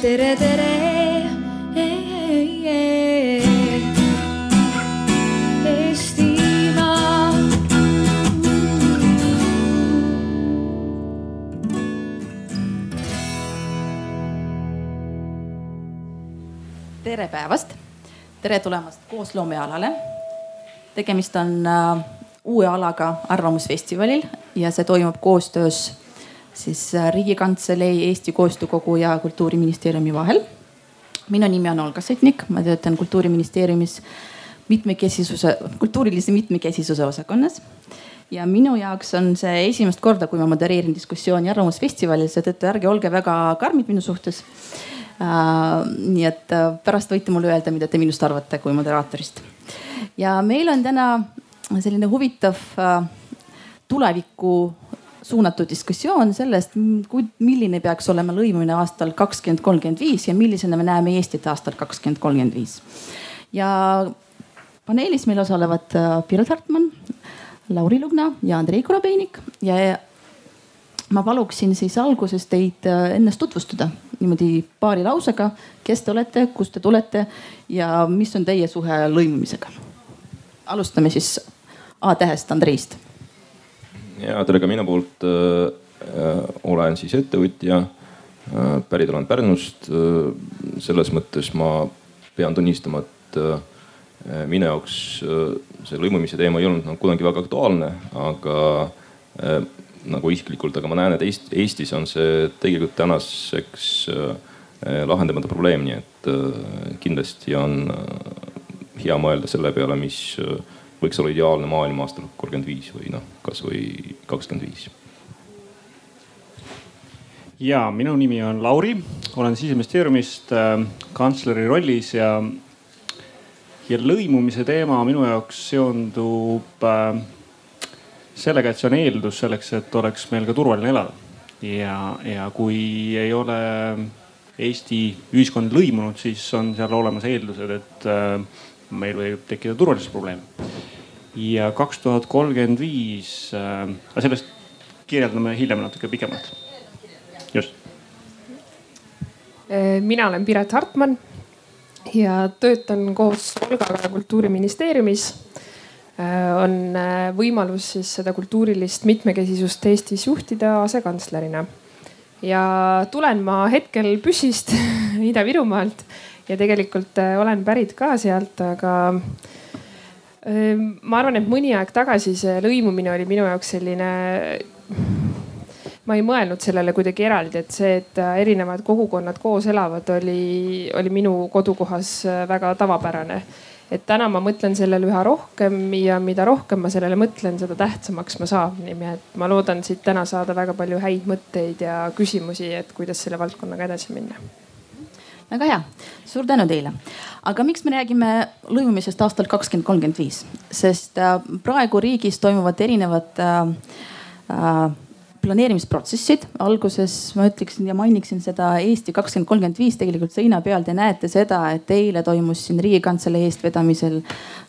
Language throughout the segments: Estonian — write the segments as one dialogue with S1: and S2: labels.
S1: tere, tere.
S2: Tere päevast, tere tulemast koosloomealale. tegemist on äh, uue alaga Arvamusfestivalil ja see toimub koostöös siis äh, Riigikantselei, Eesti Koostöökogu ja Kultuuriministeeriumi vahel. minu nimi on Olga Sõtnik, ma töötan Kultuuriministeeriumis mitmekesisuse, kultuurilise mitmekesisuse osakonnas. ja minu jaoks on see esimest korda, kui ma modereerin diskussiooni Arvamusfestivalil, seetõttu ärge olge väga karmid minu suhtes Uh, nii et uh, pärast võite mulle öelda, mida te minust arvate kui moderaatorist. ja meil on täna selline huvitav uh, tulevikku suunatud diskussioon sellest, milline peaks olema lõimumine aastal kakskümmend kolmkümmend viis ja millisena me näeme Eestit aastal kakskümmend kolmkümmend viis. ja paneelis meil osalevad Piret Hartman, Lauri Lugna ja Andrei Korobeinik ja ma paluksin siis alguses teid ennast tutvustada niimoodi paari lausega, kes te olete, kust te tulete ja mis on teie suhe lõimumisega? alustame siis A-tähest Andreist.
S3: Ja tere ka minu poolt äh,. olen siis ettevõtja äh,, pärit olen Pärnust äh,. selles mõttes ma pean tunnistama, et äh, minu jaoks äh, see lõimumise teema ei olnud nagu kunagi väga aktuaalne, aga äh, nagu isiklikult, aga ma näen, et Eest, Eestis on see tegelikult tänaseks äh, lahendamata probleem, nii et äh, kindlasti on äh, hea mõelda selle peale, mis võiks olla ideaalne maailm aastal kolmkümmend viis või noh, kasvõi kakskümmend viis.
S4: ja minu nimi on Lauri, olen siseministeeriumist kantsleri rollis ja, ja lõimumise teema minu jaoks seondub äh, sellega, et see on eeldus selleks, et oleks meil ka turvaline elada. ja, ja kui ei ole Eesti ühiskond lõimunud, siis on seal olemas eeldused, et äh, meil võib tekkida turvalisusprobleem. ja kaks tuhat kolmkümmend viis, äh, aga sellest kirjeldame hiljem natuke pikemalt. just.
S5: Äh, mina olen Piret Hartman ja töötan koos Olgaga Kultuuriministeeriumis Äh, on võimalus siis seda kultuurilist mitmekesisust Eestis juhtida asekantslerina. ja tulen ma hetkel Püssist Ida-Virumaalt ja tegelikult äh, olen pärit ka sealt, aga ma arvan, et mõni aeg tagasi see lõimumine oli minu jaoks selline ma ei mõelnud sellele kuidagi eraldi, et see, et erinevad kogukonnad koos elavad, oli, oli minu kodukohas väga tavapärane et täna ma mõtlen sellele üha rohkem ja mida rohkem ma sellele mõtlen, seda tähtsamaks ma saan. nii et ma loodan siit täna saada väga palju häid mõtteid ja küsimusi, et kuidas selle valdkonnaga edasi minna
S2: väga hea, suur tänu teile. aga miks me räägime lõimumisest aastal kakskümmend kolmkümmend viis, sest äh, praegu riigis toimuvad erinevad äh, äh, planeerimisprotsessid. alguses ma ütleksin ja mainiksin seda Eesti kakskümmend kolmkümmend viis tegelikult seina peal. Te näete seda, et eile toimus siin riigikantselei eestvedamisel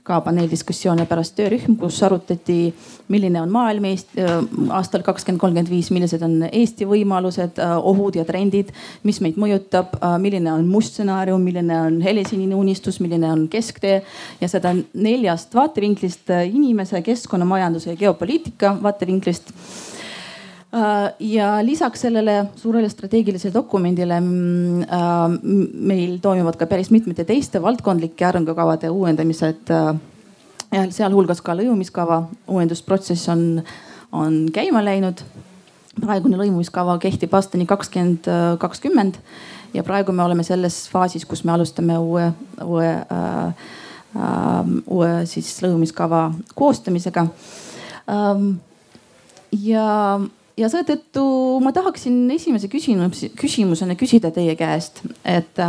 S2: ka paneeldiskussioon ja pärast töörühm, kus arutati, milline on maailm Eesti äh, aastal kakskümmend kolmkümmend viis, millised on Eesti võimalused, äh, ohud ja trendid, mis meid mõjutab, äh, milline on must stsenaarium, milline on helesinine unistus, milline on kesktee ja seda neljast vaatevinklist inimese, keskkonna, majanduse ja geopoliitika vaatevinklist ja lisaks sellele suurele strateegilisele dokumendile mm, äh, meil toimuvad ka päris mitmete teiste valdkondlike arengukavade uuendamised. Äh, sealhulgas ka lõimumiskava uuendusprotsess on, on käima läinud. praegune lõimumiskava kehtib aastani kakskümmend kakskümmend ja praegu me oleme selles faasis, kus me alustame uue, uue äh,, äh, uue siis lõimumiskava koostamisega ähm,. ja ja seetõttu ma tahaksin esimese küsimus, küsimusena küsida teie käest, et,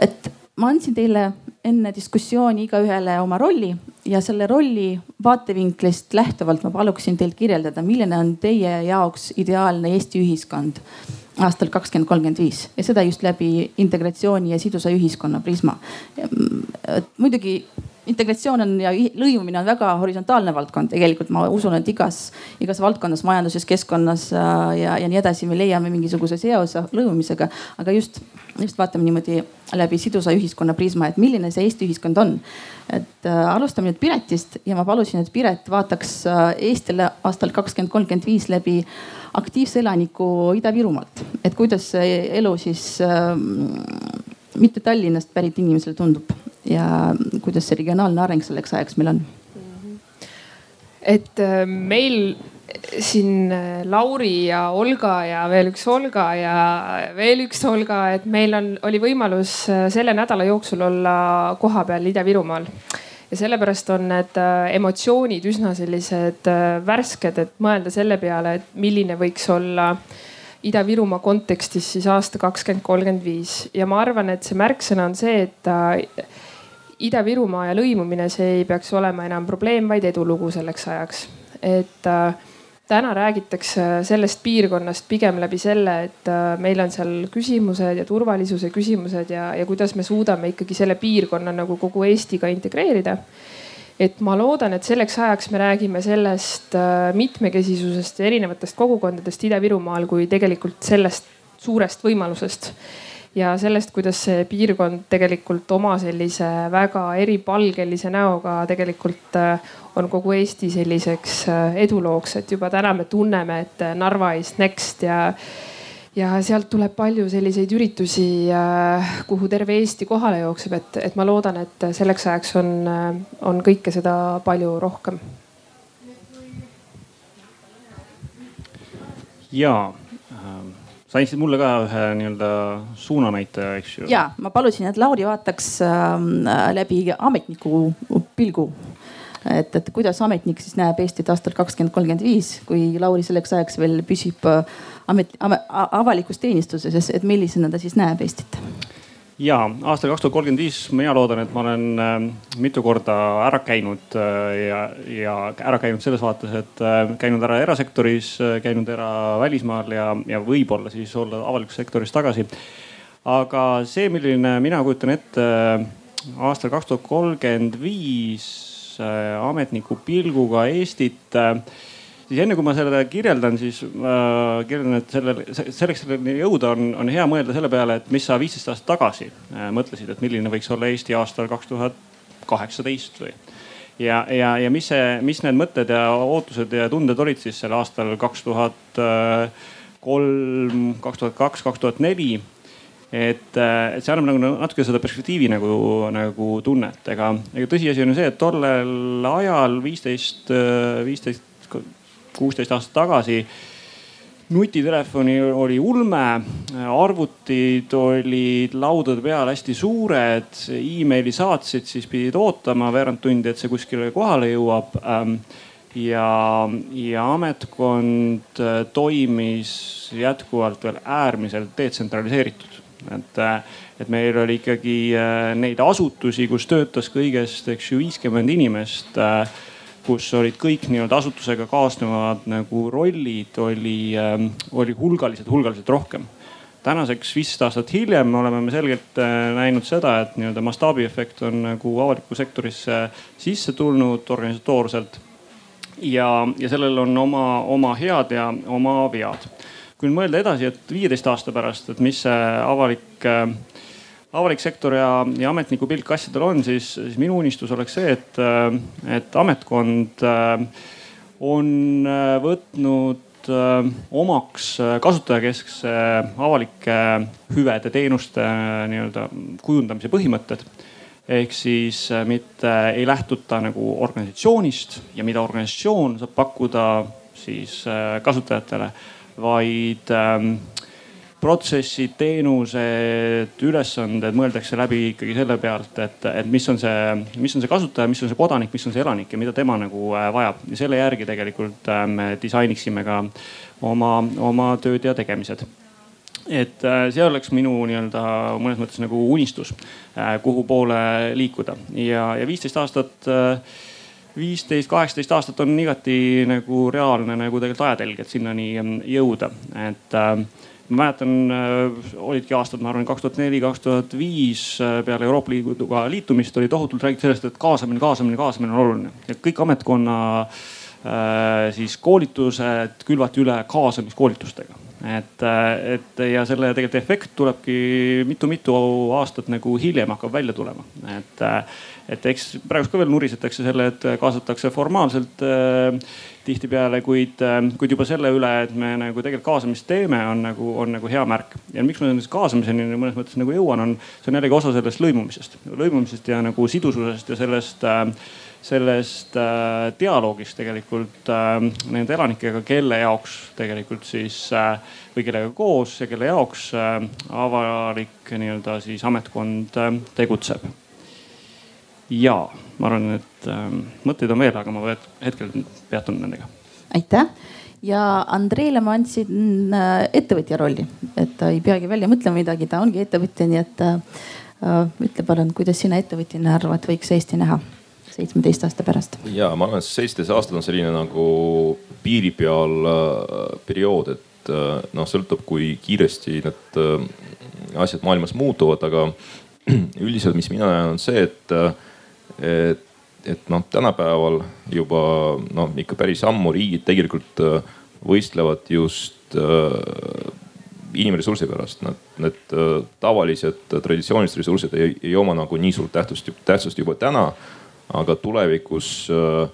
S2: et ma andsin teile enne diskussiooni igaühele oma rolli ja selle rolli vaatevinklist lähtuvalt ma paluksin teil kirjeldada, milline on teie jaoks ideaalne Eesti ühiskond aastal kakskümmend kolmkümmend viis ja seda just läbi integratsiooni ja sidusa ühiskonna prisma. muidugi integratsioon on ja lõimumine on väga horisontaalne valdkond, tegelikult ma usun, et igas, igas valdkonnas, majanduses, keskkonnas ja, ja nii edasi me leiame mingisuguse seose lõimumisega. aga just, just vaatame niimoodi läbi sidusa ühiskonna prisma, et milline see Eesti ühiskond on. et äh, alustame nüüd Piretist ja ma palusin, et Piret vaataks äh, Eestile aastal kakskümmend kolmkümmend viis läbi aktiivse elaniku Ida-Virumaalt, et kuidas see elu siis äh, mitte Tallinnast pärit inimesele tundub ja kuidas see regionaalne areng selleks ajaks meil on?
S5: et äh, meil siin äh, Lauri ja Olga ja veel üks Olga ja veel üks Olga, et meil on, oli võimalus äh, selle nädala jooksul olla kohapeal Ida-Virumaal ja sellepärast on need emotsioonid üsna sellised värsked, et mõelda selle peale, et milline võiks olla Ida-Virumaa kontekstis siis aasta kakskümmend kolmkümmend viis ja ma arvan, et see märksõna on see, et Ida-Virumaa ja lõimumine, see ei peaks olema enam probleem, vaid edulugu selleks ajaks. et äh, täna räägitakse sellest piirkonnast pigem läbi selle, et äh, meil on seal küsimused ja turvalisuse küsimused ja, ja kuidas me suudame ikkagi selle piirkonna nagu kogu Eestiga integreerida. et ma loodan, et selleks ajaks me räägime sellest äh, mitmekesisusest ja erinevatest kogukondadest Ida-Virumaal kui tegelikult sellest suurest võimalusest ja sellest, kuidas see piirkond tegelikult oma sellise väga eripalgelise näoga tegelikult äh, on kogu Eesti selliseks äh, edulooks, et juba täna me tunneme, et äh, Narva is next ja ja sealt tuleb palju selliseid üritusi, kuhu terve Eesti kohale jookseb, et, et ma loodan, et selleks ajaks on, on kõike seda palju rohkem.
S4: ja sa andsid mulle ka ühe nii-öelda suunanäitaja, eks ju.
S2: ja ma palusin, et Lauri vaataks äh, läbi ametniku pilgu. et, et kuidas ametnik siis näeb Eestit aastal kakskümmend kolmkümmend viis, kui Lauri selleks ajaks veel püsib äh, amet, amet, avalikus teenistuses, et millisena ta siis näeb Eestit?
S4: Ja aastal kaks tuhat kolmkümmend viis mina loodan, et ma olen äh, mitu korda ära käinud äh, ja, ja ära käinud selles vaates, et äh, käinud ära erasektoris, käinud ära välismaal ja, ja võib-olla siis olla avalikus sektoris tagasi. aga see, milline mina kujutan ette aastal kaks tuhat kolmkümmend viis ametniku pilguga Eestit siis enne kui ma seda kirjeldan, siis äh, kirjeldan, et sellel, selleks selleni jõuda on, on hea mõelda selle peale, et mis sa viisteist aastat tagasi äh, mõtlesid, et milline võiks olla Eesti aastal kaks tuhat kaheksateist või. ja, ja, ja mis see, mis need mõtted ja ootused ja tunded olid siis sel aastal kaks tuhat kolm, kaks tuhat kaks, kaks tuhat neli et, äh, et see annab nagu natuke seda perspektiivi nagu, nagu tunnet, ega, ega tõsiasi on ju see, et tollel ajal viisteist, viisteist kuusteist aastat tagasi nutitelefoni oli ulme, arvutid olid laudade peal hästi suured, emaili saatsid, siis pidid ootama veerand tundi, et see kuskile kohale jõuab. Ähm, ja, ja ametkond äh, toimis jätkuvalt veel äärmiselt detsentraliseeritud, et, äh, et meil oli ikkagi äh, neid asutusi, kus töötas kõigest, eks ju, viiskümmend inimest kus olid kõik nii-öelda asutusega kaasnevad nagu rollid, oli, ähm, oli hulgaliselt, hulgaliselt rohkem. tänaseks viisteist aastat hiljem oleme me selgelt äh, näinud seda, et nii-öelda mastaabiefekt on nagu avalikku sektorisse sisse tulnud organisatoorselt. ja, ja sellel on oma, oma head ja oma vead. kui nüüd mõelda edasi, et viieteist aasta pärast, et mis see avalik äh, avalik sektor ja, ja ametniku pilk asjadel on, siis, siis minu unistus oleks see, et, et ametkond äh, on äh, võtnud äh, omaks kasutajakeskse avalike hüvede, teenuste nii-öelda kujundamise põhimõtted. Ehk siis mitte ei lähtuta nagu organisatsioonist ja mida organisatsioon saab pakkuda siis kasutajatele, vaid ähm, protsessid, teenused, ülesanded mõeldakse läbi ikkagi selle pealt, et, et mis on see, mis on see kasutaja, mis on see kodanik, mis on see elanik ja mida tema nagu äh, vajab. Ja selle järgi tegelikult äh, me disainiksime ka oma, oma tööd ja tegemised. Et äh, see oleks minu nii-öelda mõnes mõttes nagu unistus, kuhu poole liikuda. Ja, ja viisteist aastat viisteist, kaheksateist aastat on igati nagu reaalne nagu tegelikult ajatelg, et sinnani jõuda, et ma mäletan, olidki aastad, ma arvan, kaks tuhat neli, kaks tuhat viis peale Euroopa Liiduga liitumist oli tohutult räägitud sellest, et kaasamine, kaasamine, kaasamine on oluline. Ja kõik ametkonna siis koolitused külvati üle kaasamiskoolitustega et, et ja selle tegelikult efekt tulebki mitu-mitu aastat nagu hiljem hakkab välja tulema, et, et eks praegu ka veel nurisetakse selle, et kaasatakse formaalselt äh, tihtipeale, kuid, kuid juba selle üle, et me nagu tegelikult kaasamist teeme, on nagu, on nagu hea märk. ja miks ma kaasamiseni mõnes mõttes nagu jõuan, on, see on jällegi osa sellest lõimumisest, lõimumisest ja nagu sidususest ja sellest äh, sellest äh, dialoogist tegelikult äh, nende elanikega, kelle jaoks tegelikult siis äh, või kellega koos ja kelle jaoks äh, avalik nii-öelda siis ametkond äh, tegutseb. ja ma arvan, et äh, mõtteid on veel, aga ma hetkel peatun nendega.
S2: aitäh ja Andreele ma andsin äh, ettevõtja rolli, et ta ei peagi välja mõtlema midagi, ta ongi ettevõtja, nii et äh, ütle palun, kuidas sina ettevõtjana arvad, võiks Eesti näha seitsmeteist aasta pärast?
S3: ja ma arvan, et seitseteist aastat on selline nagu piiri peal äh, periood, et äh, noh, sõltub, kui kiiresti need äh, asjad maailmas muutuvad, aga üldiselt, mis mina näen, on see, et, et, et noh, tänapäeval juba noh, ikka päris ammu riigid tegelikult võistlevad just inimressursi pärast, nad, need tavalised traditsioonilised ressursid ei, ei oma nagu nii suurt tähtsust, tähtsust juba täna aga tulevikus äh,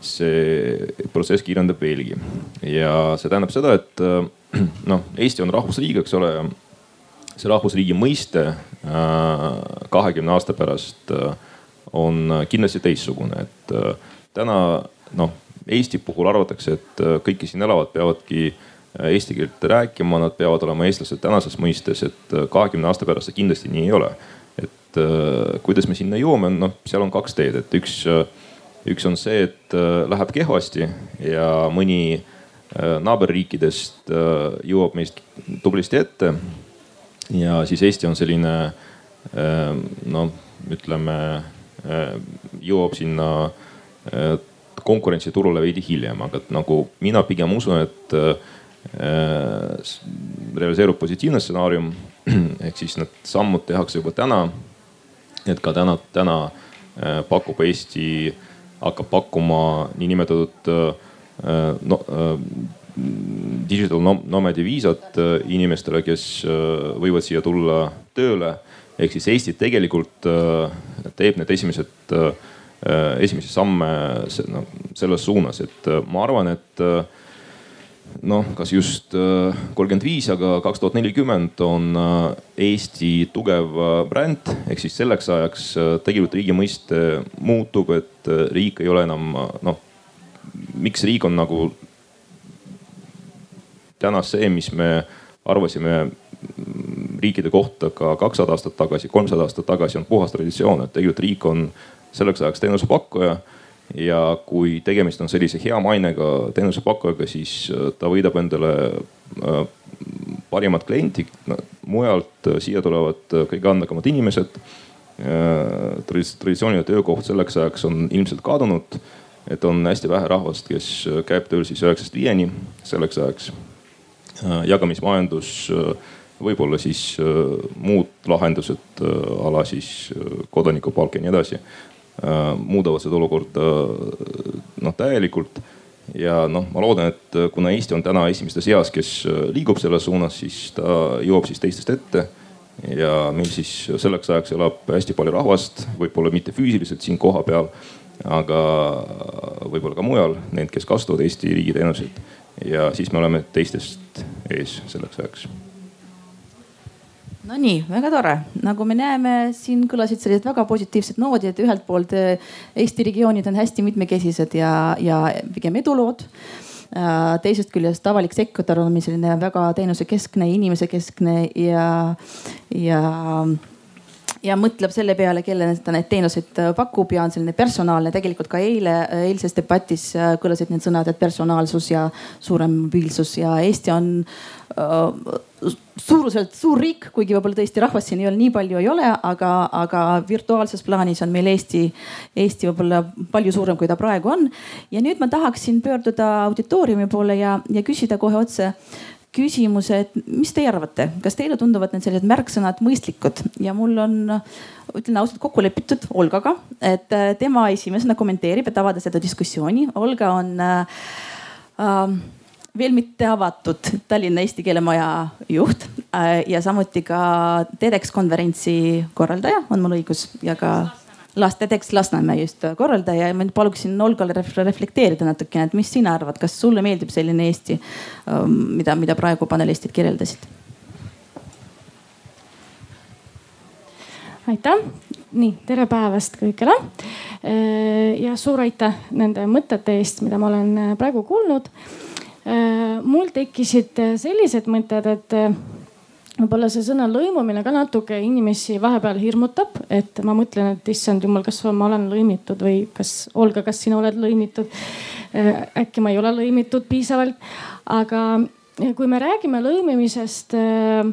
S3: see protsess kiirendab veelgi ja see tähendab seda, et äh, noh, Eesti on rahvusriik, eks ole. see rahvusriigi mõiste äh, kahekümne aasta pärast on kindlasti teistsugune, et täna noh, Eesti puhul arvatakse, et kõik, kes siin elavad, peavadki eesti keelt rääkima, nad peavad olema eestlased tänases mõistes, et kahekümne aasta pärast see kindlasti nii ei ole et äh, kuidas me sinna jõuame, noh, seal on kaks teed, et üks, äh, üks on see, et äh, läheb kehvasti ja mõni naaberriikidest jõuab meist tublisti ette. ja siis Eesti on selline noh, ütleme jõuab sinna konkurentsiturule veidi hiljem, aga nagu mina pigem usun, et realiseerub positiivne stsenaarium ehk siis need sammud tehakse juba täna et ka täna, täna äh, pakub Eesti, hakkab pakkuma niinimetatud äh, no, äh, digital nomadi viisat inimestele, kes võivad siia tulla tööle. ehk siis Eesti tegelikult teeb need esimesed, esimesi samme no, selles suunas, et ma arvan, et noh, kas just äh, kolmkümmend viis, aga kaks tuhat nelikümmend on äh, Eesti tugev äh, bränd. ehk siis selleks ajaks tegelikult riigi mõiste muutub, et riik ei ole enam noh, miks riik on nagu täna see, mis me arvasime riikide kohta ka kakssada aastat tagasi, kolmsada aastat tagasi on puhas traditsioon, et tegelikult riik on selleks ajaks teenusepakkuja ja kui tegemist on sellise hea mainega teenusepakkujaga, siis äh, ta võidab endale äh, parimat klienti no,. mujalt äh, siia tulevad kõige andekamad inimesed. traditsiooniline töökoht selleks ajaks on ilmselt kadunud. et on hästi vähe rahvast, kes käib tööl siis üheksast viieni selleks ajaks. jagamismajandus, võib-olla siis muud lahendused ala siis kodanikupalk ja nii edasi muudavad seda olukorda noh täielikult. ja noh, ma loodan, et kuna Eesti on täna esimeste seas, kes äh, liigub selles suunas, siis ta jõuab siis teistest ette. ja meil siis selleks ajaks elab hästi palju rahvast, võib-olla mitte füüsiliselt siin kohapeal, aga võib-olla ka mujal, need, kes kasutavad Eesti riigi teenuseid. ja siis me oleme teistest ees selleks ajaks
S2: Nonii, väga tore, nagu me näeme, siin kõlasid sellised väga positiivsed noodid, et ühelt poolt eh, Eesti regioonid on hästi mitmekesised ja, ja pigem edulood. Äh, teisest küljest avalik sektor on selline väga teenusekeskne, inimesekeskne ja, ja ja mõtleb selle peale, kellele ta neid teenuseid äh, pakub ja on selline personaalne. tegelikult ka eile, äh, eilses debatis äh, kõlasid need sõnad, et personaalsus ja suurem mobiilsus ja Eesti on äh, suuruselt suur riik, kuigi võib-olla tõesti rahvast siin ei ole nii palju ei ole, aga, aga virtuaalses plaanis on meil Eesti, Eesti võib-olla palju suurem, kui ta praegu on. ja nüüd ma tahaksin pöörduda auditooriumi poole ja, ja küsida kohe otse küsimuse, et mis teie arvate, kas teile tunduvad need sellised märksõnad mõistlikud? Ja mul on, ütlen ausalt, kokku lepitud Olgaga, et äh, tema esimesena kommenteerib, et avada seda diskussiooni. Olga on äh, äh, veel mitte avatud Tallinna Eesti Keele Maja juht äh, ja samuti ka TEDx konverentsi korraldaja, on mul õigus? Ja ka laste tekst Lasnamäe just korraldaja ja ma paluksin Olgale reflekteerida natukene, et mis sina arvad, kas sulle meeldib selline Eesti, ähm, mida, mida praegu panelistid kirjeldasid?
S1: aitäh, nii tere päevast kõigile äh, ja suur aitäh nende mõtete eest, mida ma olen äh, praegu kuulnud. Äh, mul tekkisid sellised mõtted, et võib-olla see sõna lõimumine ka natuke inimesi vahepeal hirmutab, et ma mõtlen, et issand jumal, kas ma olen lõimitud või kas Olga, kas sina oled lõimitud? Äh, äkki ma ei ole lõimitud piisavalt, aga kui me räägime lõimimisest äh,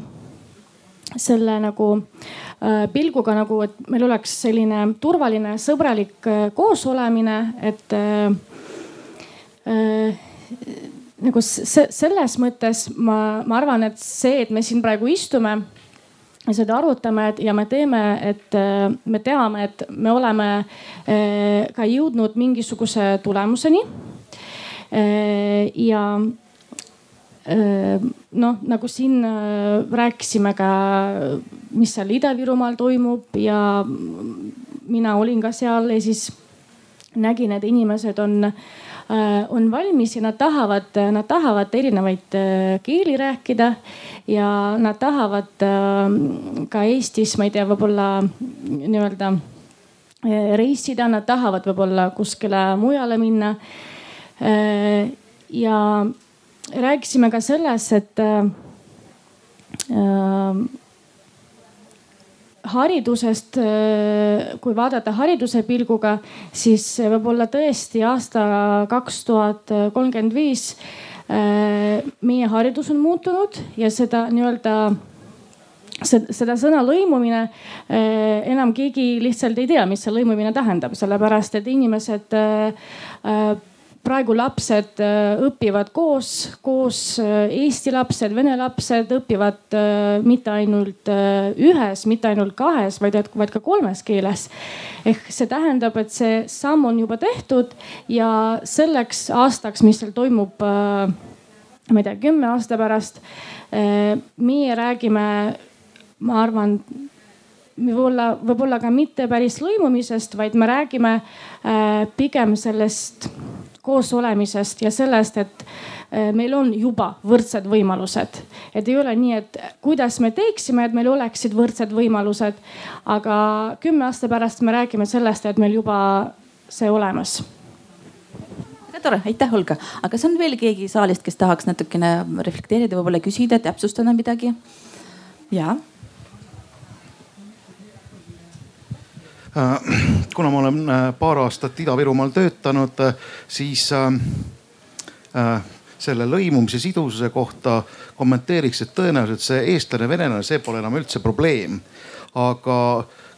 S1: selle nagu äh, pilguga nagu, et meil oleks selline turvaline, sõbralik koosolemine, et nagu selles mõttes ma, ma arvan, et see, et me siin praegu istume ja seda arutame ja me teeme, et äh, me teame, et me oleme äh, ka jõudnud mingisuguse tulemuseni. Äh, ja noh, nagu siin rääkisime ka, mis seal Ida-Virumaal toimub ja mina olin ka seal ja siis nägin, et inimesed on on valmis ja nad tahavad, nad tahavad erinevaid äh, keeli rääkida ja nad tahavad äh, ka Eestis, ma ei tea, võib-olla nii-öelda reisida, nad tahavad võib-olla kuskile mujale minna. ja rääkisime ka selles, et haridusest, äh, kui vaadata hariduse pilguga, siis võib-olla tõesti aasta kaks tuhat kolmkümmend viis äh, meie haridus on muutunud ja seda nii-öelda seda sõna lõimumine äh, enam keegi lihtsalt ei tea, mis see lõimumine tähendab, sellepärast et inimesed praegu lapsed äh, õpivad koos, koos äh, eesti lapsed, vene lapsed õpivad äh, mitte ainult ühes, mitte ainult kahes, vaid, vaid ka kolmes keeles. ehk see tähendab, et see samm on juba tehtud ja selleks aastaks, mis seal toimub, ma ei tea, kümne aasta pärast, meie räägime, ma arvan võib-olla, võib-olla ka mitte päris lõimumisest, vaid me räägime pigem sellest koosolemisest ja sellest, et äh, meil on juba võrdsed võimalused. et ei ole nii, et kuidas me teeksime, et meil oleksid võrdsed võimalused. aga kümne aasta pärast me räägime sellest, et meil juba see olemas
S2: tore, aitäh, Olga. aga kas on veel keegi saalist, kes tahaks natukene reflekteerida, võib-olla küsida, täpsustada midagi? ja
S6: kuna ma olen äh, paar aastat Ida-Virumaal töötanud, äh, siis selle lõimumise sidususe kohta kommenteeriks, et tõenäoliselt see eestlane, venelane, see pole enam üldse probleem. aga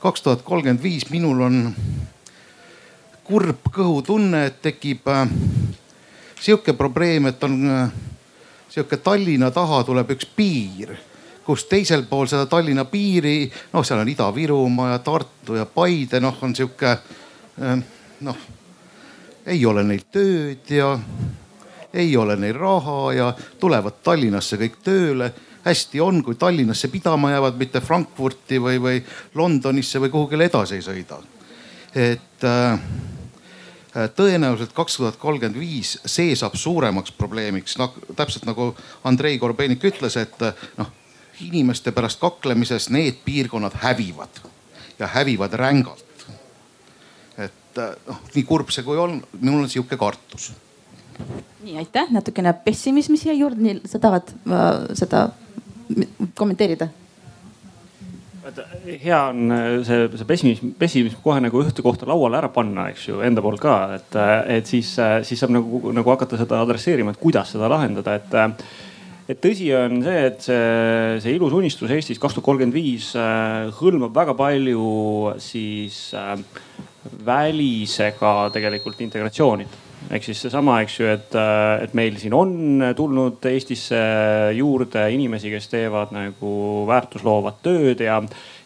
S6: kaks tuhat kolmkümmend viis minul on kurb kõhutunne, et tekib sihuke probleem, et on sihuke Tallinna taha tuleb üks piir kus teisel pool seda Tallinna piiri, noh, seal on Ida-Virumaa ja Tartu ja Paide, noh, on sihuke eh, noh, ei ole neil tööd ja ei ole neil raha ja tulevad Tallinnasse kõik tööle. hästi on, kui Tallinnasse pidama jäävad, mitte Frankfurti või, või Londonisse või kuhugile edasi ei sõida. et äh, tõenäoliselt kaks tuhat kolmkümmend viis see saab suuremaks probleemiks, noh täpselt nagu Andrei Korobeinik ütles, et noh inimeste pärast kaklemises need piirkonnad hävivad ja hävivad rängalt. et noh, nii kurb see kui on, minul on sihuke kartus.
S2: nii aitäh, natukene pessimismi siia juurde, nii sa tahad äh, seda kommenteerida?
S4: hea on äh, see, see pessimism, pessimism kohe nagu ühte kohta lauale ära panna, eks ju, enda poolt ka, et, äh, et siis, äh, siis saab nagu, nagu hakata seda adresseerima, et kuidas seda lahendada, et et tõsi on see, et see, see ilus unistus Eestis kaks tuhat kolmkümmend viis äh, hõlmab väga palju siis äh, välisega tegelikult integratsiooni. ehk siis seesama, eks ju, et, et meil siin on tulnud Eestisse juurde inimesi, kes teevad nagu väärtusloovat tööd ja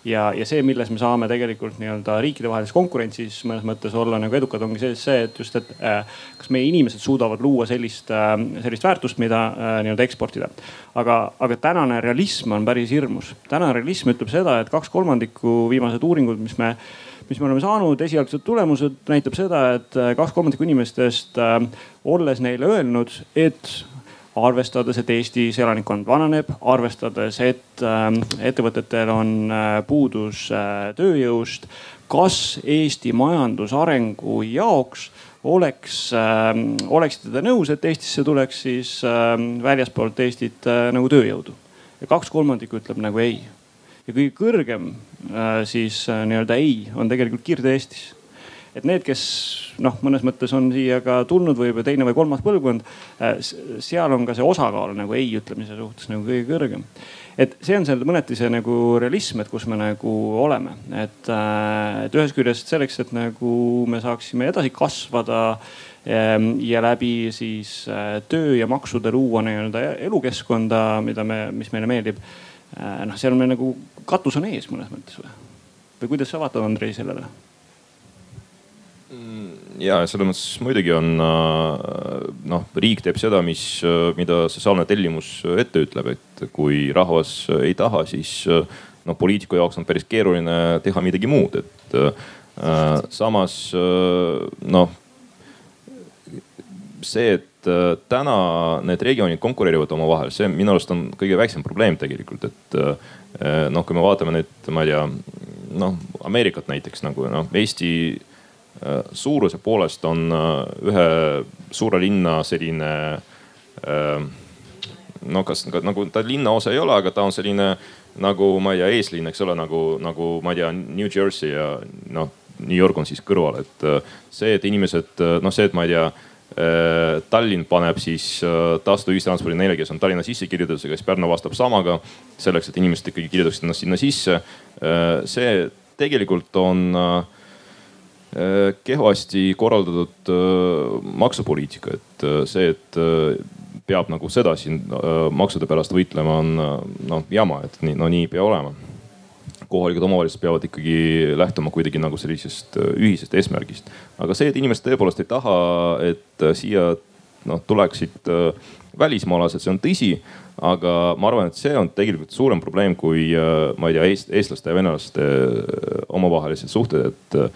S4: ja, ja see, milles me saame tegelikult nii-öelda riikidevahelises konkurentsis mõnes mõttes olla nagu edukad, ongi see, see, et just, et äh, kas meie inimesed suudavad luua sellist äh,, sellist väärtust, mida äh, nii-öelda eksportida. aga, aga tänane realism on päris hirmus. tänane realism ütleb seda, et kaks kolmandikku viimased uuringud, mis me mis me oleme saanud, esialgsed tulemused näitab seda, et äh, kaks kolmandikku inimestest äh, olles neile öelnud, et arvestades, et Eestis elanikkond vananeb, arvestades, et äh, ettevõtetel on äh, puudus äh, tööjõust. kas Eesti majandusarengu jaoks oleks, oleksite te nõus, et Eestisse tuleks siis väljaspoolt Eestit nagu tööjõudu? ja kaks kolmandikku ütleb nagu ei. ja kõige kõrgem siis nii-öelda ei on tegelikult Kirde-Eestis et need, kes noh, mõnes mõttes on siia ka tulnud või teine või kolmas põlvkond, äh, seal on ka see osakaal nagu ei ütlemise suhtes nagu kõige kõrgem. et see on seal mõneti see nagu realism, et kus me nagu oleme, et, äh, et ühest küljest selleks, et nagu me saaksime edasi kasvada ähm, ja läbi siis äh, töö ja maksude luua nii-öelda elukeskkonda, mida me, mis meile meeldib. noh, seal meil nagu katus on ees mõnes mõttes või? või kuidas sa vaatad, Andrei, sellele?
S3: Ja selles mõttes muidugi on äh, noh, riik teeb seda, mis, äh, mida sotsiaalne tellimus ette ütleb, et kui rahvas ei taha, siis äh, noh, poliitiku jaoks on päris keeruline teha midagi muud, et äh, samas noh, see, et täna need regioonid konkureerivad omavahel, see minu arust on kõige väiksem probleem tegelikult, et noh, kui me vaatame nüüd, ma ei tea, noh Ameerikat näiteks nagu noh, Eesti Äh, suuruse poolest on äh, ühe suure linna selline äh, no kas nagu ta linnaosa ei ole, aga ta on selline nagu ma ei tea, eeslinn, eks ole, nagu, nagu ma ei tea, New Jersey ja noh, New York on siis kõrval, et see, et inimesed noh, see, et ma ei tea Tallinn paneb siis tasuta ühistranspordi neile, kes on Tallinna sissekirjutusega, siis Pärnu vastab samaga. selleks, et inimesed ikkagi kirjutaksid ennast sinna sisse. see tegelikult on äh, Äh, kehvasti korraldatud äh, maksupoliitika, et äh, see, et peab nagu sedasi maksude pärast võitlema, on noh jama, et nii, no nii ei pea olema. kohalikud omavalitsused peavad ikkagi lähtuma kuidagi nagu sellisest ühisest eesmärgist. aga see, et inimesed tõepoolest ei taha, et siia noh tuleksid välismaalased, see on tõsi. aga ma arvan, et see on tegelikult suurem probleem kui ma ei tea, eestlaste ja venelaste omavahelised suhted, et Äh,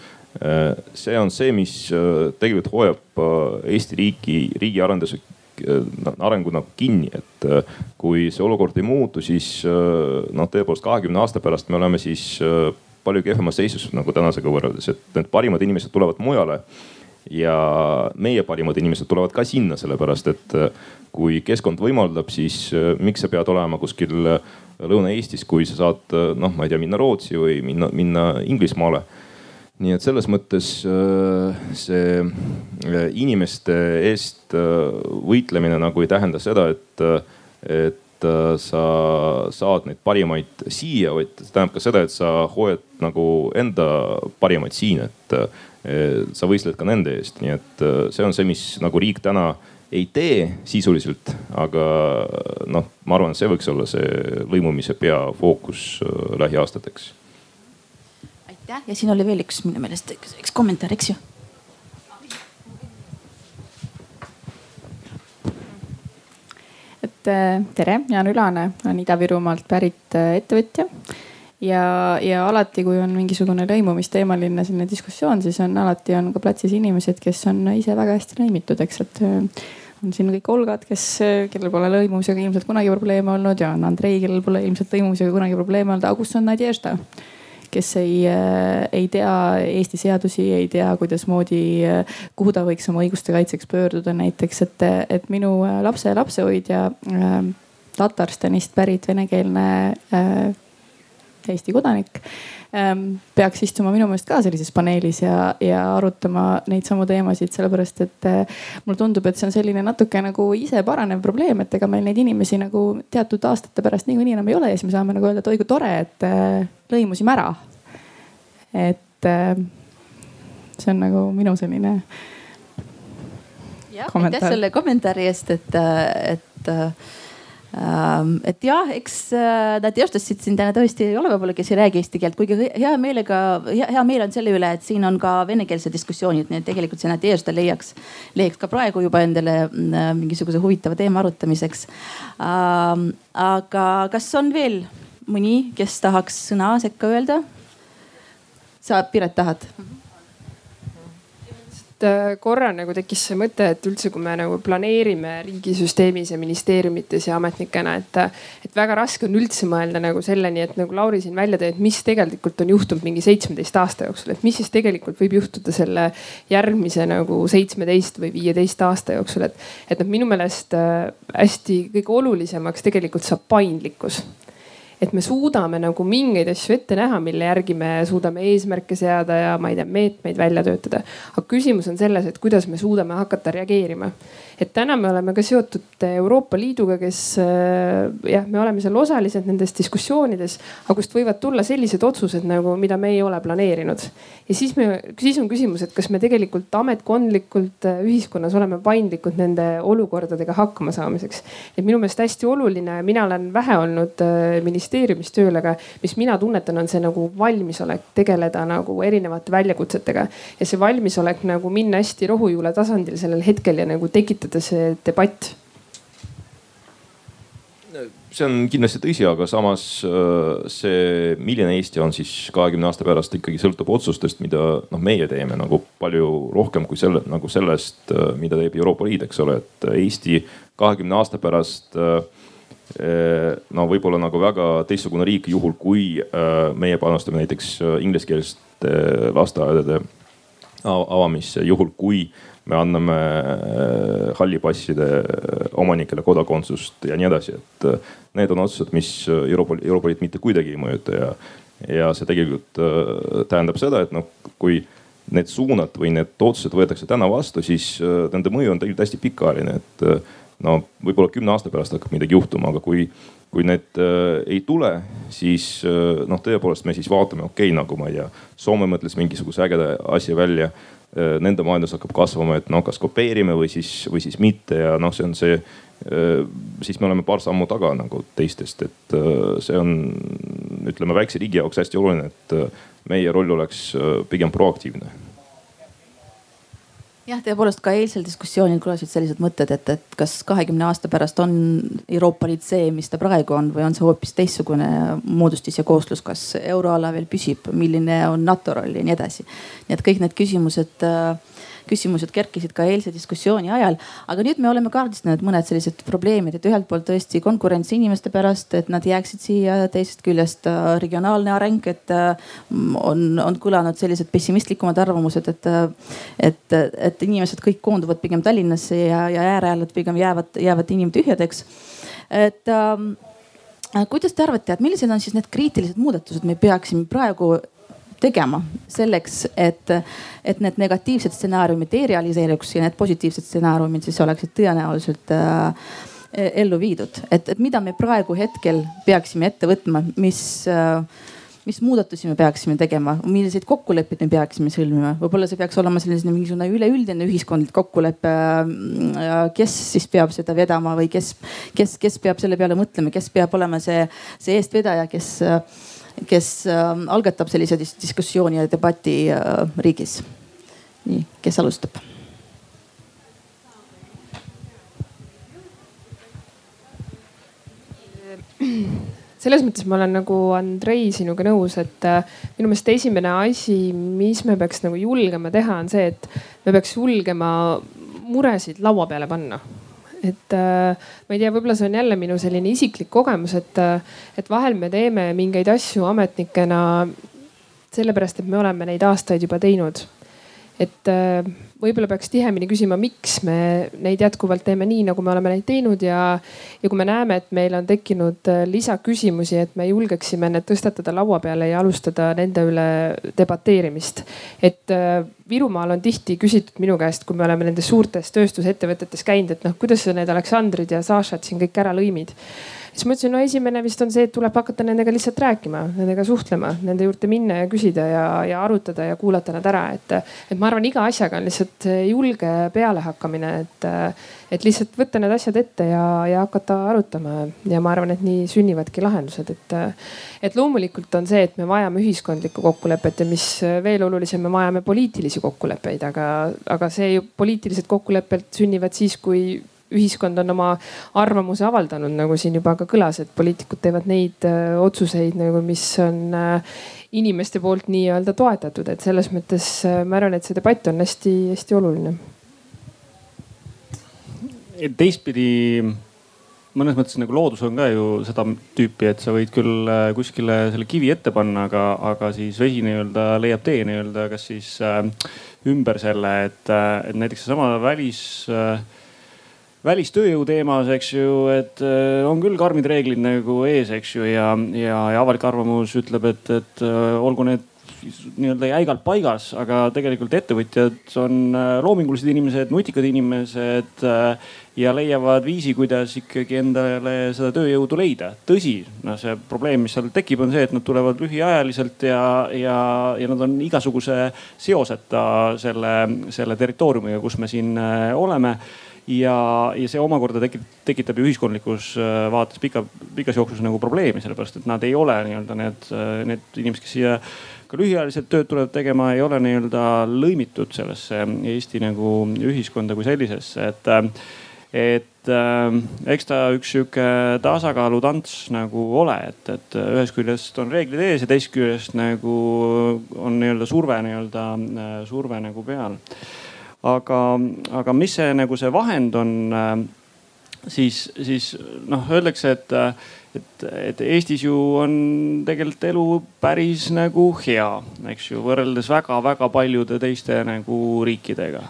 S3: see on see, mis äh, tegelikult hoiab äh, Eesti riiki, riigiarenduse arengu nagu kinni, et kui see olukord ei muutu, siis noh, tõepoolest kahekümne aasta pärast me oleme siis palju kehvemas seisus nagu tänasega võrreldes, et need parimad inimesed tulevad mujale. ja meie parimad inimesed tulevad ka sinna, sellepärast et kui keskkond võimaldab, siis miks sa pead olema kuskil Lõuna-Eestis, kui sa saad noh, ma ei tea, minna Rootsi või minna, minna Inglismaale nii et selles mõttes äh, see äh, inimeste eest äh, võitlemine nagu ei tähenda seda, et, et sa saad neid parimaid siia, vaid see tähendab ka seda, et sa hoiad nagu enda parimaid siin, et sa võistled ka nende eest, nii et see on see, mis nagu riik täna ei tee sisuliselt, aga noh, ma arvan, et see võiks olla see lõimumise peafookus lähiaastateks
S7: aitäh ja siin oli veel üks minu meelest üks kommentaar, eks ju? et äh, tere, Jaan Ülane on Ida-Virumaalt pärit äh, ettevõtja ja, ja alati, kui on mingisugune lõimumisteemaline selline diskussioon, siis on alati on ka platsis inimesed, kes on ise väga hästi lõimitud, eks, et äh, on siin kõik Olgad, kes, kellel pole lõimumisega ilmselt kunagi probleeme olnud ja on Andrei, kellel pole ilmselt lõimumisega kunagi probleeme olnud, aga kus on Nadežda? Kes ei, äh, ei tea Eesti seadusi, ei tea, kuidasmoodi, äh, kuhu ta võiks oma õiguste kaitseks pöörduda näiteks, et, et minu äh, lapse lapsehoidja Tatarstanist pärit venekeelne Eesti kodanik peaks istuma minu meelest ka sellises paneelis ja, ja arutama neid samu teemasid, sellepärast et äh, mulle tundub, et see on selline natuke nagu ise paranev probleem, et ega meil neid inimesi nagu teatud aastate pärast niikuinii enam ei ole ja siis me saame nagu öelda, et oi kui tore, et äh, lõimusime ära. et äh, see on nagu minu selline
S2: aitäh selle kommentaari eest, et, et Ähm, et jah, eks äh, nad teostasid siin täna tõesti ei ole võib-olla, kes ei räägi eesti keelt, kuigi hea meelega, hea meel on selle üle, et siin on ka venekeelsed diskussioonid, nii et tegelikult see Nadežda leiaks, leiaks ka praegu juba endale mm, mingisuguse huvitava teema arutamiseks. Ähm, aga kas on veel mõni, kes tahaks sõna sekka öelda? sa, Piret, tahad mm? -hmm
S5: et äh, korra nagu tekkis see mõte, et üldse, kui me nagu planeerime riigisüsteemis ja ministeeriumites ja ametnikena, et, et väga raske on üldse mõelda nagu selleni, et nagu Lauri siin välja tõi, et mis tegelikult on juhtunud mingi seitsmeteist aasta jooksul, et mis siis tegelikult võib juhtuda selle järgmise nagu seitsmeteist või viieteist aasta jooksul, et, et noh, minu meelest äh, hästi kõige olulisemaks tegelikult saab paindlikkus et me suudame nagu mingeid asju ette näha, mille järgi me suudame eesmärke seada ja ma ei tea, meetmeid välja töötada. aga küsimus on selles, et kuidas me suudame hakata reageerima et täna me oleme ka seotud Euroopa Liiduga, kes äh, jah, me oleme seal osalised nendes diskussioonides, aga kust võivad tulla sellised otsused nagu, mida me ei ole planeerinud. ja siis me, siis on küsimus, et kas me tegelikult ametkondlikult äh, ühiskonnas oleme paindlikud nende olukordadega hakkama saamiseks. et minu meelest hästi oluline, mina olen vähe olnud äh, ministeeriumis tööl, aga mis mina tunnetan, on see nagu valmisolek tegeleda nagu erinevate väljakutsetega ja see valmisolek nagu minna hästi rohujuure tasandil sellel hetkel ja nagu tekitada tekitada see debatt?
S3: see on kindlasti tõsi, aga samas äh, see, milline Eesti on siis kahekümne aasta pärast ikkagi sõltub otsustest, mida noh, meie teeme nagu palju rohkem kui selle nagu sellest, äh, mida teeb Euroopa Liit, eks ole, et Eesti kahekümne aasta pärast äh, no võib-olla nagu väga teistsugune riik, juhul kui meie panustame näiteks ingliskeelsete lasteaedade avamisse, juhul kui me anname äh, hallipasside äh, omanikele kodakondsust ja nii edasi, et äh, need on otsused, mis Euroopa, Euroopa Liit mitte kuidagi ei mõjuta ja, ja see tegelikult tähendab seda, et noh, kui need suunad või need otsused võetakse täna vastu, siis nende mõju on tegelikult hästi pikaajaline, et no võib-olla kümne aasta pärast hakkab midagi juhtuma, aga kui, kui need äh, ei tule, siis äh, noh, tõepoolest me siis vaatame, okei okay,, nagu ma ei tea, Soome mõtles mingisuguse ägeda asja välja Äh, nende majandus hakkab kasvama, et noh, kas kopeerime või siis, või siis mitte ja noh, see on see, äh, siis me oleme paar sammu taga nagu teistest, et äh, see on, ütleme väikse riigi jaoks hästi oluline, et meie roll oleks pigem proaktiivne
S2: jah, tõepoolest ka eilsel diskussioonil kõlasid sellised mõtted, et, et kas kahekümne aasta pärast on Euroopa Liit see, mis ta praegu on või on see hoopis teistsugune moodustis ja kooslus, kas euroala veel püsib, milline on NATO roll ja nii edasi. nii et kõik need küsimused äh, küsimused kerkisid ka eilse diskussiooni ajal. aga nüüd me oleme kaardistanud mõned sellised probleemid, et ühelt poolt tõesti konkurents inimeste pärast, et nad jääksid siia, teisest küljest äh, regionaalne areng, et äh, on, on kõlanud sellised pessimistlikumad arvamused, et, äh, et, et inimesed kõik koonduvad pigem Tallinnasse ja, ja äärealad pigem jäävad, jäävad inimtühjadeks. et ähm, kuidas te arvate, et millised on siis need kriitilised muudatused me peaksime praegu tegema selleks, et, et need negatiivsed stsenaariumid ei realiseeruks ja need positiivsed stsenaariumid siis oleksid tõenäoliselt äh, ellu viidud. et, et mida me praegu hetkel peaksime ette võtma, mis äh, mis muudatusi me peaksime tegema, milliseid kokkuleppeid me peaksime sõlmima, võib-olla see peaks olema selline mingisugune üleüldine ühiskondlik kokkulepe. Äh, kes siis peab seda vedama või kes, kes, kes peab selle peale mõtlema, kes peab olema see, see eestvedaja, kes äh, kes ähm, algatab sellise dis diskussiooni ja debati äh, riigis. nii, kes alustab?
S5: selles mõttes ma olen nagu Andrei sinuga nõus, et äh, minu meelest esimene asi, mis me peaks nagu julgema teha, on see, et me peaks julgema muresid laua peale panna et äh, ma ei tea, võib-olla see on jälle minu selline isiklik kogemus, et, äh, et vahel me teeme mingeid asju ametnikena sellepärast, et me oleme neid aastaid juba teinud. Et äh, võib-olla peaks tihemini küsima, miks me neid jätkuvalt teeme nii, nagu me oleme neid teinud ja, ja kui me näeme, et meil on tekkinud äh, lisaküsimusi, et me julgeksime need tõstatada laua peale ja alustada nende üle debateerimist. et äh, Virumaal on tihti küsitud minu käest, kui me oleme nendes suurtes tööstusettevõtetes käinud, et noh, kuidas sa need Aleksandrid ja Sašad siin kõik ära lõimid siis ma ütlesin, no esimene vist on see, et tuleb hakata nendega lihtsalt rääkima, nendega suhtlema, nende juurde minna ja küsida ja, ja arutada ja kuulata nad ära, et, et ma arvan, iga asjaga on lihtsalt julge pealehakkamine, et, et lihtsalt võtta need asjad ette ja, ja hakata arutama. Ja ma arvan, et nii sünnivadki lahendused, et, et loomulikult on see, et me vajame ühiskondlikku kokkulepet ja mis veel olulisem, me vajame poliitilisi kokkuleppeid, aga, aga see ju poliitilised kokkulepped sünnivad siis, kui ühiskond on oma arvamuse avaldanud, nagu siin juba ka kõlas, et poliitikud teevad neid äh, otsuseid nagu, mis on äh, inimeste poolt nii-öelda toetatud, et selles mõttes äh, ma arvan, et see debatt on hästi-hästi oluline.
S4: teistpidi mõnes mõttes nagu loodus on ka ju seda tüüpi, et sa võid küll kuskile selle kivi ette panna, aga, aga siis vesi nii-öelda leiab tee nii-öelda, kas siis äh, ümber selle, et, et näiteks seesama välis äh, välistööjõu teemas, eks ju, et äh, on küll karmid reeglid nagu ees, eks ju, ja, ja, ja avalik arvamus ütleb, et, et äh, olgu need nii-öelda jäigalt paigas, aga tegelikult ettevõtjad on äh, loomingulised inimesed, nutikad inimesed ja leiavad viisi, kuidas ikkagi endale seda tööjõudu leida. tõsi, noh, see probleem, mis seal tekib, on see, et nad tulevad lühiajaliselt ja, ja, ja nad on igasuguse seoseta selle, selle territooriumiga, kus me siin oleme ja, ja see omakorda tekitab, tekitab ju ühiskondlikus äh, vaates pika, pikas jooksus nagu probleemi, sellepärast et nad ei ole nii-öelda need, äh, need inimesed, kes siia ka lühiajaliselt tööd tulevad tegema, ei ole nii-öelda lõimitud sellesse Eesti nagu ühiskonda kui sellisesse, et äh, et äh, eks ta üks sihuke tasakaalutants nagu ole, et, et ühest küljest on reeglid ees ja teisest küljest nagu on nii-öelda surve nii-öelda, surve nagu peal aga, aga mis see nagu see vahend on, äh, siis, siis noh, öeldakse, et, et, et Eestis ju on tegelikult elu päris nagu hea, eks ju, võrreldes väga-väga paljude teiste nagu riikidega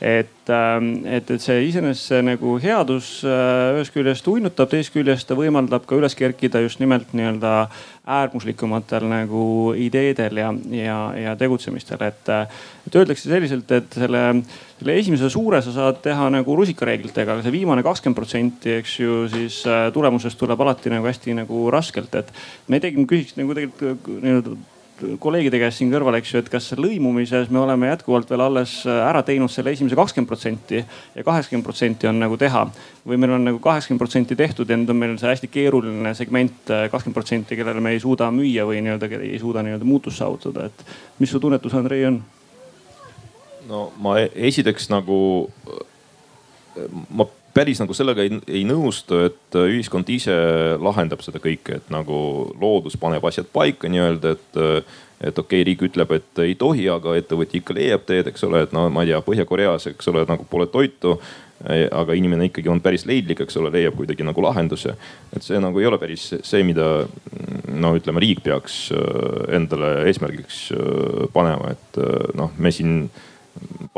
S4: et, ähm, et, et see iseenesest see nagu headus äh, ühest küljest uinutab, teisest küljest ta võimaldab ka üles kerkida just nimelt nii-öelda äärmuslikumatel nagu ideedel ja, ja, ja tegutsemistel, et. et öeldakse selliselt, et selle, selle esimese suure sa saad teha nagu rusikareeglitega, aga see viimane kakskümmend protsenti, eks ju, siis äh, tulemusest tuleb alati nagu hästi nagu raskelt, et. me tegelikult küsiks nagu tegelikult nii-öelda kolleegide käest siin kõrval, eks ju, et kas lõimumises me oleme jätkuvalt veel alles äh, ära teinud selle esimese kakskümmend protsenti ja kaheksakümmend protsenti on nagu teha. või meil on nagu kaheksakümmend protsenti tehtud ja nüüd on meil see hästi keeruline segment, äh, kakskümmend protsenti, kellele me ei suuda müüa või nii-öelda ei suuda nii-öelda muutust saavutada, et mis su tunnetus, Andrei, on?
S3: no ma e-, esiteks nagu, ma päris nagu sellega ei, ei nõustu, et äh, ühiskond ise lahendab seda kõike, et nagu loodus paneb asjad paika nii-öelda, et äh, et okei okay,, riik ütleb, et ei tohi, aga ettevõtja ikka leiab teed, eks ole, et no ma ei tea, Põhja-Koreas, eks ole, nagu pole toitu. aga inimene ikkagi on päris leidlik, eks ole, leiab kuidagi nagu lahenduse. et see nagu ei ole päris see, mida no ütleme, riik peaks äh, endale eesmärgiks panema, et noh, me siin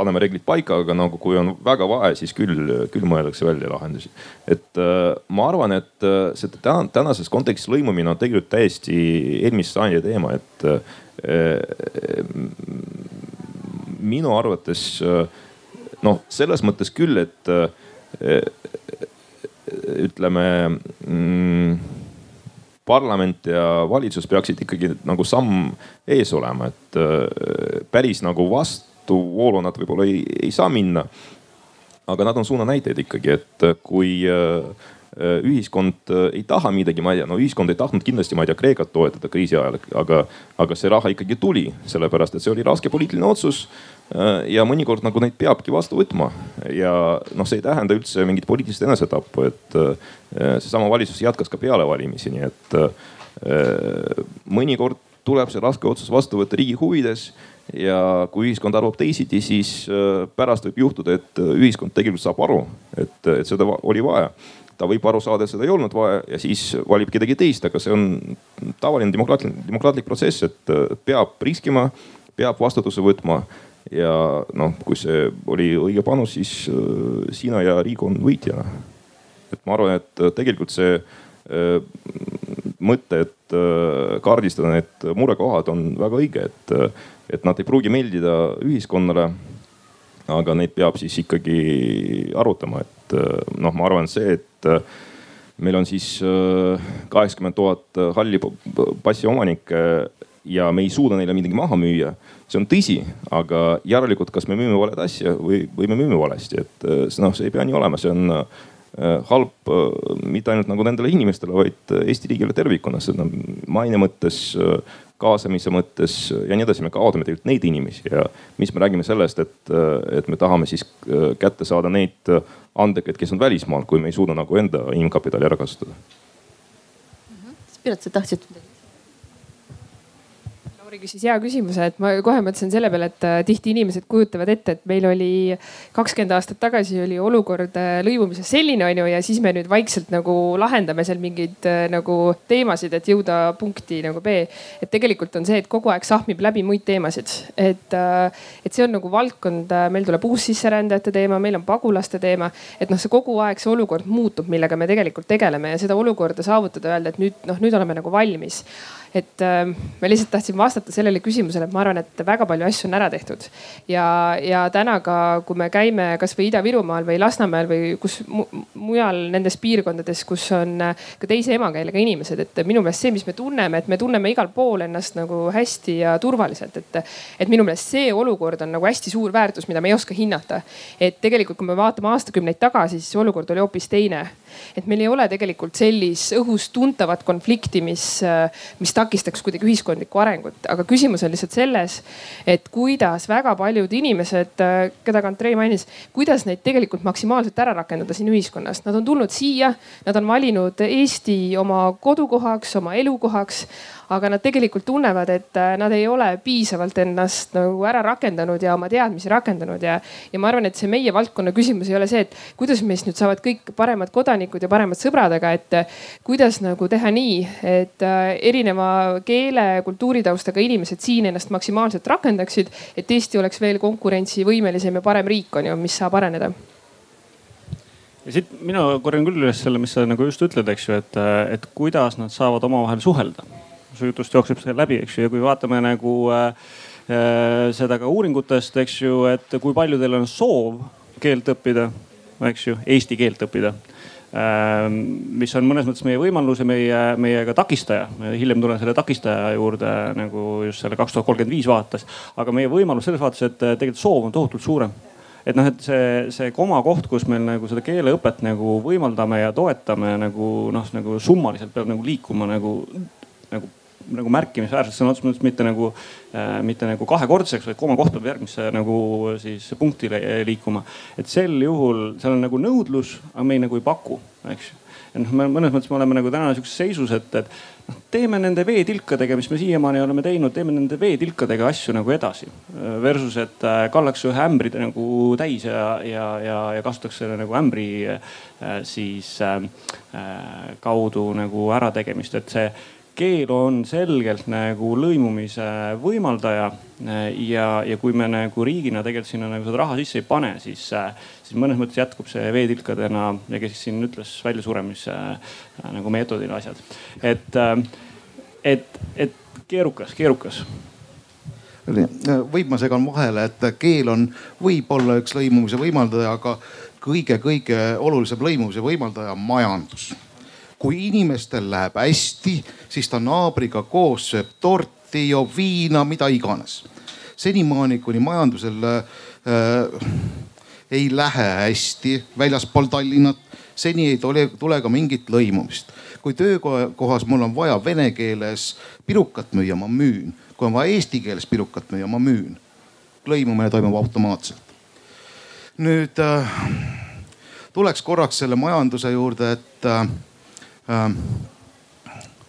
S3: paneme reeglid paika, aga nagu kui on väga vahe, siis küll, küll mõeldakse välja lahendusi. et äh, ma arvan, et äh, see täna, tänases kontekstis lõimumine on tegelikult täiesti eelmise sajandi teema, et äh, minu arvates noh, selles mõttes küll, et ütleme mm, parlament ja valitsus peaksid ikkagi nagu samm ees olema, et päris nagu vastu vastuvoolu nad võib-olla ei, ei saa minna. aga nad on suunanäitajad ikkagi, et kui äh, ühiskond äh, ei taha midagi, ma ei tea, no ühiskond ei tahtnud kindlasti, ma ei tea, Kreekat toetada kriisi ajal, aga, aga see raha ikkagi tuli, sellepärast et see oli raske poliitiline otsus. Äh, ja mõnikord nagu neid peabki vastu võtma ja noh, see ei tähenda üldse mingit poliitilist enesetappu, et seesama valitsus jätkas ka peale valimisi, nii et mõnikord tuleb see raske otsus vastu võtta riigi huvides ja kui ühiskond arvab teisiti, siis äh, pärast võib juhtuda, et äh, ühiskond tegelikult saab aru, et, et seda oli vaja. ta võib aru saada, et seda ei olnud vaja ja siis valib kedagi teist, aga see on tavaline demokraatlik, demokraatlik protsess, et äh, peab riskima, peab vastutuse võtma ja noh, kui see oli õige panus, siis sina ja riik on võitjana. et ma arvan, et tegelikult see mõte, et kaardistada need murekohad on väga õige, et et nad ei pruugi meeldida ühiskonnale. aga neid peab siis ikkagi arutama, et noh, ma arvan, see, et meil on siis kaheksakümmend tuhat halli passi omanikke ja me ei suuda neile midagi maha müüa. see on tõsi, aga järelikult, kas me müüme valet asja või, või me müüme valesti, et noh, see ei pea nii olema, see on halb mitte ainult nagu nendele inimestele, vaid Eesti riigile tervikuna, seda maine mõttes, kaasamise mõttes ja nii edasi, me kaotame tegelikult neid inimesi ja mis me räägime sellest, et, et me tahame siis äh, kätte saada neid andekaid, kes on välismaal, kui me ei suuda nagu enda inimkapitali ära kasutada.
S2: Piret, sa tahtsid midagi?
S5: Lauri küsis hea küsimuse, et ma kohe mõtlesin selle peale, et äh, tihti inimesed kujutavad ette, et meil oli kakskümmend aastat tagasi oli olukord äh, lõimumises selline on ju ja siis me nüüd vaikselt nagu lahendame seal mingeid äh, nagu teemasid, et jõuda punkti nagu B. et tegelikult on see, et kogu aeg sahmib läbi muid teemasid, et, et see on nagu valdkond, meil tuleb uussisserändajate teema, meil on pagulaste teema, et noh, see kogu aeg see olukord muutub, millega me tegelikult tegeleme ja seda olukorda saavutada, öelda, et nüüd noh, nüüd oleme nagu valmis. Et äh, ma lihtsalt tahtsin vastata sellele küsimusele, et ma arvan, et väga palju asju on ära tehtud. ja, ja täna ka, kui me käime kasvõi Ida-Virumaal või Lasnamäel või kus mu, mujal nendes piirkondades, kus on äh, ka teise emakeelega inimesed, et minu meelest see, mis me tunneme, et me tunneme igal pool ennast nagu hästi ja turvaliselt, et, et minu meelest see olukord on nagu hästi suur väärtus, mida me ei oska hinnata. et tegelikult, kui me vaatame aastakümneid tagasi, siis olukord oli hoopis teine et meil ei ole tegelikult sellist õhus tuntavat konflikti, mis, mis takistaks kuidagi ühiskondlikku arengut, aga küsimus on lihtsalt selles, et kuidas väga paljud inimesed, keda ka Andrei mainis, kuidas neid tegelikult maksimaalselt ära rakendada siin ühiskonnas. Nad on tulnud siia, nad on valinud Eesti oma kodukohaks, oma elukohaks aga nad tegelikult tunnevad, et äh, nad ei ole piisavalt ennast nagu ära rakendanud ja oma teadmisi rakendanud ja, ja ma arvan, et see meie valdkonna küsimus ei ole see, et kuidas meist nüüd saavad kõik paremad kodanikud ja paremad sõbrad, aga et äh, kuidas nagu teha nii, et äh, erineva keele, kultuuritaustaga inimesed siin ennast maksimaalselt rakendaksid, et Eesti oleks veel konkurentsivõimelisem ja parem riik on ju, mis saab areneda.
S4: Ja siit mina korjan küll üles selle, mis sa nagu just ütled, eks ju, et, et kuidas nad saavad omavahel suhelda su jutust jookseb see läbi, eks ju, ja kui vaatame nagu äh, äh, seda ka uuringutest, eks ju, et kui paljudel on soov keelt õppida, eks ju, eesti keelt õppida ähm, mis on mõnes mõttes meie võimalus ja meie, meie ka takistaja. hiljem tulen selle takistaja juurde nagu just selle kaks tuhat kolmkümmend viis vaates. aga meie võimalus selles vaates, et tegelikult soov on tohutult suurem. et noh, et see, see komakoht, kus meil nagu seda keeleõpet nagu võimaldame ja toetame nagu noh, nagu summaliselt peab nagu liikuma nagu, nagu nagu märkimisväärselt sõna otseses mõttes mitte nagu äh,, mitte nagu kahekordseks, vaid komakoht peab järgmisse nagu siis punktile liikuma. et sel juhul seal on nagu nõudlus, aga me ei, nagu ei paku, eks ju. ja noh, me mõnes mõttes me oleme nagu täna sihukeses seisus, et, et noh, teeme nende veetilkadega, mis me siiamaani oleme teinud, teeme nende veetilkadega asju nagu edasi. Versus, et äh, kallaks ühe ämbri nagu täis ja, ja, ja, ja kasutaks selle nagu ämbri äh, siis äh, äh kaudu nagu ärategemist, et see keel on selgelt nagu lõimumise võimaldaja. ja, ja kui me nagu riigina tegelikult sinna nagu seda raha sisse ei pane, siis, siis mõnes mõttes jätkub see veetilkadena kes siin ütles väljasuremise äh, nagu meetodil asjad. et, et, et keerukas, keerukas
S6: võib, ma segan vahele, et keel on võib-olla üks lõimumise võimaldaja, aga kõige-kõige olulisem lõimumise võimaldaja on majandus kui inimestel läheb hästi, siis ta naabriga koos sööb torti, joob viina, mida iganes. senimaani, kuni majandusel äh, ei lähe hästi väljaspool Tallinnat, seni ei tule, tule ka mingit lõimumist. kui töökohas mul on vaja vene keeles pirukat müüa, ma müün. kui on vaja eesti keeles pirukat müüa, ma müün. lõimumine toimub automaatselt. nüüd äh, tuleks korraks selle majanduse juurde, et äh,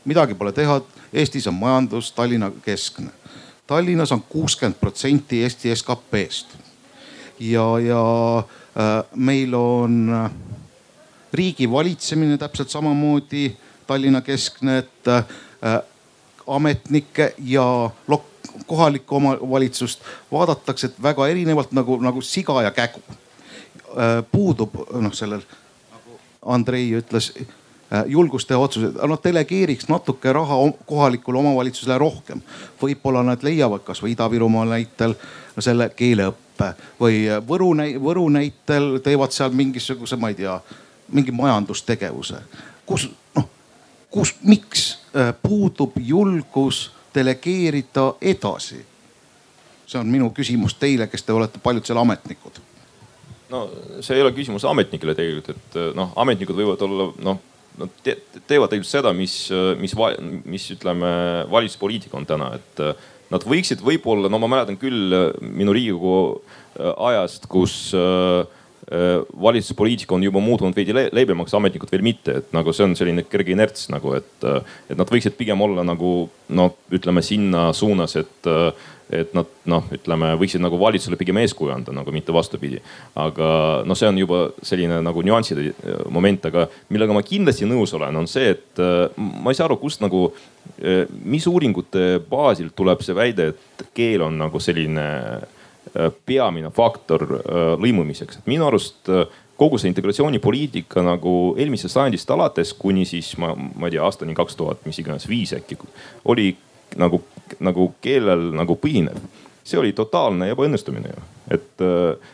S6: midagi pole teha, Eestis on majandus Tallinna keskne. Tallinnas on kuuskümmend protsenti Eesti SKP-st ja, ja äh, meil on äh, riigi valitsemine täpselt samamoodi Tallinna keskne, et äh, ametnikke ja kohalikku omavalitsust vaadatakse väga erinevalt nagu, nagu siga ja kägu. puudub noh, sellel nagu Andrei ütles Äh, julgust teha otsuseid, noh delegeeriks natuke raha kohalikule omavalitsusele rohkem. võib-olla nad leiavad kasvõi Ida-Virumaa näitel selle keeleõppe või Võru, Võru näitel teevad seal mingisuguse, ma ei tea, mingi majandustegevuse kus noh, kus, miks puudub julgus delegeerida edasi? see on minu küsimus teile, kes te olete paljud seal ametnikud.
S3: no see ei ole küsimus ametnikele tegelikult, et noh, ametnikud võivad olla noh nad te teevad tegelikult seda, mis, mis, mis ütleme, valitsuspoliitika on täna, et nad võiksid võib-olla, no ma mäletan küll minu riigikogu ajast, kus äh, valitsuspoliitika on juba muutunud veidi le leebemaks, ametnikud veel mitte, et nagu see on selline kerge inerts nagu, et, et nad võiksid pigem olla nagu noh, ütleme sinna suunas, et et nad noh, ütleme, võiksid nagu valitsusele pigem eeskuju anda, nagu mitte vastupidi. aga noh, see on juba selline nagu nüanside äh, moment, aga millega ma kindlasti nõus olen, on see, et äh, ma ei saa aru, kust nagu, äh, mis uuringute baasil tuleb see väide, et keel on nagu selline peamine faktor lõimumiseks, et minu arust kogu see integratsioonipoliitika nagu eelmisest sajandist alates kuni siis ma, ma ei tea aastani kaks tuhat, mis iganes viis äkki oli nagu, nagu keelel nagu põhinev. see oli totaalne ebaõnnestumine ju, et äh,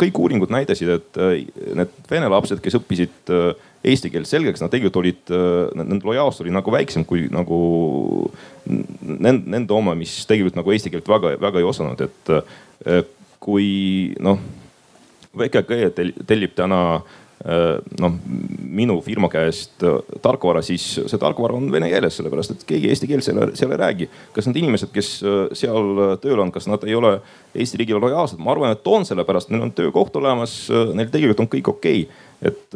S3: kõik uuringud näitasid, et äh, need vene lapsed, kes õppisid äh, eesti keelt selgeks, nad tegelikult olid, nende lojaalsus oli nagu väiksem kui nagu nende, nende oma, mis tegelikult nagu eesti keelt väga-väga ei osanud, et kui noh, VKG tellib täna äh, Äh, noh minu firma käest äh, tarkvara, siis see tarkvara on vene keeles, sellepärast et keegi eesti keelt seal, seal ei räägi. kas need inimesed, kes äh, seal tööl on, kas nad ei ole Eesti riigile lojaalsed? ma arvan, et on, sellepärast neil on töökoht olemas, neil tegelikult on kõik okei okay et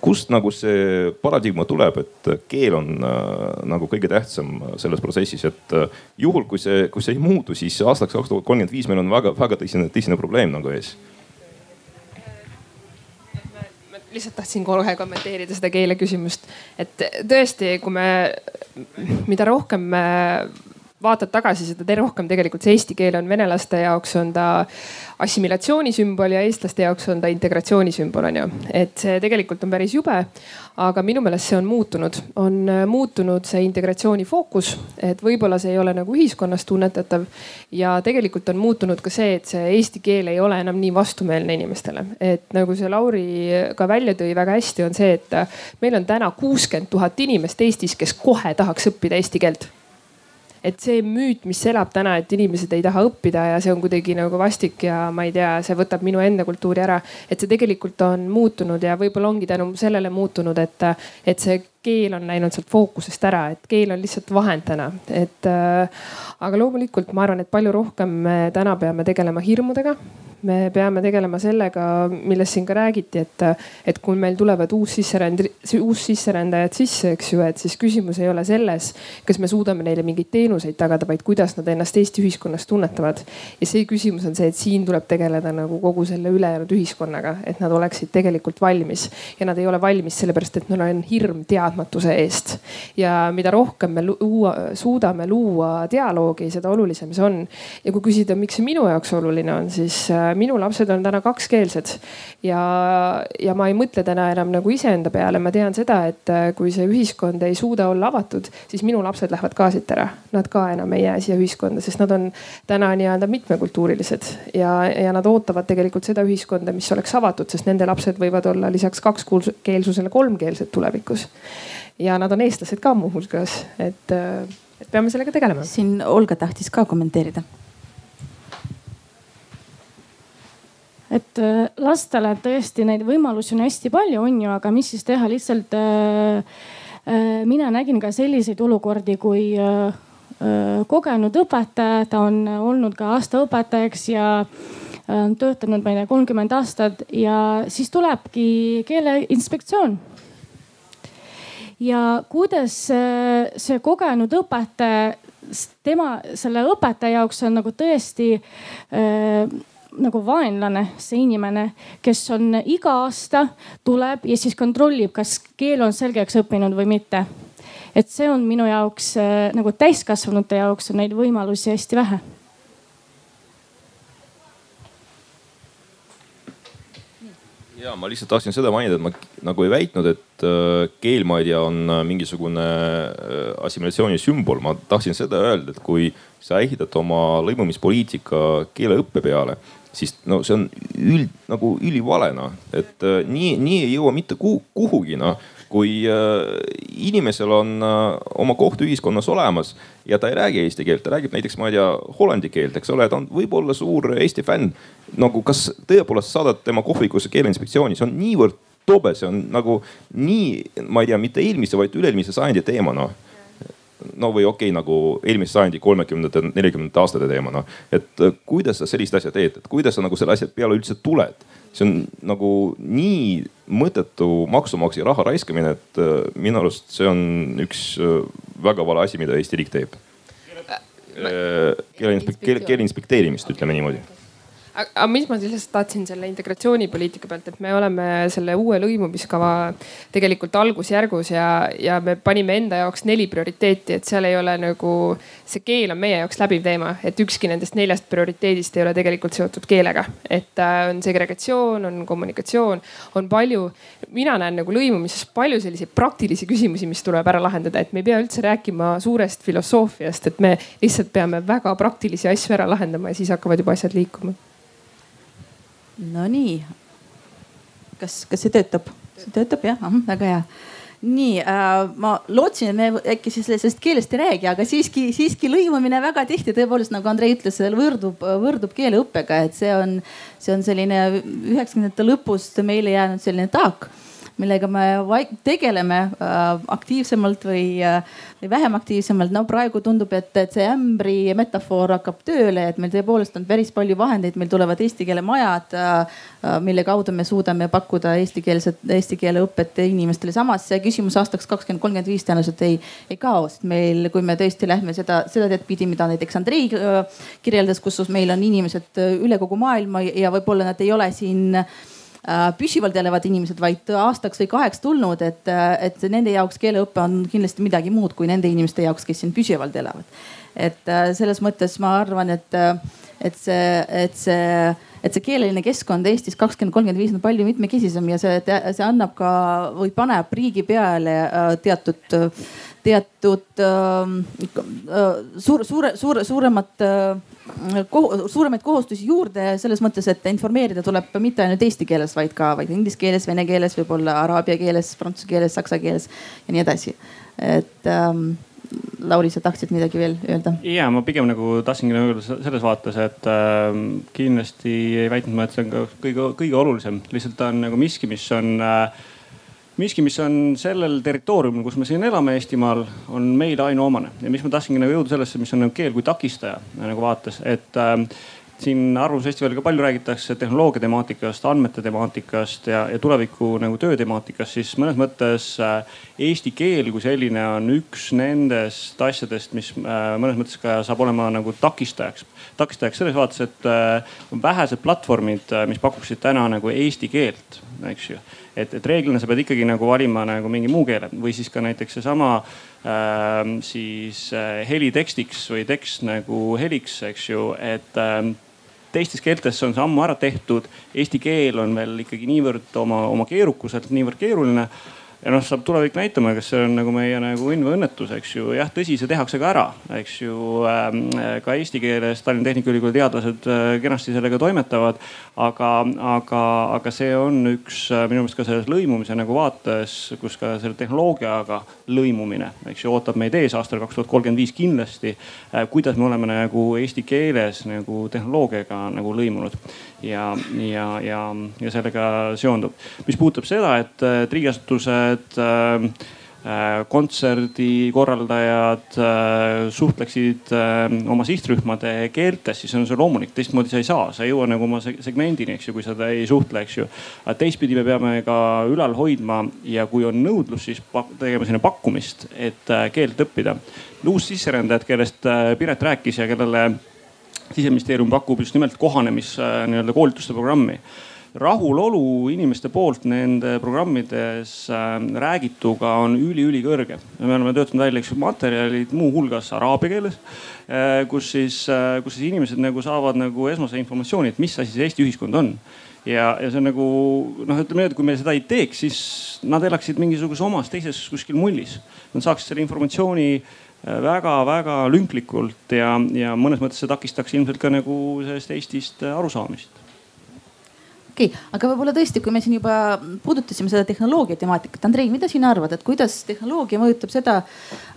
S3: kust nagu see paradigma tuleb, et keel on nagu kõige tähtsam selles protsessis, et juhul kui see, kui see ei muutu, siis aastaks kaks tuhat kolmkümmend viis meil on väga-väga tõsine, tõsine probleem nagu ees
S5: lihtsalt tahtsin kohe kommenteerida seda keele küsimust, et tõesti, kui me, mida rohkem me vaatad tagasi, seda rohkem tegelikult see eesti keel on venelaste jaoks on ta assimilatsiooni sümbol ja eestlaste jaoks on ta integratsiooni sümbol on ju. et see tegelikult on päris jube. aga minu meelest see on muutunud, on äh, muutunud see integratsiooni fookus, et võib-olla see ei ole nagu ühiskonnas tunnetatav. ja tegelikult on muutunud ka see, et see eesti keel ei ole enam nii vastumeelne inimestele, et nagu see Lauri ka välja tõi väga hästi, on see, et äh, meil on täna kuuskümmend tuhat inimest Eestis, kes kohe tahaks õppida eesti keelt et see müüt, mis elab täna, et inimesed ei taha õppida ja see on kuidagi nagu vastik ja ma ei tea, see võtab minu enda kultuuri ära. et see tegelikult on muutunud ja võib-olla ongi tänu sellele muutunud, et, et see keel on läinud sealt fookusest ära, et keel on lihtsalt vahend täna, et äh, aga loomulikult ma arvan, et palju rohkem me täna peame tegelema hirmudega. Me peame tegelema sellega, millest siin ka räägiti, et, et kui meil tulevad uussisseränd-, uussisserändajad sisse, eks ju, et siis küsimus ei ole selles, kas me suudame neile mingeid teenuseid tagada, vaid kuidas nad ennast Eesti ühiskonnas tunnetavad. ja see küsimus on see, et siin tuleb tegeleda nagu kogu selle ülejäänud ühiskonnaga, et nad oleksid tegelikult valmis. Ja nad ei ole valmis sellepärast, et neil on hirm teadmatuse eest. ja mida rohkem me luua, suudame luua dialoogi, seda olulisem see on. ja kui küsida, miks see minu jaoks oluline on, siis minu lapsed on täna kakskeelsed ja, ja ma ei mõtle täna enam nagu iseenda peale, ma tean seda, et äh, kui see ühiskond ei suuda olla avatud, siis minu lapsed lähevad ka siit ära. Nad ka enam ei jää siia ühiskonda, sest nad on täna nii-öelda mitmekultuurilised ja, ja nad ootavad tegelikult seda ühiskonda, mis oleks avatud, sest nende lapsed võivad olla lisaks kakskeelsusele kolmkeelsed tulevikus. Ja nad on eestlased ka muuhulgas, et, äh, et peame sellega tegelema.
S2: siin Olga tahtis ka kommenteerida.
S1: Et äh, lastele tõesti neid võimalusi on hästi palju, on ju, aga mis siis teha, lihtsalt äh, äh, mina nägin ka selliseid olukordi, kui kogenud õpetaja, ta on olnud ka aastaõpetajaks ja äh, on töötanud, ma ei tea, kolmkümmend aastat ja siis tulebki keeleinspektsioon ja kuidas see kogenud õpetaja, tema, selle õpetaja jaoks on nagu tõesti äh, nagu vaenlane, see inimene, kes on iga aasta tuleb ja siis kontrollib, kas keel on selgeks õppinud või mitte. et see on minu jaoks äh, nagu täiskasvanute jaoks on neid võimalusi hästi vähe
S3: ja ma lihtsalt tahtsin seda mainida, et ma nagu ei väitnud, et äh, keel, ma ei tea, on äh, mingisugune äh, assimilatsiooni sümbol. ma tahtsin seda öelda, et kui sa ehitad oma lõimumispoliitika keeleõppe peale, siis no see on üld nagu ülivale noh, et äh, nii, nii ei jõua mitte kuhugi noh kui äh, inimesel on äh, oma koht ühiskonnas olemas ja ta ei räägi eesti keelt, ta räägib näiteks, ma ei tea, hollandi keelt, eks ole, ta on võib-olla suur Eesti fänn. nagu kas tõepoolest saadad tema kohvikusse keeleinspektsiooni, see on niivõrd tobe, see on nagu nii, ma ei tea, mitte eelmise, vaid üle-eelmise sajandi teema noh no või okei okay,, nagu eelmise sajandi kolmekümnendate, neljakümnendate aastate teema noh. et äh, kuidas sa sellist asja teed, et kuidas sa nagu selle asja peale üldse tuled? see on nagu nii mõttetu maksumaksja raha raiskamine, et äh, minu arust see on üks äh, väga vale asi, mida Eesti riik teeb. keele, keele inspekteerimist, ütleme niimoodi
S5: aga mis ma lihtsalt tahtsin selle integratsioonipoliitika pealt, et me oleme selle uue lõimumiskava tegelikult algusjärgus ja, ja me panime enda jaoks neli prioriteeti, et seal ei ole nagu, see keel on meie jaoks läbiv teema, et ükski nendest neljast prioriteedist ei ole tegelikult seotud keelega. et äh, on segregatsioon, on kommunikatsioon, on palju, mina näen nagu lõimumises palju selliseid praktilisi küsimusi, mis tuleb ära lahendada, et me ei pea üldse rääkima suurest filosoofiast, et me lihtsalt peame väga praktilisi asju ära lahendama ja siis hakkavad juba asjad liikuma
S2: Nonii, kas, kas see töötab? see töötab jah, väga hea. Nii äh,, ma lootsin, et me äkki siis sellest keelest ei räägi, aga siiski, siiski lõimumine väga tihti. Tõepoolest nagu Andrei ütles, võrdub, võrdub keeleõppega, et see on, see on selline üheksakümnendate lõpust meile jäänud selline taak millega me tegeleme äh, aktiivsemalt või, äh, või vähem aktiivsemalt. no praegu tundub, et, et see ämbri metafoor hakkab tööle, et meil tõepoolest on päris palju vahendeid, meil tulevad eesti keele majad, äh, mille kaudu me suudame pakkuda eestikeelset, eesti keele õpet inimestele. samas see küsimus aastaks kakskümmend kolmkümmend viis tõenäoliselt ei, ei kao, sest meil, kui me tõesti lähme seda, seda teed pidi, mida näiteks Andrei kirjeldas, kus meil on inimesed üle kogu maailma ja võib-olla nad ei ole siin püsivalt elavad inimesed, vaid aastaks või kaheks tulnud, et, äh, et nende jaoks keeleõpe on kindlasti midagi muud kui nende inimeste jaoks, kes siin püsivalt elavad. et äh, selles mõttes ma arvan, et, et see, et see, et see keeleline keskkond Eestis kakskümmend, kolmkümmend viis on palju mitmekesisem ja see, see annab ka või paneb riigi peale teatud, teatud suur, suure, suure, suuremat suuremaid kohustusi juurde selles mõttes, et informeerida tuleb mitte ainult eesti keeles, vaid ka, vaid inglise keeles, vene keeles, võib-olla araabia keeles, prantsuse keeles, saksa keeles ja nii edasi. et ähm, Lauri, sa tahtsid midagi veel öelda?
S4: ja ma pigem nagu tahtsingi nagu öelda selles vaates, et äh, kindlasti ei väitnud ma, et see on ka kõige, kõige olulisem, lihtsalt ta on nagu miski, mis on äh, miski, mis on sellel territooriumil, kus me siin elame Eestimaal, on meile ainuomane ja mis ma tahtsingi nagu jõuda sellesse, mis on nagu keel kui takistaja nagu vaates, et äh, siin Arvamusfestivaliga ka palju räägitakse tehnoloogia temaatikast, andmete temaatikast ja, ja tuleviku nagu töö temaatikast, siis mõnes mõttes äh, eesti keel kui selline on üks nendest asjadest, mis äh, mõnes mõttes ka saab olema nagu takistajaks. takistajaks selles vaates, et äh, on vähesed platvormid, mis pakuksid täna nagu eesti keelt, eks ju et, et reeglina sa pead ikkagi nagu valima nagu mingi muu keele või siis ka näiteks seesama äh, siis äh, helitekstiks või tekst nagu heliks, eks ju, et äh, teistes keeltes on see ammu ära tehtud. Eesti keel on veel ikkagi niivõrd oma, oma keerukuselt niivõrd keeruline ja noh, saab tulevik näitama, kas see on nagu meie nagu õnn või õnnetus, eks ju. jah, tõsi, see tehakse ka ära, eks ju ähm,. ka eesti keeles Tallinna Tehnikaülikooli teadlased äh, kenasti sellega toimetavad. aga, aga, aga see on üks äh, minu meelest ka selles lõimumise nagu vaates, kus ka selle tehnoloogiaga lõimumine, eks ju, ootab meid ees aastal kaks tuhat kolmkümmend viis kindlasti äh,. kuidas me oleme nagu eesti keeles nagu tehnoloogiaga nagu lõimunud ja, ja, ja, ja sellega seondub. mis puudutab seda, et, et riigiasutused äh, äh kontserdikorraldajad äh, suhtleksid äh, oma sihtrühmade keeltes, siis on see loomulik, teistmoodi sa ei saa, sa ei jõua nagu oma segmendini, eks ju, kui sa ei suhtle, eks ju. aga teistpidi me peame ka ülal hoidma ja kui on nõudlus, siis tegema sinna pakkumist, et keelt õppida. uus sisserändajad, kellest Piret rääkis ja kellele siseministeerium pakub just nimelt kohanemis äh, nii-öelda koolituste programmi rahulolu inimeste poolt nende programmides äh, räägituga on üli-ülikõrge. me oleme töötanud välja, ju, materjalid muuhulgas araabia keeles, äh, kus siis, kus siis inimesed nagu saavad nagu esmase informatsiooni, et mis asi see Eesti ühiskond on. ja, ja see on nagu noh, ütleme nii, et kui me seda ei teeks, siis nad elaksid mingisuguses omas teises kuskil mullis. Nad saaksid selle informatsiooni väga-väga lünklikult ja, ja mõnes mõttes see takistaks ilmselt ka nagu sellest Eestist arusaamist
S2: okei okay,, aga võib-olla tõesti, kui me siin juba puudutasime seda tehnoloogia temaatikat, Andrei, mida sina arvad, et kuidas tehnoloogia mõjutab seda,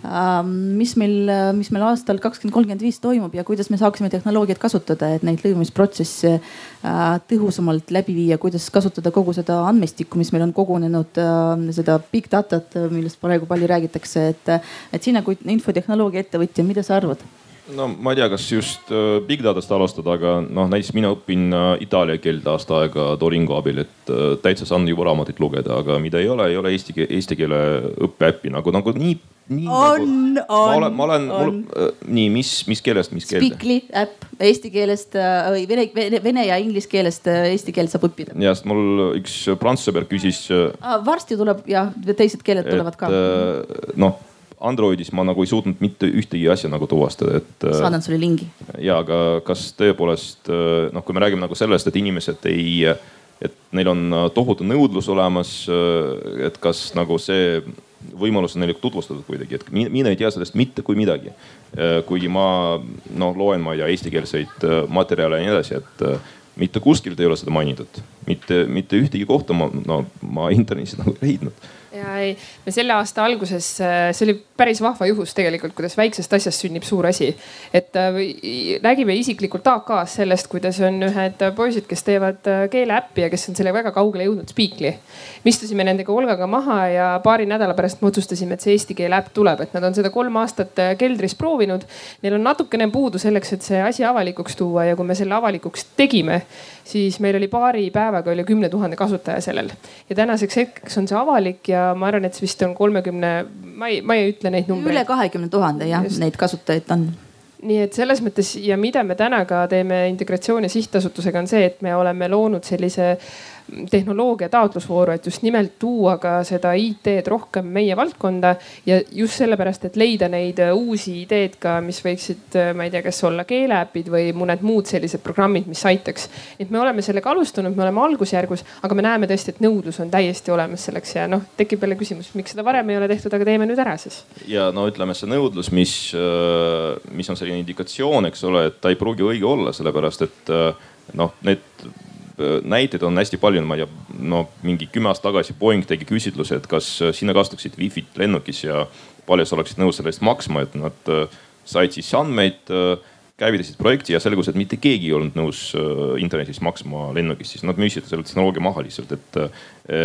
S2: ähm, mis meil, mis meil aastal kakskümmend kolmkümmend viis toimub ja kuidas me saaksime tehnoloogiat kasutada, et neid lõimumisprotsesse äh, tõhusamalt läbi viia, kuidas kasutada kogu seda andmestikku, mis meil on kogunenud, äh, seda big data't, millest praegu palju räägitakse, et, et sina kui infotehnoloogia ettevõtja, mida sa arvad?
S3: No ma ei tea, kas just äh, big datast alustada, aga noh, näiteks mina õpin äh, itaalia keelt aasta aega Duolingo abil, et äh, täitsa saan juba raamatuid lugeda, aga mida ei ole, ei ole eesti, eesti keele õppeäppi nagu, nagu nii.
S2: nii on
S3: nagu,, on. ma olen, ma olen, mul nii, mis, mis keelest, mis keelde?
S2: Speakly äpp eesti keelest või vene, vene, vene ja inglise keelest eesti keelt saab õppida.
S3: ja, sest mul üks prantsuse sõber küsis
S2: ah,. varsti tuleb jah, teised keeled tulevad ka.
S3: noh Androidis ma nagu ei suutnud mitte ühtegi asja nagu tuvastada, et.
S2: Äh, saadan sulle lingi.
S3: ja, aga kas tõepoolest äh, noh, kui me räägime nagu sellest, et inimesed ei, et neil on äh, tohutu nõudlus olemas, et kas nagu see võimalus on neile tutvustatud kuidagi, et mina ei tea sellest mitte kui midagi. kuigi ma noh, loen, ma ei tea, eestikeelseid materjale ja nii edasi, et mitte kuskilt ei ole seda mainitud, mitte, mitte ühtegi kohta ma, no ma internetis nagu ei leidnud
S5: ja ei, me selle aasta alguses, äh, see oli päris vahva juhus tegelikult, kuidas väiksest asjast sünnib suur asi. et äh, nägime isiklikult AK-s sellest, kuidas on ühed poisid, kes teevad äh, keeleäppi ja kes on selle väga kaugele jõudnud Speakly. me istusime nendega Olgaga maha ja paari nädala pärast me otsustasime, et see eesti keele äpp tuleb, et nad on seda kolm aastat keldris proovinud. Neil on natukene puudu selleks, et see asi avalikuks tuua ja kui me selle avalikuks tegime, siis meil oli paari päevaga üle kümne tuhande kasutaja sellel. ja tänaseks hetkeks on see avalik ja ma arvan, et see vist on kolmekümne, ma ei, ma ei ütle neid numbreid.
S2: üle kahekümne tuhande jah, neid kasutajaid on
S5: nii et selles mõttes ja mida me täna ka teeme Integratsiooni Sihtasutusega on see, et me oleme loonud sellise tehnoloogia taotlusvooru, et just nimelt tuua ka seda IT-d rohkem meie valdkonda ja just sellepärast, et leida neid äh, uusi ideed ka, mis võiksid, äh, ma ei tea, kas olla keeleäpid või mõned muud sellised programmid, mis aitaks. et me oleme sellega alustanud, me oleme algusjärgus, aga me näeme tõesti, et nõudlus on täiesti olemas selleks ja noh, tekib jälle küsimus, miks seda varem ei ole tehtud, aga teeme nüüd ära siis.
S3: ja no ütleme, see nõudlus, mis, äh, mis on selline indikatsioon, eks ole, et ta ei pruugi õige olla, sellepärast et noh, need näiteid on hästi palju, ma ei tea, no mingi kümme aastat tagasi Boeing tegi küsitluse, et kas äh, sina kasutaksid wifi't lennukis ja palju sa oleksid nõus selle eest maksma, et nad äh, said siis andmeid, käivitasid projekti ja selgus, et mitte keegi ei olnud nõus internetis maksma lennukis, siis nad müüsid selle tehnoloogia maha lihtsalt, et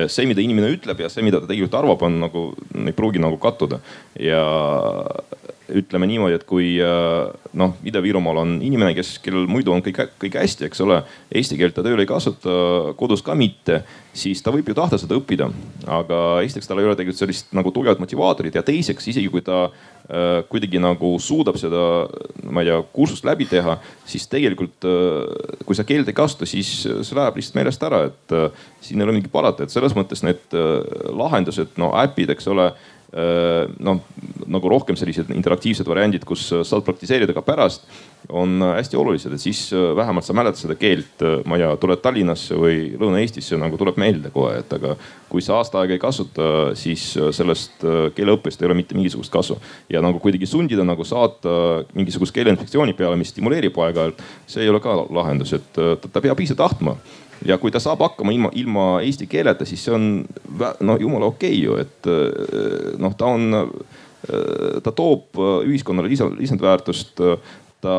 S3: see, mida inimene ütleb ja see, mida ta tegelikult arvab, on nagu, ei pruugi nagu kattuda. Ja ütleme niimoodi, et kui äh, noh, Ida-Virumaal on inimene, kes, kellel muidu on kõik, kõik hästi, eks ole. Eesti keelt ta tööl ei kasuta, kodus ka mitte, siis ta võib ju tahta seda õppida. aga esiteks tal ei ole tegelikult sellist nagu tugevat motivaatorit ja teiseks isegi kui ta äh, kuidagi nagu suudab seda, ma ei tea, kursust läbi teha, siis tegelikult äh, kui sa keelt ei kasuta, siis see läheb lihtsalt meelest ära, et äh, siin ei ole mingit parata, et selles mõttes need äh, lahendused, no äpid, eks ole noh, nagu rohkem sellised interaktiivsed variandid, kus saad praktiseerida ka pärast, on hästi olulised, et siis äh, vähemalt sa mäletad seda keelt, äh, ma ei tea, tuled Tallinnasse või Lõuna-Eestisse nagu tuleb meelde kohe, et aga kui sa aasta aega ei kasuta, siis sellest keeleõppest ei ole mitte mingisugust kasu. ja nagu kuidagi sundida nagu saata mingisugust keeleinspektsiooni peale, mis stimuleerib aeg-ajalt, see ei ole ka lahendus, et ta peab ise tahtma ja kui ta saab hakkama ilma, ilma eesti keeleta, siis see on no jumala okei okay ju, et eh, noh, ta on, eh, ta toob ühiskonnale lisa, lisandväärtust ta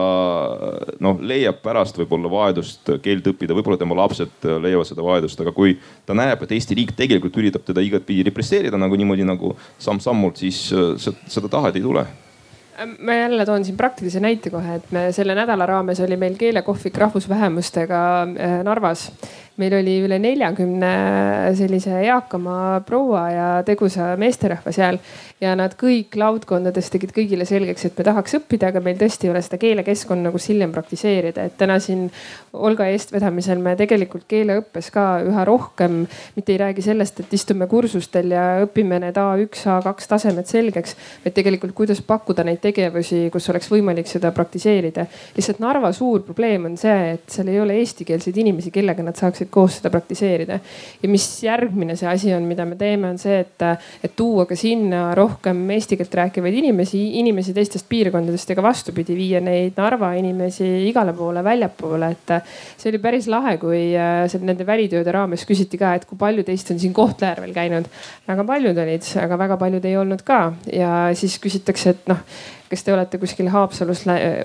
S3: noh, leiab pärast võib-olla vajadust keelt õppida, võib-olla tema lapsed leiavad seda vajadust, aga kui ta näeb, et Eesti riik tegelikult üritab teda igatpidi represseerida nagu niimoodi nagu samm-sammult, siis eh, seda tahet ei tule
S5: ma jälle toon siin praktilise näite kohe, et me selle nädala raames oli meil keelekohvik rahvusvähemustega Narvas meil oli üle neljakümne sellise eakama proua ja tegusa meesterahva seal ja nad kõik laudkondades tegid kõigile selgeks, et me tahaks õppida, aga meil tõesti ei ole seda keelekeskkonda, kus hiljem praktiseerida, et täna siin Olga eestvedamisel me tegelikult keeleõppes ka üha rohkem mitte ei räägi sellest, et istume kursustel ja õpime need A1, A2 tasemed selgeks, vaid tegelikult kuidas pakkuda neid tegevusi, kus oleks võimalik seda praktiseerida. lihtsalt Narva suur probleem on see, et seal ei ole eestikeelseid inimesi, kellega nad saaksid võimalik koos seda praktiseerida. ja mis järgmine see asi on, mida me teeme, on see, et, et tuua ka sinna rohkem eesti keelt rääkivaid inimesi, inimesi teistest piirkondadest ja ka vastupidi, viia neid Narva inimesi igale poole väljapoole, et see oli päris lahe, kui nende välitööde raames küsiti ka, et kui palju teist on siin Kohtla-Järvel käinud. väga paljud olid, aga väga paljud ei olnud ka ja siis küsitakse, et noh kas te olete kuskil Haapsalus,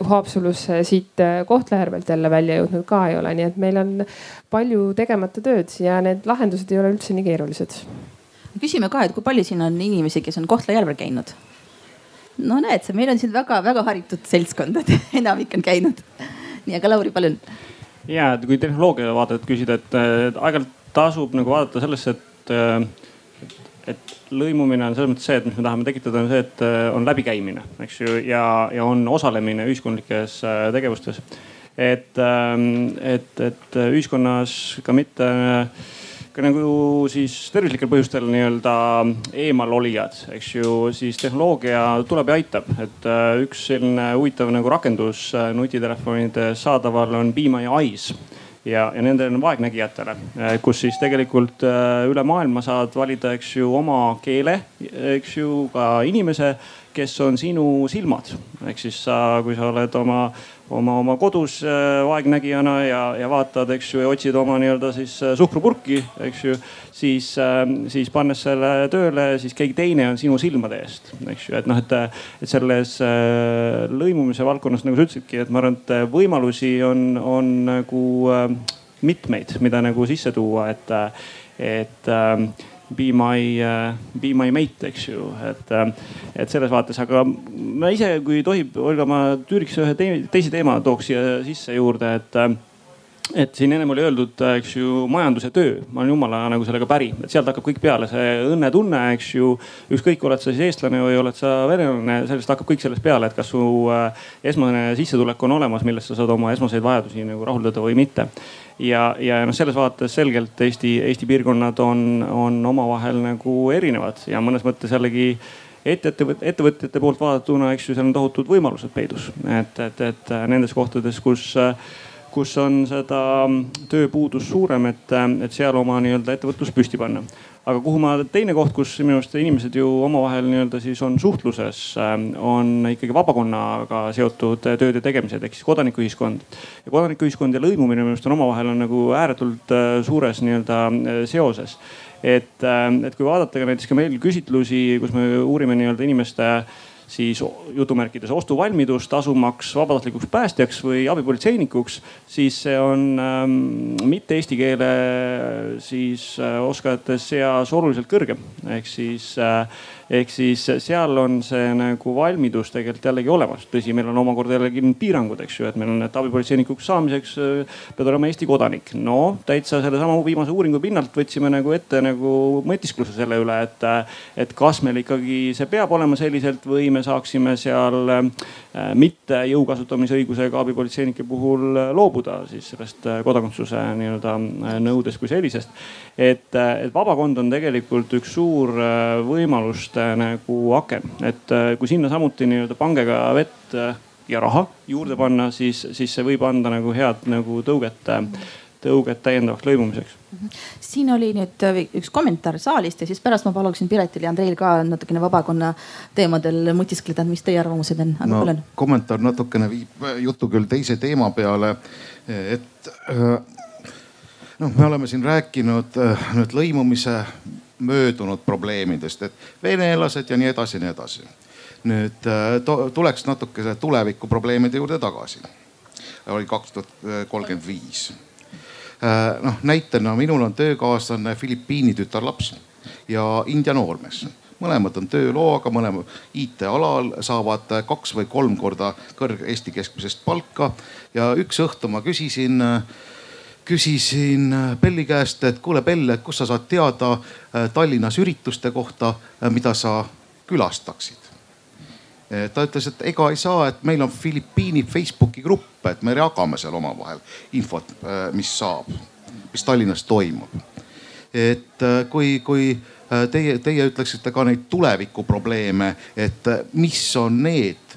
S5: Haapsalus siit Kohtla-Järvelt jälle välja jõudnud ka ei ole, nii et meil on palju tegemata tööd ja need lahendused ei ole üldse nii keerulised.
S2: küsime ka, et kui palju siin on inimesi, kes on Kohtla-Järvel käinud? no näed sa, meil on siin väga-väga haritud seltskond, et enamik on käinud. nii, aga Lauri, palun.
S4: ja, et kui tehnoloogia vaadet küsida, et aeg-ajalt tasub nagu vaadata sellesse, et et lõimumine on selles mõttes see, et mis me tahame tekitada, on see, et äh, on läbikäimine, eks ju, ja, ja on osalemine ühiskondlikes äh, tegevustes. et, ähm, et, et ühiskonnas ka mitte ka nagu siis tervislikel põhjustel nii-öelda eemalolijad, eks ju, siis tehnoloogia tuleb ja aitab. et äh, üks selline huvitav nagu rakendus nutitelefonides saadaval on Be My Eyes ja, ja nendele vaegnägijatele, äh, kus siis tegelikult äh, üle maailma saad valida, eks ju, oma keele, eks ju, ka inimese, kes on sinu silmad. ehk siis sa, kui sa oled oma oma, oma kodus äh, vaegnägijana ja, ja vaatad, eks ju, ja otsid oma nii-öelda siis äh, suhkrupurki, eks ju. siis, ähm, siis pannes selle tööle, siis keegi teine on sinu silmade eest, eks ju, et noh, et, et selles äh, lõimumise valdkonnas, nagu sa ütlesidki, et ma arvan, et võimalusi on, on nagu mitmeid, mida nagu sisse tuua, et, et ähm, Be my uh,, be my mate, eks ju, et, uh, et selles vaates, aga ma ise, kui tohib, Olga, ma tüüriks ühe teise teema tooks siia sisse juurde, et uh, et siin ennem oli öeldud, eks ju, majandus ja töö, ma olen jumala nagu sellega päri, et sealt hakkab kõik peale, see õnnetunne, eks ju. ükskõik, oled sa siis eestlane või oled sa venelane, sellest hakkab kõik sellest peale, et kas su esmane sissetulek on olemas, millest sa saad oma esmaseid vajadusi nagu rahuldada või mitte ja, ja noh, selles vaates selgelt Eesti, Eesti piirkonnad on, on omavahel nagu erinevad ja mõnes mõttes jällegi ettevõtjate, ettevõtjate poolt vaadatuna, eks ju, seal on tohutud võimalused peidus. et, et, et nendes kohtades, kus, kus on seda tööpuudus suurem, et, et seal oma nii-öelda ettevõtlus püsti panna aga kuhu ma, teine koht, kus minu arust inimesed ju omavahel nii-öelda siis on suhtluses, ähm, on ikkagi vabakonnaga seotud tööde tegemised ehk siis kodanikuühiskond. ja kodanikuühiskond ja lõimumine minu arust on omavahel on nagu ääretult äh, suures nii-öelda äh, seoses. et, ähm, et kui vaadata ka näiteks ka meil küsitlusi, kus me uurime nii-öelda inimeste siis jutumärkides ostuvalmidust asumaks vabatahtlikuks päästjaks või abipolitseinikuks, siis see on ähm, mitte eesti keele siis äh, oskajate seas oluliselt kõrgem. ehk siis äh, ehk siis seal on see nagu valmidus tegelikult jällegi olemas. tõsi, meil on omakorda jällegi piirangud, eks ju, et meil on, et abipolitseinikuks saamiseks pead olema Eesti kodanik. no täitsa sellesama viimase uuringu pinnalt võtsime nagu ette nagu mõtiskluse selle üle, et, et kas meil ikkagi see peab olema selliselt või me saaksime seal mitte jõu kasutamise õigusega abipolitseinike puhul loobuda siis sellest kodakondsuse nii-öelda nõudest kui sellisest. et, et vabakond on tegelikult üks suur võimalus võimaluste nagu aken, et äh, kui sinna samuti nii-öelda pangega vett äh, ja raha juurde panna, siis, siis see võib anda nagu head nagu tõuget, äh, tõuget täiendavaks lõimumiseks.
S2: siin oli nüüd üks kommentaar saalist ja siis pärast ma paluksin Piretil ja Andreil ka natukene vabakonna teemadel mõtiskleda, mis teie arvamused on, aga
S6: no,
S2: palun.
S6: kommentaar natukene viib jutu küll teise teema peale, et noh, me oleme siin rääkinud nüüd lõimumise möödunud probleemidest, et venelased ja nii edasi ja nii edasi. nüüd äh, tuleks natuke tuleviku probleemide juurde tagasi. oli kaks tuhat kolmkümmend viis. Äh, noh näitena minul on töökaaslane Filipiini tütarlaps ja India noormees mõlemad on tööloaga, mõlemad IT-alal saavad kaks või kolm korda kõrge Eesti keskmisest palka. ja üks õhtu ma küsisin äh, küsisin äh, Belli käest, et kuule Bell, et kust sa saad teada äh, Tallinnas ürituste kohta, äh, mida sa külastaksid. ta ütles, et ega ei saa, et meil on Filipiini Facebooki grupp, et me jagame seal omavahel infot, mis saab, mis Tallinnas toimub. et kui, kui teie, teie ütleksite ka neid tulevikuprobleeme, et mis on need,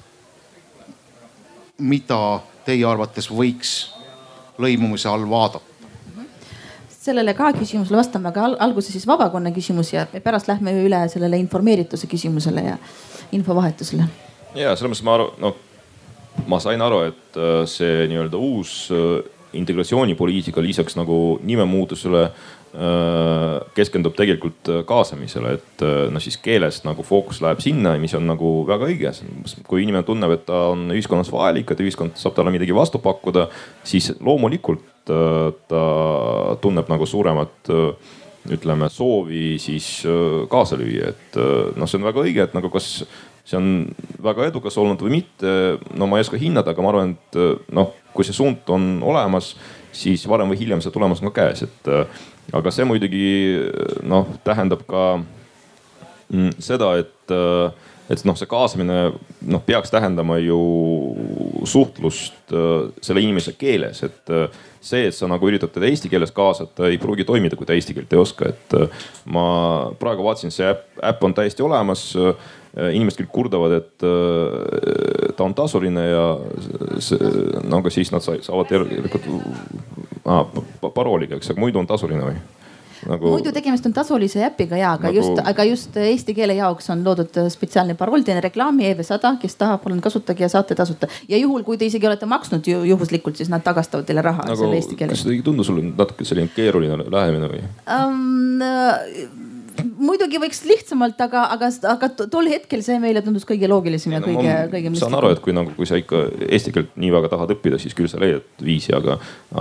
S6: mida teie arvates võiks lõimumise all vaadata?
S2: sellele ka küsimusele vastama, aga alguses siis vabakonna küsimus ja pärast lähme üle sellele informeerituse küsimusele ja infovahetusele.
S3: ja selles mõttes ma aru, noh, ma sain aru, et äh, see nii-öelda uus äh, integratsioonipoliitika lisaks nagu nimemuutusele äh, keskendub tegelikult kaasamisele, et noh, siis keelest nagu fookus läheb sinna, mis on nagu väga õige. kui inimene tunneb, et ta on ühiskonnas vajalik, et ühiskond saab talle midagi vastu pakkuda, siis loomulikult ta tunneb nagu suuremat ütleme soovi siis kaasa lüüa, et noh, see on väga õige, et nagu kas see on väga edukas olnud või mitte, no ma ei oska hinnata, aga ma arvan, et noh, kui see suund on olemas, siis varem või hiljem see tulemus on ka käes, et aga see muidugi noh, tähendab ka mm, seda, et, et noh, see kaasamine noh, peaks tähendama ju suhtlust selle inimese keeles, et see, et sa nagu üritad teda eesti keeles kaasata, ei pruugi toimida, kui ta eesti keelt ei oska, et ma praegu vaatasin, see äpp, äpp on täiesti olemas inimesed küll kurdavad, et äh, ta on tasuline ja see, no aga siis nad saavad järelikult ah, parooliga, eks, aga muidu on tasuline või?
S2: Nagu... muidu tegemist on tasulise äpiga ja, aga nagu... just, aga just eesti keele jaoks on loodud spetsiaalne parool, teen reklaami EV100, kes tahab, palun kasutage ja saate tasuta. ja juhul, kui te isegi olete maksnud ju, juhuslikult, siis nad tagastavad teile raha nagu, selle eesti keeles.
S3: kas see ei tundu sulle natuke selline keeruline lähenemine või
S2: um,? Muidugi võiks lihtsamalt, aga, aga, aga tol hetkel see meile tundus kõige loogilisem ja, no, kõige, kõige
S3: saan aru, et kui nagu, kui sa ikka eesti keelt nii väga tahad õppida, siis küll sa leiad viisi, aga,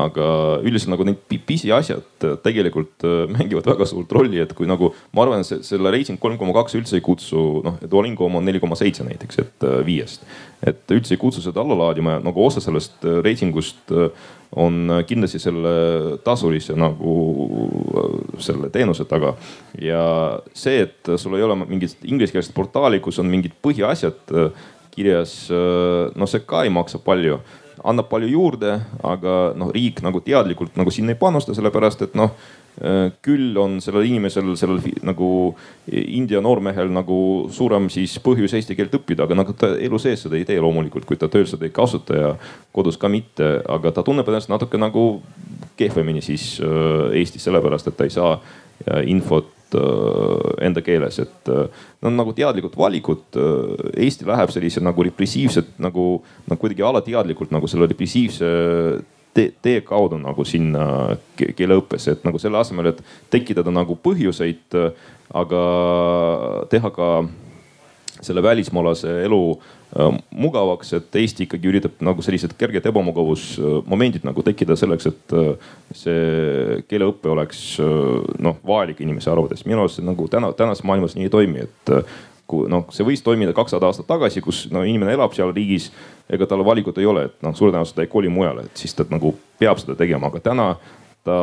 S3: aga üldiselt nagu need pisiasjad tegelikult äh, mängivad väga suurt rolli, et kui nagu ma arvan, selle Racing kolm koma kaks üldse ei kutsu, noh, Duolingo oma on neli koma seitse näiteks, et äh, viiest. et üldse ei kutsu seda alla laadima ja nagu osa sellest äh, reisingust on kindlasti selle tasulise nagu selle teenuse taga. ja see, et sul ei ole mingit inglisekeelset portaali, kus on mingid põhiasjad äh, kirjas, äh, noh, see ka ei maksa palju. Annab palju juurde, aga noh, riik nagu teadlikult nagu sinna ei panusta, sellepärast et noh Äh, küll on sellel inimesel, sellel nagu India noormehel nagu suurem siis põhjus eesti keelt õppida, aga nagu ta elu sees seda ei tee loomulikult, kui ta tööl seda ei kasuta ja kodus ka mitte, aga ta tunneb ennast natuke nagu kehvemini siis Eestis, sellepärast et ta ei saa infot enda keeles, et no nagu teadlikud valikud. Eesti läheb sellise nagu repressiivset nagu, nagu kuidagi alateadlikult nagu selle repressiivse tee, tee kaudu nagu sinna keeleõppesse, et nagu selle asemel, et tekitada nagu põhjuseid, aga teha ka selle välismaalase elu äh, mugavaks, et Eesti ikkagi üritab nagu sellised kerged ebamugavusmomendid nagu tekkida selleks, et äh, see keeleõpe oleks äh, noh vajalik inimese arvates. minu arust see nagu täna, tänases maailmas nii ei toimi, et kui noh, see võis toimida kakssada aastat tagasi, kus no inimene elab seal riigis, ega tal valikut ei ole, et noh, suure tõenäosusega ta ei koli mujale, et siis ta nagu peab seda tegema, aga täna ta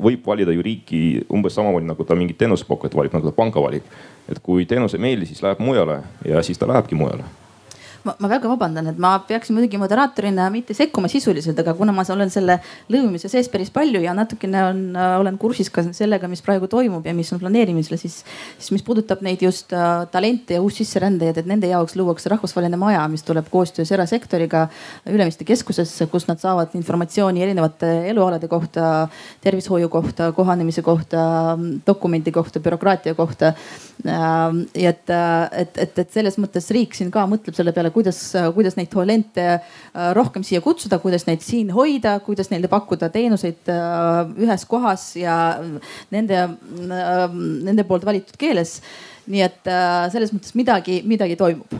S3: võib valida ju riiki umbes samamoodi nagu ta mingit teenusepakkujat valib, nagu ta panka valib. et kui teenus ei meeldi, siis läheb mujale ja siis ta lähebki mujale
S2: ma, väga vabandan, et ma peaksin muidugi moderaatorina mitte sekkuma sisuliselt, aga kuna ma olen selle lõimimise sees päris palju ja natukene on, äh, olen kursis ka sellega, mis praegu toimub ja mis on planeerimisel, siis, siis mis puudutab neid just äh, talente ja uussisserändajaid, et nende jaoks luuakse rahvusvaheline maja, mis tuleb koostöös erasektoriga Ülemiste keskusesse, kus nad saavad informatsiooni erinevate elualade kohta, tervishoiu kohta, kohanemise kohta, dokumendi kohta, bürokraatia kohta. Ja et, et, et, et selles mõttes riik siin ka mõtleb selle peale, kuidas, kuidas neid talente äh, rohkem siia kutsuda, kuidas neid siin hoida, kuidas neile pakkuda teenuseid äh, ühes kohas ja nende, äh, nende poolt valitud keeles. nii et selles mõttes midagi, midagi toimub.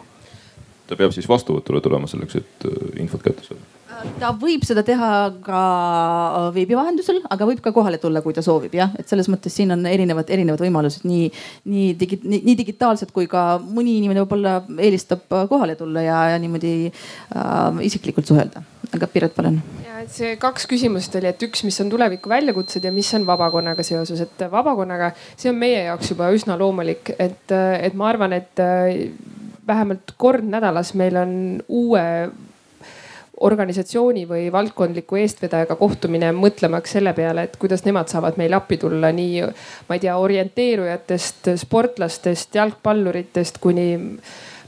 S3: ta peab siis vastuvõtule tulema selleks, et infot kätte saada
S2: ta võib seda teha ka äh, veebi vahendusel, aga võib ka kohale tulla, kui ta soovib jah, et selles mõttes siin on erinevad, erinevad võimalused nii, nii digi-, nii, nii digitaalsed kui ka mõni inimene võib-olla eelistab äh, kohale tulla ja, ja niimoodi äh, isiklikult suhelda. aga Piret, palun.
S5: ja et see kaks küsimust oli, et üks, mis on tuleviku väljakutsed ja mis on vabakonnaga seoses, et vabakonnaga, see on meie jaoks juba üsna loomulik, et, et ma arvan, et vähemalt kord nädalas meil on uue organisatsiooni või valdkondliku eestvedajaga kohtumine mõtlemaks selle peale, et kuidas nemad saavad meile appi tulla nii, ma ei tea, orienteerujatest, sportlastest, jalgpalluritest kuni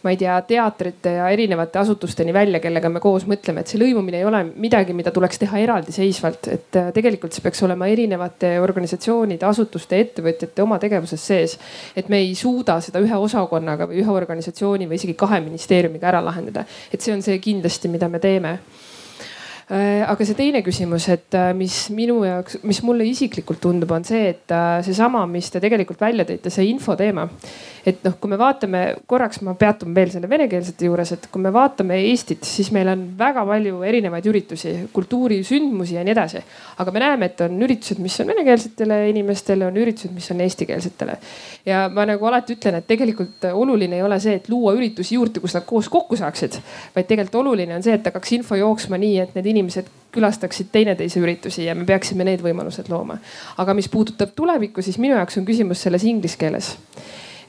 S5: ma ei tea, teatrite ja erinevate asutusteni välja, kellega me koos mõtleme, et see lõimumine ei ole midagi, mida tuleks teha eraldiseisvalt, et äh, tegelikult see peaks olema erinevate organisatsioonide, asutuste, ettevõtjate oma tegevuses sees. et me ei suuda seda ühe osakonnaga või ühe organisatsiooni või isegi kahe ministeeriumiga ära lahendada, et see on see kindlasti, mida me teeme aga see teine küsimus, et äh, mis minu jaoks, mis mulle isiklikult tundub, on see, et äh, seesama, mis te tegelikult välja tõite, see info teema. et noh, kui me vaatame korraks, ma peatun veel selle venekeelsete juures, et kui me vaatame Eestit, siis meil on väga palju erinevaid üritusi, kultuurisündmusi ja nii edasi. aga me näeme, et on üritused, mis on venekeelsetele inimestele, on üritused, mis on eestikeelsetele. ja ma nagu alati ütlen, et tegelikult oluline ei ole see, et luua üritusi juurde, kus nad koos kokku saaksid, vaid tegelikult oluline on see, et hakkaks info jooksma nii, et need inimesed külastaksid teineteise üritusi ja me peaksime need võimalused looma. aga mis puudutab tulevikku, siis minu jaoks on küsimus selles inglise keeles.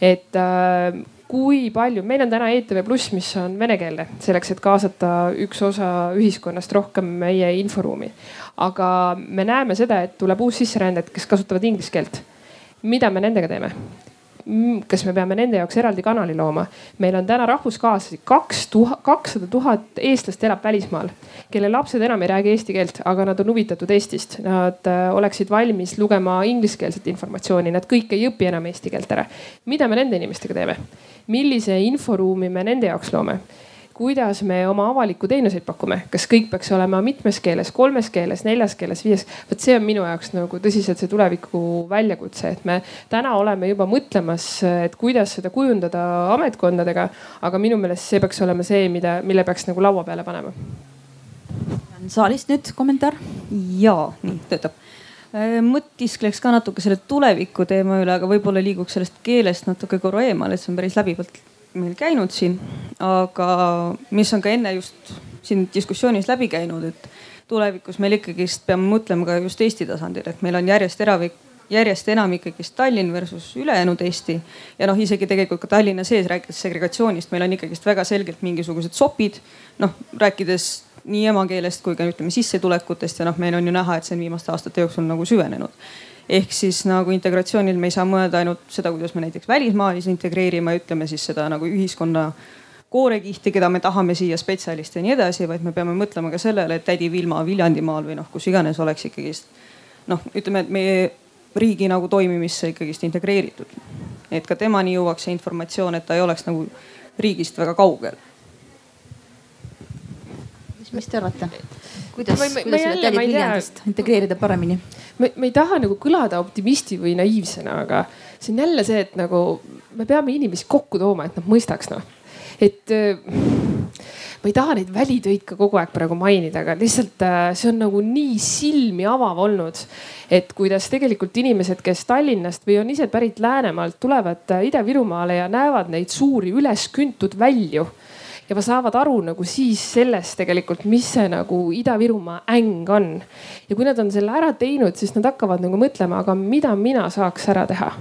S5: et äh, kui palju, meil on täna ETV Pluss, mis on venekeelne, selleks, et kaasata üks osa ühiskonnast rohkem meie inforuumi. aga me näeme seda, et tuleb uussisserändajad, kes kasutavad inglise keelt. mida me nendega teeme? Mm, kas me peame nende jaoks eraldi kanali looma? meil on täna rahvuskaaslasi kaks tuhat, kakssada tuhat eestlast elab välismaal, kelle lapsed enam ei räägi eesti keelt, aga nad on huvitatud Eestist. Nad äh, oleksid valmis lugema ingliskeelset informatsiooni, nad kõik ei õpi enam eesti keelt ära. mida me nende inimestega teeme? millise inforuumi me nende jaoks loome? Kuidas me oma avalikku teenuseid pakume, kas kõik peaks olema mitmes keeles, kolmes keeles, neljas keeles, viies. vot see on minu jaoks nagu tõsiselt see tuleviku väljakutse, et me täna oleme juba mõtlemas, et kuidas seda kujundada ametkondadega. aga minu meelest see peaks olema see, mida, mille peaks nagu laua peale panema.
S2: saalist nüüd kommentaar?
S8: ja, nii töötab äh, mõtiskleks ka natuke selle tuleviku teema üle, aga võib-olla liiguks sellest keelest natuke korra eemale, et see on päris läbivalt meil käinud siin, aga mis on ka enne just siin diskussioonis läbi käinud, et tulevikus meil ikkagist peame mõtlema ka just Eesti tasandil, et meil on järjest eravik, järjest enam ikkagist Tallinn versus ülejäänud Eesti. ja noh, isegi tegelikult ka Tallinna sees rääkides segregatsioonist, meil on ikkagist väga selgelt mingisugused sopid. noh, rääkides nii emakeelest kui ka ütleme sissetulekutest ja noh, meil on ju näha, et see on viimaste aastate jooksul nagu süvenenud ehk siis nagu integratsioonil me ei saa mõelda ainult seda, kuidas me näiteks välismaalasi integreerime, ütleme siis seda nagu ühiskonna koorekihti, keda me tahame siia spetsialiste ja nii edasi, vaid me peame mõtlema ka sellele, et tädi Vilma Viljandimaal või noh, kus iganes oleks ikkagist noh, ütleme, et meie riigi nagu toimimisse ikkagist integreeritud. et ka temani jõuaks see informatsioon, et ta ei oleks nagu riigist väga kaugel.
S2: Mis te arvate? kuidas, kuidas seda tädi Viljandist integreerida paremini?
S5: ma, ei taha nagu kõlada optimisti või naiivsena, aga see on jälle see, et nagu me peame inimesi kokku tooma, et nad mõistaks noh, et äh, ma ei taha neid välitöid ka kogu aeg praegu mainida, aga lihtsalt äh, see on nagu nii silmi avav olnud. et kuidas tegelikult inimesed, kes Tallinnast või on ise pärit Läänemaalt, tulevad äh, Ida-Virumaale ja näevad neid suuri üles küntud välju ja saavad aru nagu siis sellest tegelikult, mis see nagu Ida-Virumaa äng on. ja kui nad on selle ära teinud, siis nad hakkavad nagu mõtlema, aga mida mina saaks ära teha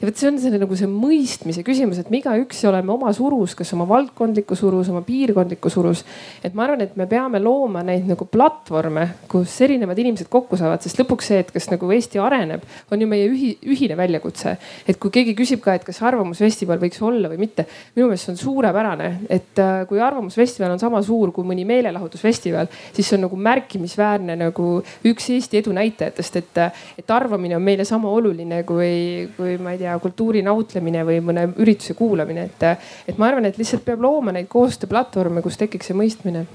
S5: ja vot see on selle nagu see mõistmise küsimus, et me igaüks oleme oma surus, kas oma valdkondlikus surus, oma piirkondlikus surus. et ma arvan, et me peame looma neid nagu platvorme, kus erinevad inimesed kokku saavad, sest lõpuks see, et kas nagu Eesti areneb, on ju meie ühi, ühine väljakutse. et kui keegi küsib ka, et kas Arvamusfestival võiks olla või mitte, minu meelest see on suurepärane, et äh, kui Arvamusfestival on sama suur kui mõni meelelahutusfestival, siis see on nagu märkimisväärne nagu üks Eesti edu näitajatest, et, et arvamine on meile sama oluline kui, kui ma ei tea, kultuuri nautlemine või mõne ürituse kuulamine, et, et ma arvan, et lihtsalt peab looma neid koostööplatvorme, kus tekiks see mõistmine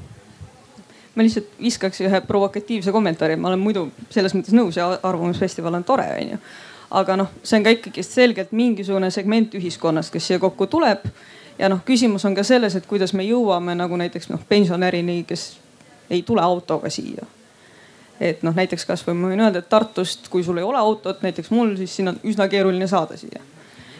S8: ma lihtsalt viskaks ühe provokatiivse kommentaari, ma olen muidu selles mõttes nõus ja Arvamusfestival on tore, onju. aga noh, see on ka ikkagist selgelt mingisugune segment ühiskonnast, kes siia kokku tuleb. ja noh, küsimus on ka selles, et kuidas me jõuame nagu näiteks noh pensionärini, kes ei tule autoga siia et noh, näiteks kasvõi ma võin öelda, et Tartust, kui sul ei ole autot, näiteks mul, siis siin on üsna keeruline saada siia.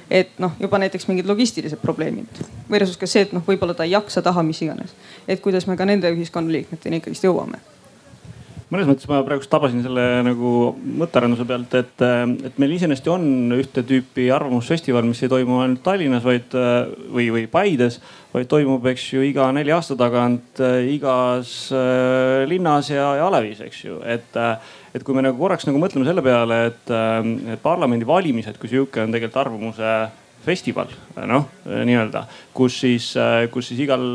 S8: et noh, juba näiteks mingid logistilised probleemid versus ka see, et noh, võib-olla ta ei jaksa, taha, mis iganes. et kuidas me ka nende ühiskonnaliikmeteni ikkagist jõuame
S4: mõnes mõttes ma praegust tabasin selle nagu mõttearenduse pealt, et, et meil iseenesest on ühte tüüpi arvamusfestival, mis ei toimu ainult Tallinnas, vaid või, või Paides, vaid toimub, eks ju, iga nelja aasta tagant igas äh, linnas ja, ja alevis, eks ju, et, et kui me nagu korraks nagu mõtleme selle peale, et, et parlamendivalimised kui sihuke on tegelikult arvamuse festival, noh nii-öelda, kus siis, kus siis igal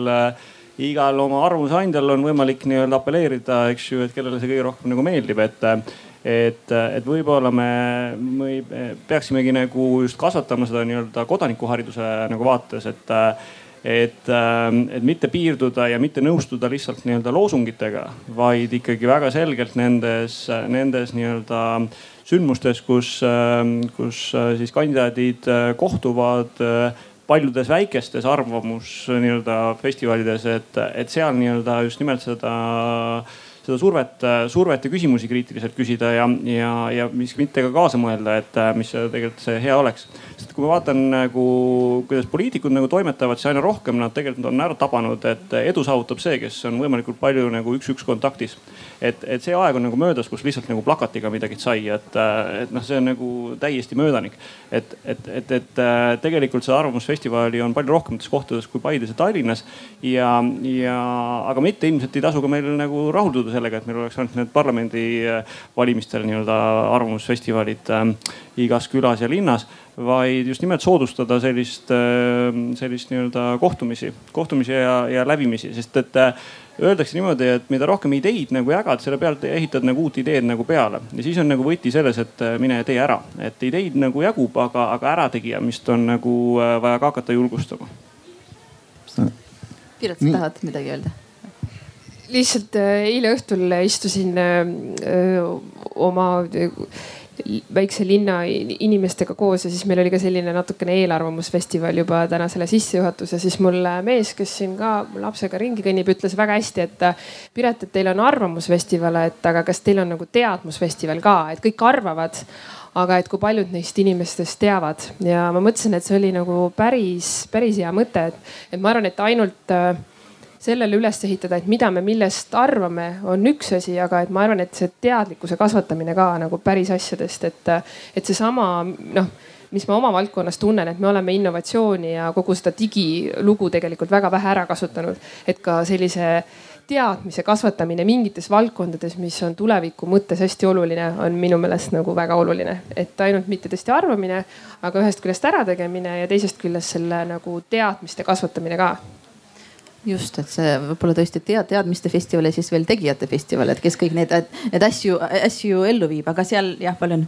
S4: igal oma arvamuse andjal on võimalik nii-öelda apelleerida, eks ju, et kellele see kõige rohkem nagu meeldib, et et, et võib-olla me, me peaksimegi nagu just kasvatama seda nii-öelda kodanikuhariduse nagu vaates, et et, et mitte piirduda ja mitte nõustuda lihtsalt nii-öelda loosungitega, vaid ikkagi väga selgelt nendes, nendes nii-öelda sündmustes, kus, kus siis kandidaadid kohtuvad paljudes väikestes arvamus nii-öelda festivalides, et, et seal nii-öelda just nimelt seda seda survet, survet ja küsimusi kriitiliselt küsida ja, ja, ja mis mitte ka kaasa mõelda, et mis tegelikult see hea oleks. Sest kui ma vaatan nagu, kuidas poliitikud nagu toimetavad, siis aina rohkem nad tegelikult on ära tabanud, et edu saavutab see, kes on võimalikult palju nagu üks-üks kontaktis. et, et see aeg on nagu möödas, kus lihtsalt nagu plakatiga midagi sai, et, et noh, see on nagu täiesti möödanik. et, et, et, et tegelikult seda Arvamusfestivali on palju rohkemates kohtades kui Paides ja Tallinnas ja, ja aga mitte ilmselt ei tasu ka meil nagu rahulduda sellega, et meil oleks ainult need parlamendivalimistel nii-öelda arvamusfestivalid äh, igas külas ja linnas, vaid just nimelt soodustada sellist, äh, sellist nii-öelda kohtumisi, kohtumisi ja, ja läbimisi, sest et äh, öeldakse niimoodi, et mida rohkem ideid nagu jagad, selle pealt ehitad nagu uut ideed nagu peale ja siis on nagu võti selles, et mine tee ära, et ideid nagu jagub, aga, aga ärategijamist on nagu vaja ka hakata julgustama.
S2: Piret, sa tahad midagi öelda?
S5: lihtsalt äh, eile õhtul istusin äh, oma väikse linna inimestega koos ja siis meil oli ka selline natukene eelarvamusfestival juba täna selle sissejuhatus ja siis mul mees, kes siin ka lapsega ringi kõnnib, ütles väga hästi, et Piret, et teil on arvamusfestival, et aga kas teil on nagu teadmusfestival ka, et kõik arvavad aga et kui paljud neist inimestest teavad? Ja ma mõtlesin, et see oli nagu päris, päris hea mõte, et, et ma arvan, et ainult äh, sellele üles ehitada, et mida me millest arvame, on üks asi, aga et ma arvan, et see teadlikkuse kasvatamine ka nagu päris asjadest, et, et seesama noh mis ma oma valdkonnas tunnen, et me oleme innovatsiooni ja kogu seda digilugu tegelikult väga vähe ära kasutanud. et ka sellise teadmise kasvatamine mingites valdkondades, mis on tuleviku mõttes hästi oluline, on minu meelest nagu väga oluline. et ainult mitte tõesti arvamine, aga ühest küljest ärategemine ja teisest küljest selle nagu teadmiste kasvatamine ka
S2: just, et see võib-olla tõesti tead, teadmiste festival ja siis veel tegijate festival, et kes kõik need, need asju, asju ellu viib, aga seal jah, palun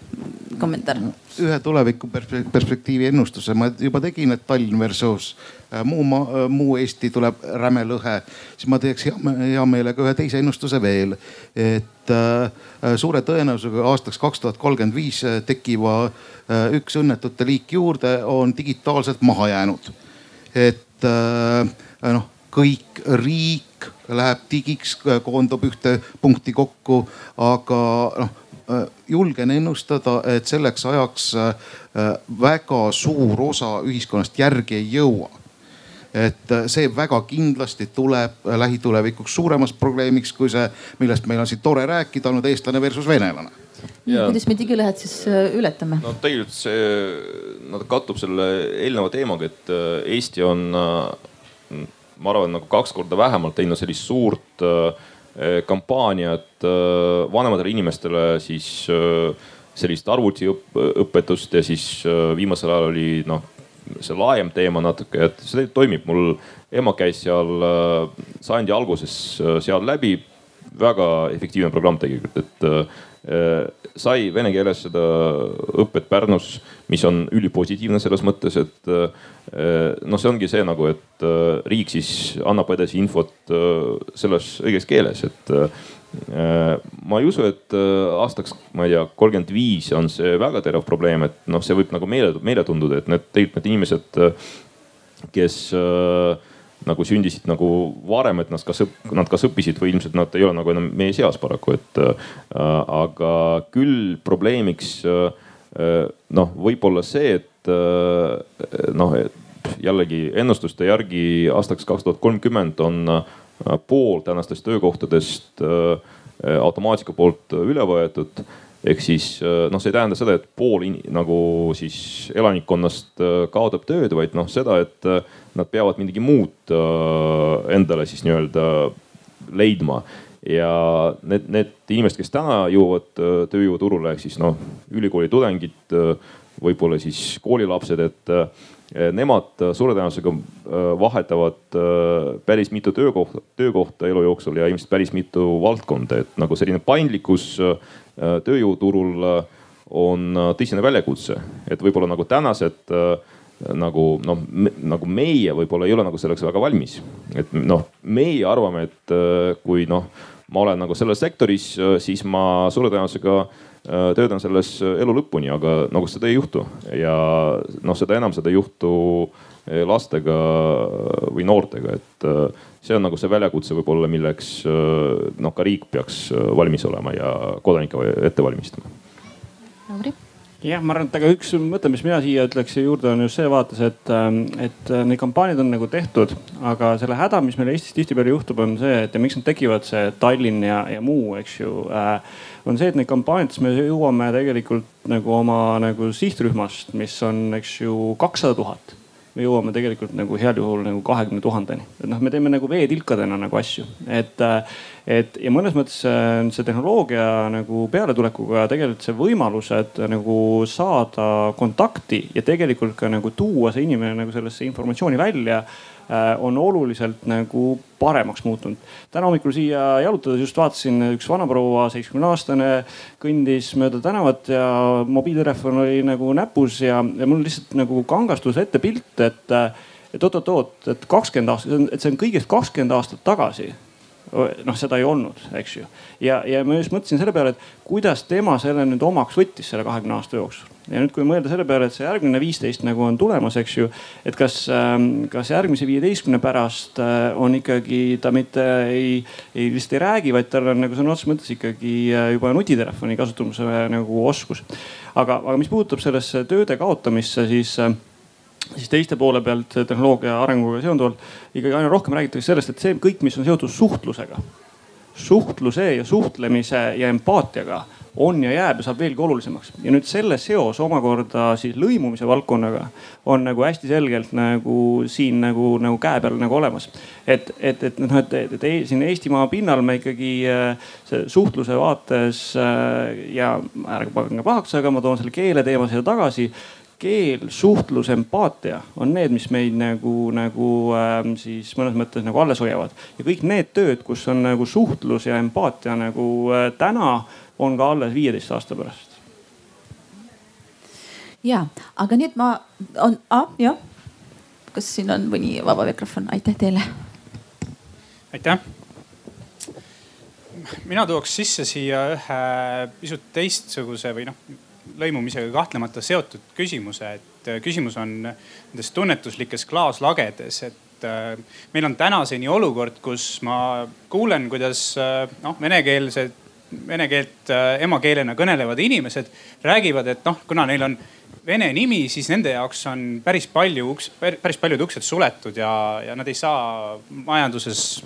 S2: kommentaar.
S6: ühe tuleviku perspektiivi ennustuse ma juba tegin, et Tallinn versus äh, muu maa, äh, muu Eesti tuleb räme lõhe, siis ma teeks hea, hea meelega ühe teise ennustuse veel. et äh, suure tõenäosusega aastaks kaks tuhat kolmkümmend viis tekiva äh, üks õnnetute liik juurde on digitaalselt maha jäänud. et äh, noh kõik riik läheb digiks, koondub ühte punkti kokku, aga noh julgen ennustada, et selleks ajaks äh, väga suur osa ühiskonnast järgi ei jõua et äh, see väga kindlasti tuleb lähitulevikuks suuremaks probleemiks kui see, millest meil on siin tore rääkida olnud, eestlane versus venelane.
S2: Ja, kuidas me digilõhed siis äh, ületame?
S3: no tegelikult see, no ta kattub selle eelneva teemaga, et Eesti on ma arvan, nagu kaks korda vähemalt teinud sellist suurt äh, kampaaniat äh, vanematele inimestele siis äh, sellist arvutiõpetust ja siis viimasel ajal oli noh, see laiem teema natuke, et see toimib. mul ema käis seal sajandi alguses seal läbi. väga efektiivne programm tegelikult, et sai vene keeles seda õpet Pärnus, mis on ülipositiivne selles mõttes, et noh, see ongi see nagu, et riik siis annab edasi infot selles õiges keeles, et ma ei usu, et aastaks, ma ei tea, kolmkümmend viis on see väga terav probleem, et noh, see võib nagu meele, meile tunduda, et need tegelikult need inimesed, kes äh, nagu sündisid nagu varem, et nad kas, nad kas õppisid või ilmselt nad ei ole nagu enam meie seas paraku, et äh,. aga küll probleemiks äh, noh, võib-olla see, et äh, noh, jällegi ennustuste järgi aastaks kaks tuhat kolmkümmend on äh, pool tänastest töökohtadest äh, automaatika poolt üle võetud ehk siis äh, noh, see ei tähenda seda, et pool in, nagu siis elanikkonnast äh, kaotab tööd, vaid noh, seda, et äh, nad peavad midagi muud endale siis nii-öelda leidma. Ja need, need inimesed, kes täna jõuavad tööjõuturule ehk siis noh, ülikooli tudengid võib-olla siis koolilapsed, et nemad suure tõenäosusega vahetavad päris mitu töökohta, töökohta elu jooksul ja ilmselt päris mitu valdkonda, et nagu selline paindlikkus tööjõuturul on tõsine väljakutse, et võib-olla nagu tänased nagu noh, nagu meie võib-olla ei ole nagu selleks väga valmis. et noh, meie arvame, et kui noh, ma olen nagu selles sektoris, siis ma suure tõenäosusega äh, töötan selles elu lõpuni, aga nagu seda ei juhtu ja noh, seda enam seda ei juhtu äh, lastega või noortega, et äh, see on nagu see väljakutse võib-olla, milleks noh, ka riik peaks valmis olema ja kodanikke ette valmistama.
S2: Lauri
S4: jah, ma arvan, et aga üks mõte, mis mina siia ütleks juurde on just see vaates, et, ähm, et äh, need kampaaniad on nagu tehtud, aga selle häda, mis meil Eestis tihtipeale juhtub, on see, et ja miks nad tekivad, see Tallinn ja, ja muu, eks ju äh,. on see, et neid kampaaniates me jõuame tegelikult nagu oma nagu sihtrühmast, mis on, eks ju, kakssada tuhat me jõuame tegelikult nagu heal juhul nagu kahekümne tuhandeni. et noh, me teeme nagu veetilkadena nagu asju, et, et ja mõnes mõttes see tehnoloogia nagu pealetulekuga tegelikult see võimalused nagu saada kontakti ja tegelikult ka nagu tuua see inimene nagu sellesse informatsiooni välja Äh, on oluliselt nagu paremaks muutunud. täna hommikul siia jalutades just vaatasin, üks vanaproua, seitsmekümne aastane, kõndis mööda tänavat ja mobiiltelefon oli nagu näpus ja, ja mul lihtsalt nagu kangastus ette pilt, et, et oot-oot-oot, et kakskümmend aastat, et see on kõigest kakskümmend aastat tagasi noh, seda ei olnud, eks ju. ja, ja ma just mõtlesin selle peale, et kuidas tema selle nüüd omaks võttis selle kahekümne aasta jooksul. ja nüüd, kui mõelda selle peale, et see järgmine viisteist nagu on tulemas, eks ju. et kas, ähm, kas järgmise viieteistkümne pärast äh, on ikkagi ta mitte ei, ei lihtsalt ei räägi, vaid tal on nagu sõna otseses mõttes ikkagi äh, juba nutitelefoni kasutamise nagu oskus. aga, aga mis puudutab sellesse tööde kaotamisse, siis äh, siis teiste poole pealt tehnoloogia arenguga seonduvalt ikkagi aina rohkem räägitakse sellest, et see kõik, mis on seotud suhtlusega, suhtluse ja suhtlemise ja empaatiaga on ja jääb ja saab veelgi olulisemaks. ja nüüd selle seos omakorda siis lõimumise valdkonnaga on nagu hästi selgelt nagu siin nagu, nagu käe peal nagu olemas. et, et, et noh, et, et, et siin Eestimaa pinnal me ikkagi äh, suhtluse vaates äh, ja ärge pange pahaks, aga ma toon selle keele teema siia tagasi keel, suhtlus, empaatia on need, mis meid nagu, nagu äh, siis mõnes mõttes nagu alles hoiavad. ja kõik need tööd, kus on nagu suhtlus ja empaatia nagu äh, täna, on ka alles viieteist aasta pärast.
S2: ja, aga nüüd ma, on ah,, jah. kas siin on mõni vaba mikrofon, aitäh teile.
S9: aitäh mina tooks sisse siia ühe pisut teistsuguse või noh, lõimumisega kahtlemata seotud küsimuse, et äh, küsimus on nendes tunnetuslikes klaaslagedes, et äh, meil on tänaseni olukord, kus ma kuulen, kuidas äh, noh, venekeelsed, vene keelt emakeelena kõnelevad inimesed räägivad, et noh, kuna neil on vene nimi, siis nende jaoks on päris palju uks, päris paljud uksed suletud ja, ja nad ei saa majanduses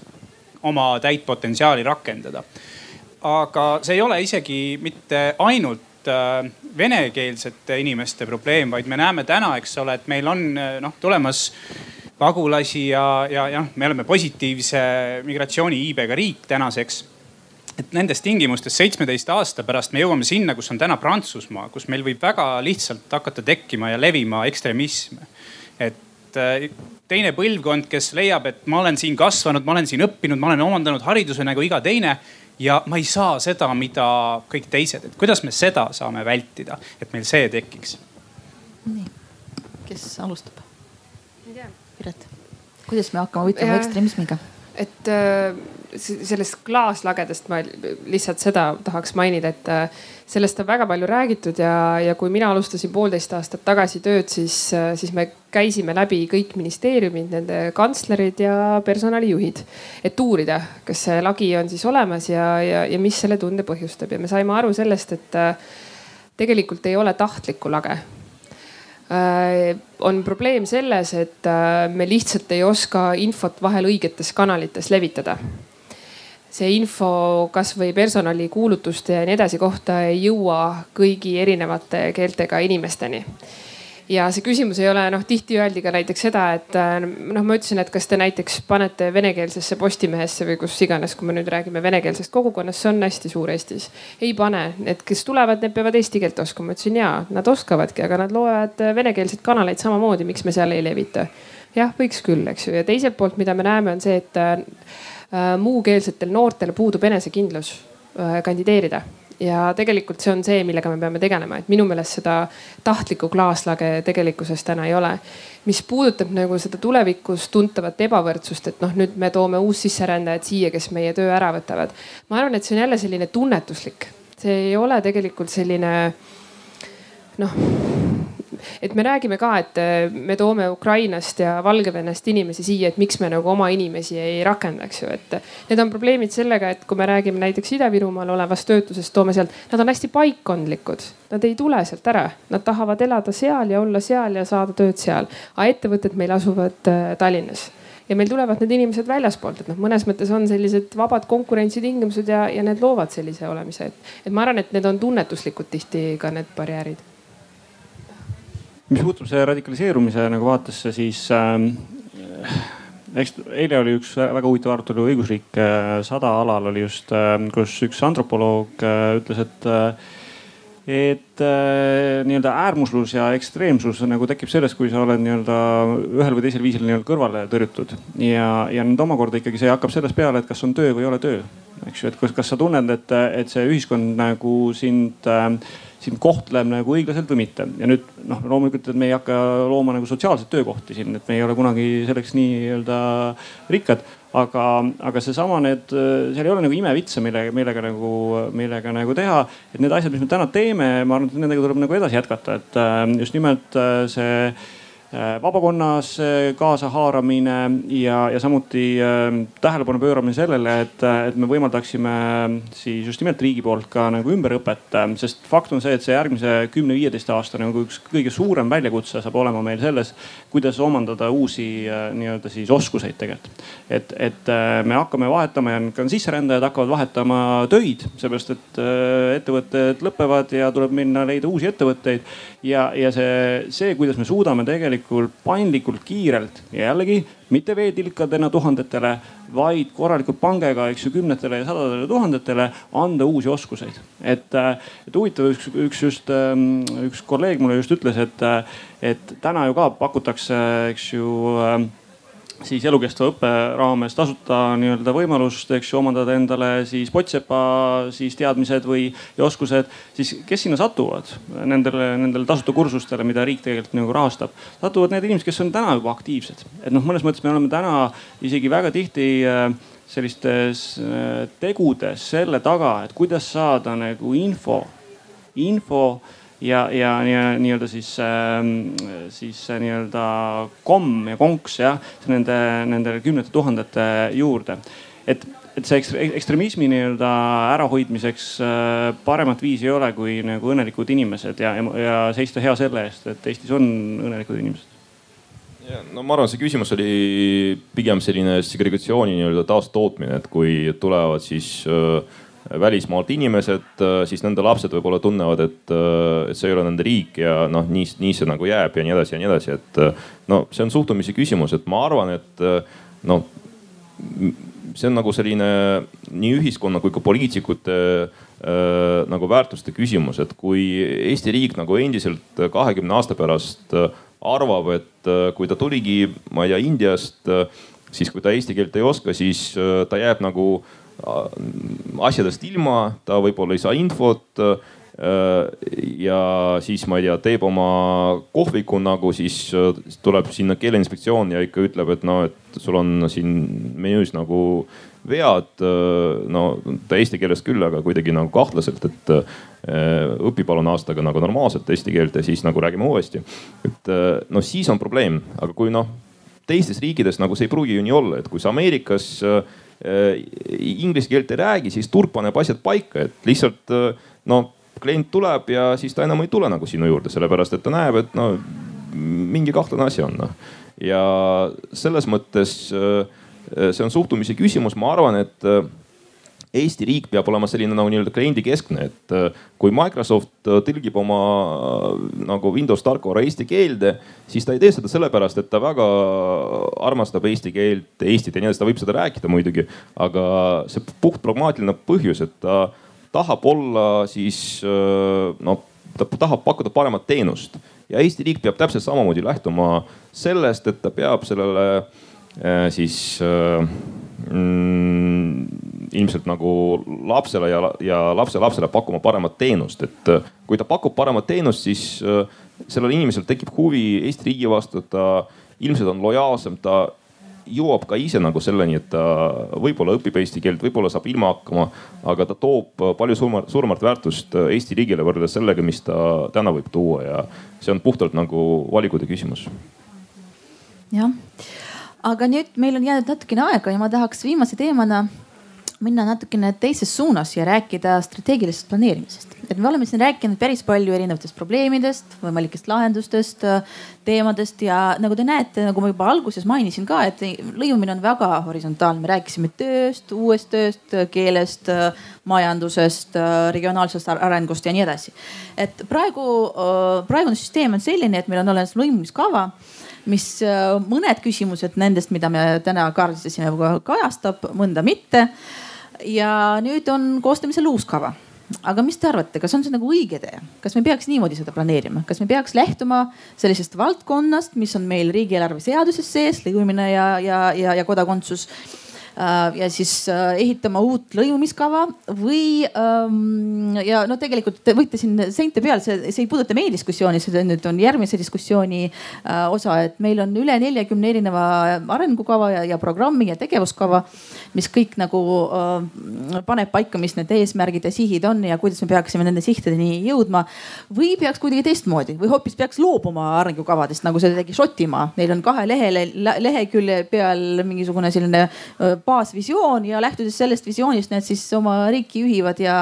S9: oma täit potentsiaali rakendada. aga see ei ole isegi mitte ainult venekeelsete inimeste probleem, vaid me näeme täna, eks ole, et meil on äh, noh tulemas pagulasi ja, ja, ja me oleme positiivse migratsiooni iibega riik tänaseks et nendes tingimustes seitsmeteist aasta pärast me jõuame sinna, kus on täna Prantsusmaa, kus meil võib väga lihtsalt hakata tekkima ja levima ekstremism. et äh, teine põlvkond, kes leiab, et ma olen siin kasvanud, ma olen siin õppinud, ma olen omandanud hariduse nagu iga teine ja ma ei saa seda, mida kõik teised, et kuidas me seda saame vältida, et meil see tekiks.
S2: nii, kes alustab? Piret, kuidas me hakkame võitlema ekstremismiga?
S5: et äh, sellest klaaslagedest ma lihtsalt seda tahaks mainida, et äh, sellest on väga palju räägitud ja, ja kui mina alustasin poolteist aastat tagasi tööd, siis, äh, siis me käisime läbi kõik ministeeriumid, nende kantslerid ja personalijuhid. et uurida, kas see lagi on siis olemas ja, ja, ja mis selle tunde põhjustab ja me saime aru sellest, et tegelikult ei ole tahtlikku lage on probleem selles, et me lihtsalt ei oska infot vahel õigetes kanalites levitada see info kasvõi personalikuulutuste ja nii edasi kohta ei jõua kõigi erinevate keeltega inimesteni. ja see küsimus ei ole noh, tihti öeldi ka näiteks seda, et äh, noh, ma ütlesin, et kas te näiteks panete venekeelsesse Postimehesse või kus iganes, kui me nüüd räägime venekeelsest kogukonnast, see on hästi suur Eestis. ei pane, need, kes tulevad, need peavad eesti keelt oskama. ma ütlesin ja, nad oskavadki, aga nad loevad venekeelseid kanaleid samamoodi, miks me seal ei levita. jah, võiks küll, eks ju, ja teiselt poolt, mida me näeme, on see, et äh, muukeelsetel noortel puudub enesekindlus äh, kandideerida ja tegelikult see on see, millega me peame tegelema, et minu meelest seda tahtlikku klaaslage tegelikkuses täna ei ole. mis puudutab nagu seda tulevikus tuntavat ebavõrdsust, et noh, nüüd me toome uussisserändajad siia, kes meie töö ära võtavad. ma arvan, et see on jälle selline tunnetuslik, see ei ole tegelikult selline noh et me räägime ka, et äh, me toome Ukrainast ja Valgevenest inimesi siia, et miks me nagu oma inimesi ei rakenda, eks ju, et need on probleemid sellega, et kui me räägime näiteks Ida-Virumaal olevast töötusest, toome sealt, nad on hästi paikkondlikud, nad ei tule sealt ära, nad tahavad elada seal ja olla seal ja saada tööd seal. aga ettevõtted meil asuvad äh, Tallinnas. Ja meil tulevad need inimesed väljaspoolt, et noh, mõnes mõttes on sellised vabad konkurentsitingimused ja, ja need loovad sellise olemise, et, et ma arvan, et need on tunnetuslikud tihti ka need barjäärid
S4: mis puutub see radikaliseerumise nagu vaatesse, siis äh, eks eile oli üks väga huvitav arutelu õigusriik äh, sada alal oli just äh,, kus üks antropoloog äh, ütles, et äh, et äh, nii-öelda äärmuslus ja ekstreemsus nagu tekib sellest, kui sa oled nii-öelda ühel või teisel viisil nii-öelda kõrvale tõrjutud. Ja, ja nüüd omakorda ikkagi see hakkab sellest peale, et kas on töö või ei ole töö, eks ju, et kas, kas sa tunned, et, et see ühiskond nagu sind äh, sind kohtleb nagu õiglaselt või mitte. ja nüüd noh, loomulikult, et me ei hakka looma nagu sotsiaalseid töökohti siin, et me ei ole kunagi selleks nii-öelda rikkad. aga, aga seesama need, seal ei ole nagu imevitse, mille, millega nagu, millega nagu teha. et need asjad, mis me täna teeme, ma arvan, et nendega tuleb nagu edasi jätkata, et äh, just nimelt äh, see vabakonnas äh, kaasahaaramine ja, ja samuti äh, tähelepanu pööramine sellele, et, et me võimaldaksime siis just nimelt riigi poolt ka nagu ümberõpet. sest fakt on see, et see järgmise kümne-viieteist aasta nagu üks kõige suurem väljakutse saab olema meil selles, kuidas omandada uusi nii-öelda siis oskuseid tegelikult. et, et me hakkame vahetama ja ka sisserändajad hakkavad vahetama töid, seepärast et ettevõtted lõpevad ja tuleb minna leida uusi ettevõtteid. Ja, ja see, see, kuidas me suudame tegelikult paindlikult, kiirelt ja jällegi mitte veetilkadena tuhandetele, vaid korralikult pangega, eks ju, kümnetele ja sadadele tuhandetele anda uusi oskuseid. et, et huvitav, üks, üks just, ähm, üks kolleeg mulle just ütles, et, et täna ju ka pakutakse, eks ju siis elukestva õppe raames tasuta nii-öelda võimalust, eks ju, omandada endale siis Potsepa siis teadmised või oskused, siis kes sinna satuvad nendele, nendele tasuta kursustele, mida riik tegelikult nagu rahastab. satuvad need inimesed, kes on täna juba aktiivsed, et noh, mõnes mõttes me oleme täna isegi väga tihti äh, sellistes äh, tegudes selle taga, et kuidas saada nagu info, info ja, ja nii-öelda siis, ähm, siis nii-öelda komm ja konks jah, nende, nende kümnete tuhandete juurde. et, et see ekstremismi nii-öelda ärahoidmiseks äh, paremat viisi ei ole, kui nagu õnnelikud inimesed ja, ja, ja seista hea selle eest, et Eestis on õnnelikud inimesed
S3: ja no ma arvan, see küsimus oli pigem selline segregatsiooni nii-öelda taastootmine, et kui tulevad siis äh, välismaalt inimesed, äh, siis nende lapsed võib-olla tunnevad, et, äh, et see ei ole nende riik ja noh, nii, nii see nagu jääb ja nii edasi ja nii edasi, et äh, no see on suhtumise küsimus, et ma arvan, et noh, see on nagu selline nii ühiskonna kui ka poliitikute äh, nagu väärtuste küsimus, et kui Eesti riik nagu endiselt kahekümne aasta pärast arvab, et kui ta tuligi, ma ei tea, Indiast, siis kui ta eesti keelt ei oska, siis ta jääb nagu äh, asjadest ilma, ta võib-olla ei saa infot. Äh, ja siis ma ei tea, teeb oma kohviku nagu, siis tuleb sinna keeleinspektsioon ja ikka ütleb, et no, et sul on siin menüüs nagu vead. Äh, no ta eesti keeles küll, aga kuidagi nagu kahtlaselt, et äh, õpi palun aastaga nagu normaalselt eesti keelt ja siis nagu räägime uuesti. et no siis on probleem, aga kui noh, teistes riikides nagu see ei pruugi ju nii olla, et kui sa Ameerikas äh, Äh, inglise keelt ei räägi, siis turg paneb asjad paika, et lihtsalt äh, no klient tuleb ja siis ta enam ei tule nagu sinu juurde, sellepärast et ta näeb, et no mingi kahtlane asi on noh. ja selles mõttes äh, see on suhtumise küsimus, ma arvan, et Eesti riik peab olema selline nagu nii-öelda kliendikeskne, et äh, kui Microsoft äh, tõlgib oma nagu Windows tarkvara eesti keelde, siis ta ei tee seda sellepärast, et ta väga armastab eesti keelt, Eestit ja nii edasi, ta võib seda rääkida muidugi, aga see puht pragmaatiline põhjus, et ta tahab olla siis noh, ta tahab pakkuda paremat teenust. Ja Eesti riik peab täpselt samamoodi lähtuma sellest, et ta peab sellele äh, siis äh, ilmselt nagu lapsele ja, ja lapselapsele pakkuma paremat teenust, et äh, kui ta pakub paremat teenust, siis sellel inimesel tekib huvi Eesti riigi vastu, ta ilmselt on lojaalsem, ta jõuab ka ise nagu selleni, et ta võib-olla õpib eesti keelt, võib-olla saab ilma hakkama, aga ta toob palju suuremat, suuremat väärtust Eesti riigile võrreldes sellega, mis ta täna võib tuua ja see on puhtalt nagu valikute küsimus.
S2: jah, aga nüüd meil on jäänud natukene aega ja ma tahaks viimase teemana minna natukene teises suunas ja rääkida strateegilisest planeerimisest. et me oleme siin rääkinud päris palju erinevatest probleemidest, võimalikest lahendustest, teemadest ja nagu te näete, nagu ma juba alguses mainisin ka, et lõimumine on väga horisontaalne. me rääkisime tööst, uuest tööst, keelest, majandusest, regionaalsest arengust ja nii edasi. et praegu, praegune süsteem on selline, et meil on olemas lõimumiskava mis mõned küsimused nendest, mida me täna kaardistasime, kajastab, mõnda mitte. Ja nüüd on koostamisel uus kava. Aga mis te arvate, kas on see nagu õige tee, kas me peaks niimoodi seda planeerima, kas me peaks lähtuma sellisest valdkonnast, mis on meil riigieelarve seaduses sees, lõimumine ja, ja, ja, ja kodakondsus Äh, ja siis äh, ehitama uut lõimumiskava või ähm, ja no tegelikult te võite siin seinte peal, see, see ei puuduta meie diskussiooni, see nüüd on järgmise diskussiooni äh, osa, et meil on üle neljakümne erineva arengukava ja, ja programmi ja tegevuskava, mis kõik nagu paneb paika, mis need eesmärgid ja sihid on ja kuidas me peaksime nende sihtideni jõudma. või peaks kuidagi teistmoodi või hoopis peaks loobuma arengukavadest, nagu seda tegi Šotimaa, neil on kahe lehele, lehekülje peal mingisugune selline baasvisioon ja lähtudes sellest visioonist need siis oma riiki juhivad ja,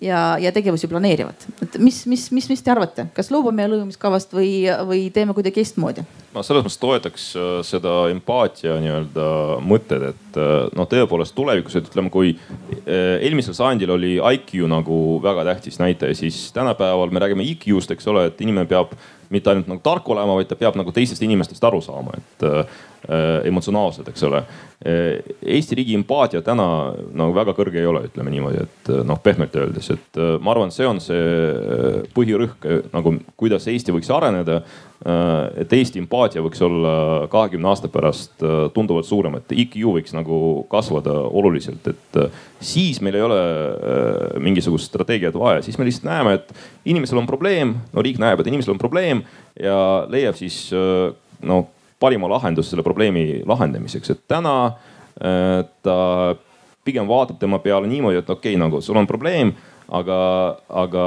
S2: ja, ja tegevusi planeerivad. et mis, mis, mis, mis te arvate, kas loobume lõimiskavast või, või teeme kuidagi teistmoodi?
S3: ma selles mõttes toetaks äh, seda empaatia nii-öelda mõtted, et äh, noh, tõepoolest tulevikus, et ütleme, kui äh, eelmisel sajandil oli IQ nagu väga tähtis näitaja, siis tänapäeval me räägime EQ-st, eks ole, et inimene peab mitte ainult nagu tark olema, vaid ta peab nagu teistest inimestest aru saama, et emotsionaalsed, eks ole. Äh, Eesti riigi empaatia täna nagu väga kõrge ei ole, ütleme niimoodi, et äh, noh, pehmelt öeldes, et ma arvan, see on see põhirõhk nagu, kuidas Eesti võiks areneda. et Eesti empaatia võiks olla kahekümne aasta pärast tunduvalt suurem, et IQ võiks nagu kasvada oluliselt, et siis meil ei ole mingisugust strateegiat vaja, siis me lihtsalt näeme, et inimesel on probleem, no riik näeb, et inimesel on probleem ja leiab siis no parima lahenduse selle probleemi lahendamiseks, et täna äh, ta pigem vaatab tema peale niimoodi, et okei okay,, nagu sul on probleem, aga, aga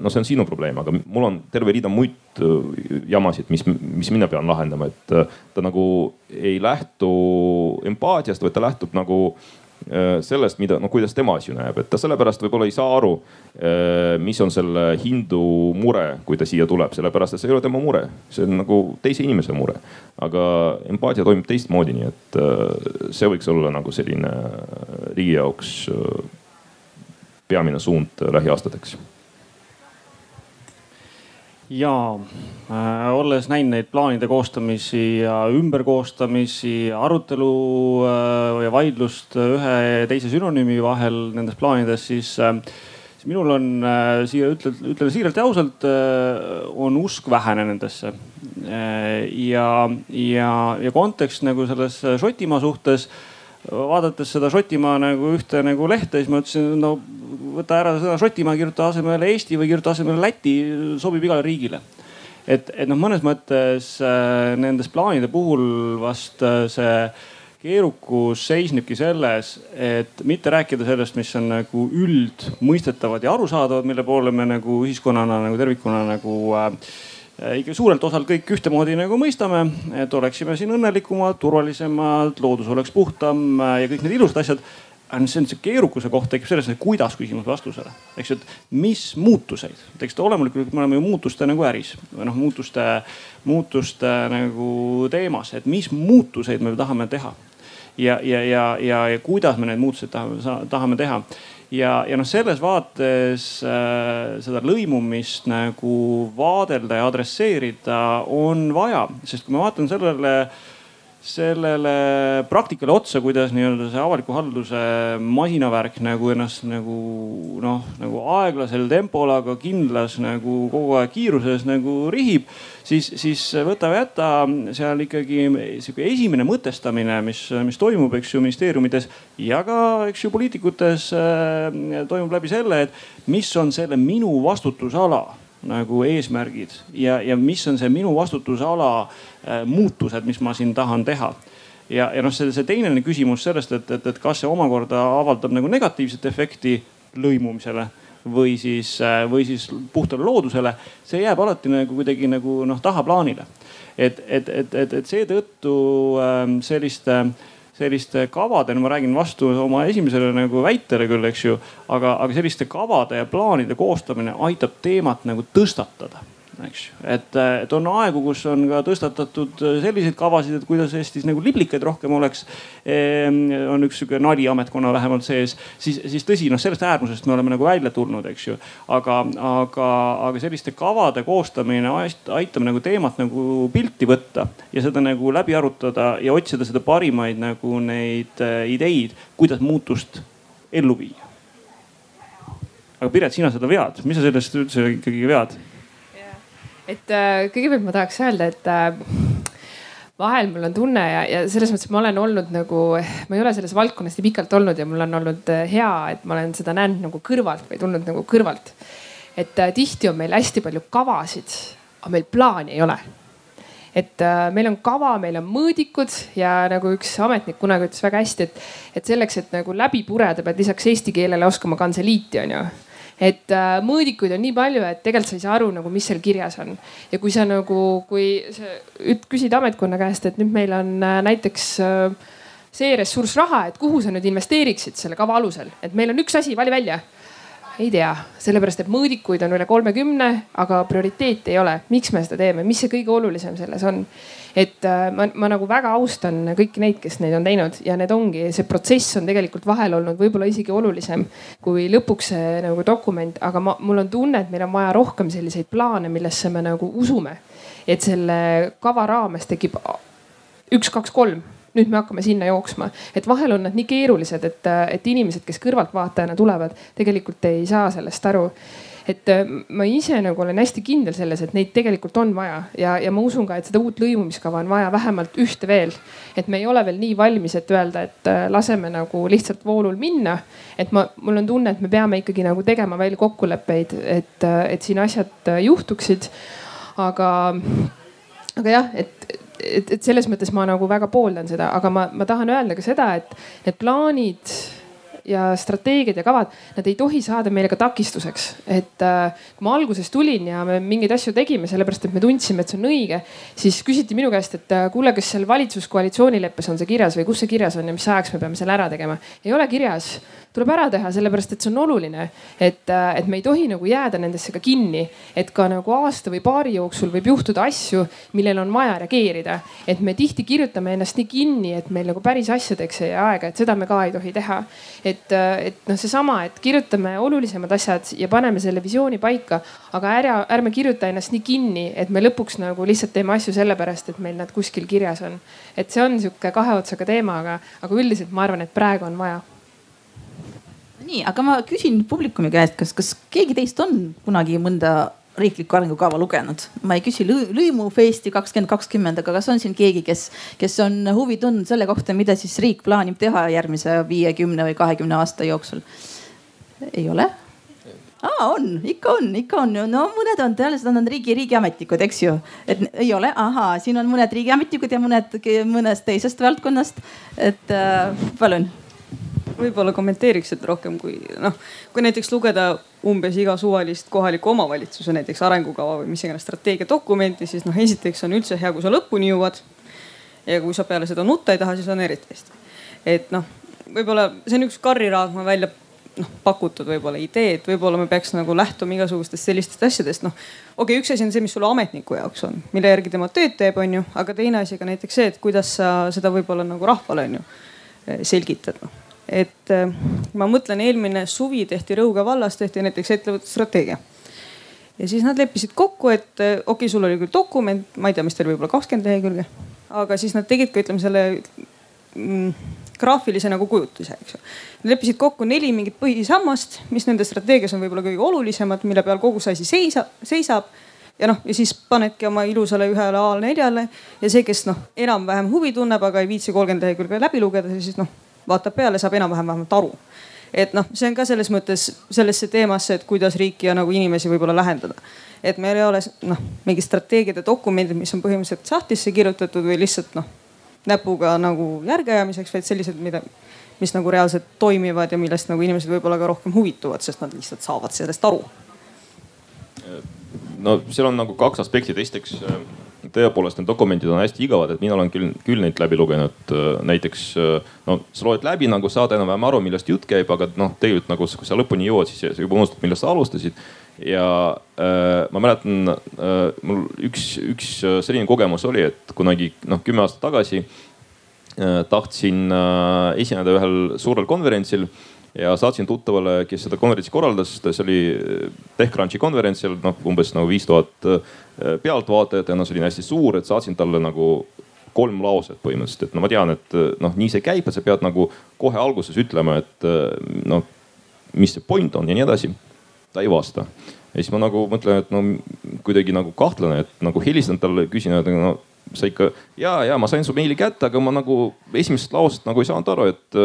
S3: no see on sinu probleem, aga mul on terve rida muid äh, jamasid, mis, mis mina pean lahendama, et äh, ta nagu ei lähtu empaatiast, vaid ta lähtub nagu sellest, mida, no kuidas tema asju näeb, et ta sellepärast võib-olla ei saa aru, äh, mis on selle hindu mure, kui ta siia tuleb, sellepärast et see ei ole tema mure, see on nagu teise inimese mure. aga empaatia toimib teistmoodi, nii et äh, see võiks olla nagu selline riigi jaoks peamine suund lähiaastateks
S4: ja äh, olles näinud neid plaanide koostamisi ja ümberkoostamisi, arutelu äh, ja vaidlust ühe ja teise sünonüümi vahel nendes plaanides, siis äh, siis minul on äh, siia ütlen, ütlen siiralt ja ausalt äh,, on usk vähene nendesse äh,. ja, ja, ja kontekst nagu selles Šotimaa suhtes vaadates seda Šotimaa nagu ühte nagu lehte, siis ma ütlesin, no võta ära sõna Šotimaa, kirjuta asemele Eesti või kirjuta asemele Läti, sobib igale riigile. et, et noh, mõnes mõttes äh, nendes plaanide puhul vast äh, see keerukus seisnebki selles, et mitte rääkida sellest, mis on nagu üldmõistetavad ja arusaadavad, mille poole me nagu ühiskonnana nagu tervikuna nagu äh, ikka suurelt osalt kõik ühtemoodi nagu mõistame, et oleksime siin õnnelikumad, turvalisemad, loodus oleks puhtam äh, ja kõik need ilusad asjad. Aga see on see keerukuse koht tekib selles, et kuidas küsimus vastusele, eks ju, et mis muutuseid, eks ta olemulikult me oleme ju muutuste nagu äris. Või noh, muutuste, muutuste nagu teemas, et mis muutuseid me tahame teha? Ja, ja, ja, ja, ja kuidas me need muutused tahame, tahame teha? Ja, ja noh, selles vaates äh, seda lõimumist nagu vaadelda ja adresseerida on vaja, sest kui ma vaatan sellele äh, sellele praktikale otsa, kuidas nii-öelda see avaliku halduse masinavärk nagu ennast nagu noh, nagu aeglasel tempol, aga kindlas nagu kogu aeg kiiruses nagu rihib. siis, siis võta või jäta seal ikkagi sihuke esimene mõtestamine, mis, mis toimub, eks ju ministeeriumides ja ka, eks ju poliitikutes äh, toimub läbi selle, et mis on selle minu vastutusala nagu eesmärgid ja, ja mis on see minu vastutusala äh, muutused, mis ma siin tahan teha ja, ja noh, see, see teine küsimus sellest, et, et, et kas see omakorda avaldab nagu negatiivset efekti lõimumisele või siis, äh, või siis puhtale loodusele, see jääb alati nagu kuidagi nagu noh tahaplaanile. et, et, et, et, et seetõttu ähm, selliste äh, selliste kavade, no ma räägin vastu oma esimesele nagu väitele küll, eks ju, aga, aga selliste kavade ja plaanide koostamine aitab teemat nagu tõstatada eks ju. et, et on aegu, kus on ka tõstatatud selliseid kavasid, et kuidas Eestis nagu liblikaid rohkem oleks. Ehm, on üks sihuke nali ametkonna vähemalt sees, siis, siis tõsi, noh sellest äärmusest me oleme nagu välja tulnud, eks ju. aga, aga, aga selliste kavade koostamine aitab nagu teemat nagu pilti võtta ja seda nagu läbi arutada ja otsida seda parimaid nagu neid äh, ideid, kuidas muutust ellu viia aga Piret, sina seda vead, mis sa sellest üldse ikkagi vead?
S5: Et äh, kõigepealt ma tahaks öelda, et äh, vahel mul on tunne ja, ja selles mõttes ma olen olnud nagu, ma ei ole selles valdkonnas nii pikalt olnud ja mul on olnud äh, hea, et ma olen seda näinud nagu kõrvalt või tulnud nagu kõrvalt. et tihti on meil hästi palju kavasid, aga meil plaani ei ole et meil on kava, meil on mõõdikud ja nagu üks ametnik kunagi ütles väga hästi, et, et selleks, et nagu läbi pureda, pead lisaks eesti keelele oskama kantseliiti onju et äh, mõõdikuid on nii palju, et tegelikult sa ei saa aru nagu, mis seal kirjas on. ja kui sa nagu, kui sa küsid ametkonna käest, et nüüd meil on äh, näiteks äh, see ressurss raha, et kuhu sa nüüd investeeriksid selle kava alusel, et meil on üks asi, vali välja ei tea, sellepärast et mõõdikuid on üle kolmekümne, aga prioriteeti ei ole. miks me seda teeme, mis see kõige olulisem selles on? Et äh, ma, ma nagu väga austan kõiki neid, kes neid on teinud ja need ongi, see protsess on tegelikult vahel olnud võib-olla isegi olulisem kui lõpuks see nagu dokument, aga ma, mul on tunne, et meil on vaja rohkem selliseid plaane, millesse me nagu usume. et selle kava raames tekib üks, kaks, kolm nüüd me hakkame sinna jooksma. et vahel on nad nii keerulised, et, et inimesed, kes kõrvaltvaatajana tulevad, tegelikult ei saa sellest aru et äh, ma ise nagu olen hästi kindel selles, et neid tegelikult on vaja ja, ja ma usun ka, et seda uut lõimumiskava on vaja vähemalt ühte veel. et me ei ole veel nii valmis, et öelda, et äh, laseme nagu lihtsalt voolul minna. et ma, mul on tunne, et me peame ikkagi nagu tegema veel kokkuleppeid, et, äh, et siin asjad juhtuksid. aga, aga jah, et et, et selles mõttes ma nagu väga pooldan seda, aga ma, ma tahan öelda ka seda, et need plaanid ja strateegiad ja kavad, nad ei tohi saada meile ka takistuseks. et äh, kui ma alguses tulin ja me mingeid asju tegime, sellepärast et me tundsime, et see on õige, siis küsiti minu käest, et äh, kuule, kas seal valitsuskoalitsioonileppes on see kirjas või kus see kirjas on ja mis ajaks me peame selle ära tegema. ei ole kirjas tuleb ära teha, sellepärast et see on oluline. et, äh, et me ei tohi nagu jääda nendesse ka kinni, et ka nagu aasta või paari jooksul võib juhtuda asju, millele on vaja reageerida. et me tihti kirjutame ennast nii kinni, et meil nagu päris asjadeks ei jää aega, et seda me ka ei tohi teha. et, äh, et noh, seesama, et kirjutame olulisemad asjad ja paneme selle visiooni paika, aga ära, ärme kirjuta ennast nii kinni, et me lõpuks nagu lihtsalt teeme asju sellepärast, et meil nad kuskil kirjas on. et see on sihuke kahe otsaga teema, aga, aga üldiselt ma arvan, et praegu on vaja
S2: nii, aga ma küsin publikumi käest, kas, kas keegi teist on kunagi mõnda riiklikku arengukava lugenud. ma ei küsi lõimufesti kakskümmend kakskümmend, aga kas on siin keegi, kes, kes on huvi tundnud selle kohta, mida siis riik plaanib teha järgmise viiekümne või kahekümne aasta jooksul? ei ole? aa, on, ikka on, ikka on, no mõned on, tõenäoliselt on riigi, riigiametnikud, eks ju. et ei ole, ahaa, siin on mõned riigiametnikud ja mõned mõnest teisest valdkonnast. et äh, palun
S8: võib-olla kommenteeriksid rohkem, kui noh, kui näiteks lugeda umbes iga suvalist kohaliku omavalitsuse näiteks arengukava või mis iganes strateegiadokumenti, siis noh, esiteks on üldse hea, kui sa lõpuni jõuad. ja kui sa peale seda nutta ei taha, siis on eriti hästi. et noh, võib-olla see on üks Karri Raadma välja noh pakutud võib-olla idee, et võib-olla me peaks nagu lähtuma igasugustest sellistest asjadest, noh. okei okay,, üks asi on see, mis sulle ametniku jaoks on, mille järgi tema tööd teeb, onju, aga teine asi ka näiteks see, et kuidas sa seda võib-olla nagu rahvale onju selgitada. Et ma mõtlen, eelmine suvi tehti Rõuge vallas tehti näiteks ettevõtlusstrateegia ja siis nad leppisid kokku, et okei okay,, sul oli küll dokument, ma ei tea, mis teil võib-olla kakskümmend lehekülge, aga siis nad tegid ka ütleme selle mm, graafilise nagu kujutise, eks ju. leppisid kokku neli mingit põhisammast, mis nende strateegias on võib-olla kõige olulisemad, mille peal kogu see asi seisa, seisab ja noh, ja siis panedki oma ilusale ühele A4-le ja see, kes noh, enam-vähem huvi tunneb, aga ei viitsi kolmkümmend lehekülge läbi lugeda, siis noh vaatab peale, saab enam-vähem vähemalt aru. et noh, see on ka selles mõttes sellesse teemasse, et kuidas riiki ja nagu inimesi võib-olla lähendada. et meil ei ole noh, mingid strateegiad ja dokumendid, mis on põhimõtteliselt sahtlisse kirjutatud või lihtsalt noh näpuga nagu järge ajamiseks, vaid sellised, mida, mis nagu reaalselt toimivad ja millest nagu inimesed võib-olla ka rohkem huvituvad, sest nad lihtsalt saavad sellest aru.
S3: no seal on nagu kaks aspekti, esiteks tõepoolest need dokumendid on hästi igavad, et mina olen küll, küll neid läbi lugenud. näiteks no sa loed läbi nagu saad enam-vähem aru, millest jutt käib, aga noh, tegelikult nagu kui sa lõpuni jõuad, siis sa juba unustad, millest sa alustasid. ja äh, ma mäletan äh,, mul üks, üks selline kogemus oli, et kunagi noh, kümme aastat tagasi äh, tahtsin äh, esineda ühel suurel konverentsil ja saatsin tuttavale, kes seda konverentsi korraldas, see oli TechCrunchi konverents, seal noh umbes nagu viis tuhat äh, pealtvaatajat ja noh, see oli hästi suur, et saatsin talle nagu kolm lauset põhimõtteliselt, et no ma tean, et äh, noh, nii see käib, et sa pead nagu kohe alguses ütlema, et noh, mis see point on ja nii edasi. ta ei vasta. ja siis ma nagu mõtlen, et no kuidagi nagu kahtlane, et nagu helistan talle, küsin, et no sa ikka ja, ja ma sain su meili kätte, aga ma nagu esimesest lausest nagu ei saanud aru, et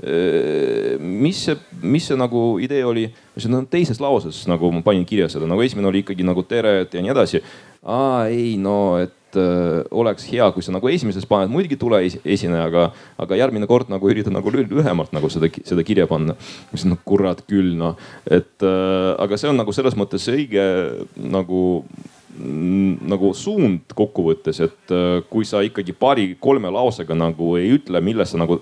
S3: mis see, mis see nagu idee oli? ütlesin, no teises lauses nagu ma panin kirja seda, nagu esimene oli ikkagi nagu tere ja nii edasi. aa ei no, et äh, oleks hea, kui sa nagu esimeses paned, muidugi tule esineja, aga, aga järgmine kord nagu ürita nagu lühemalt nagu seda, seda kirja panna. ma ütlesin, no kurat küll noh, et äh, aga see on nagu selles mõttes õige nagu nagu suund kokkuvõttes, et äh, kui sa ikkagi paari-kolme lausega nagu ei ütle, millest sa nagu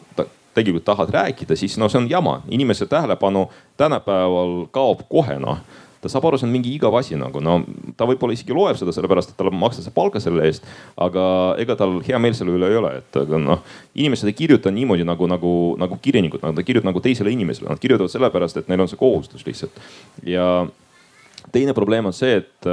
S3: tegelikult tahad rääkida, siis no see on jama. inimese tähelepanu tänapäeval kaob kohe noh ta saab aru, see on mingi igav asi nagu no ta võib-olla isegi loeb seda sellepärast, et talle makstakse palka selle eest. aga ega tal hea meel selle üle ei ole, et noh, inimesed ei kirjuta niimoodi nagu, nagu, nagu kirjanikud, nad kirjutavad nagu teisele inimesele, nad kirjutavad sellepärast, et neil on see kohustus lihtsalt. ja teine probleem on see, et,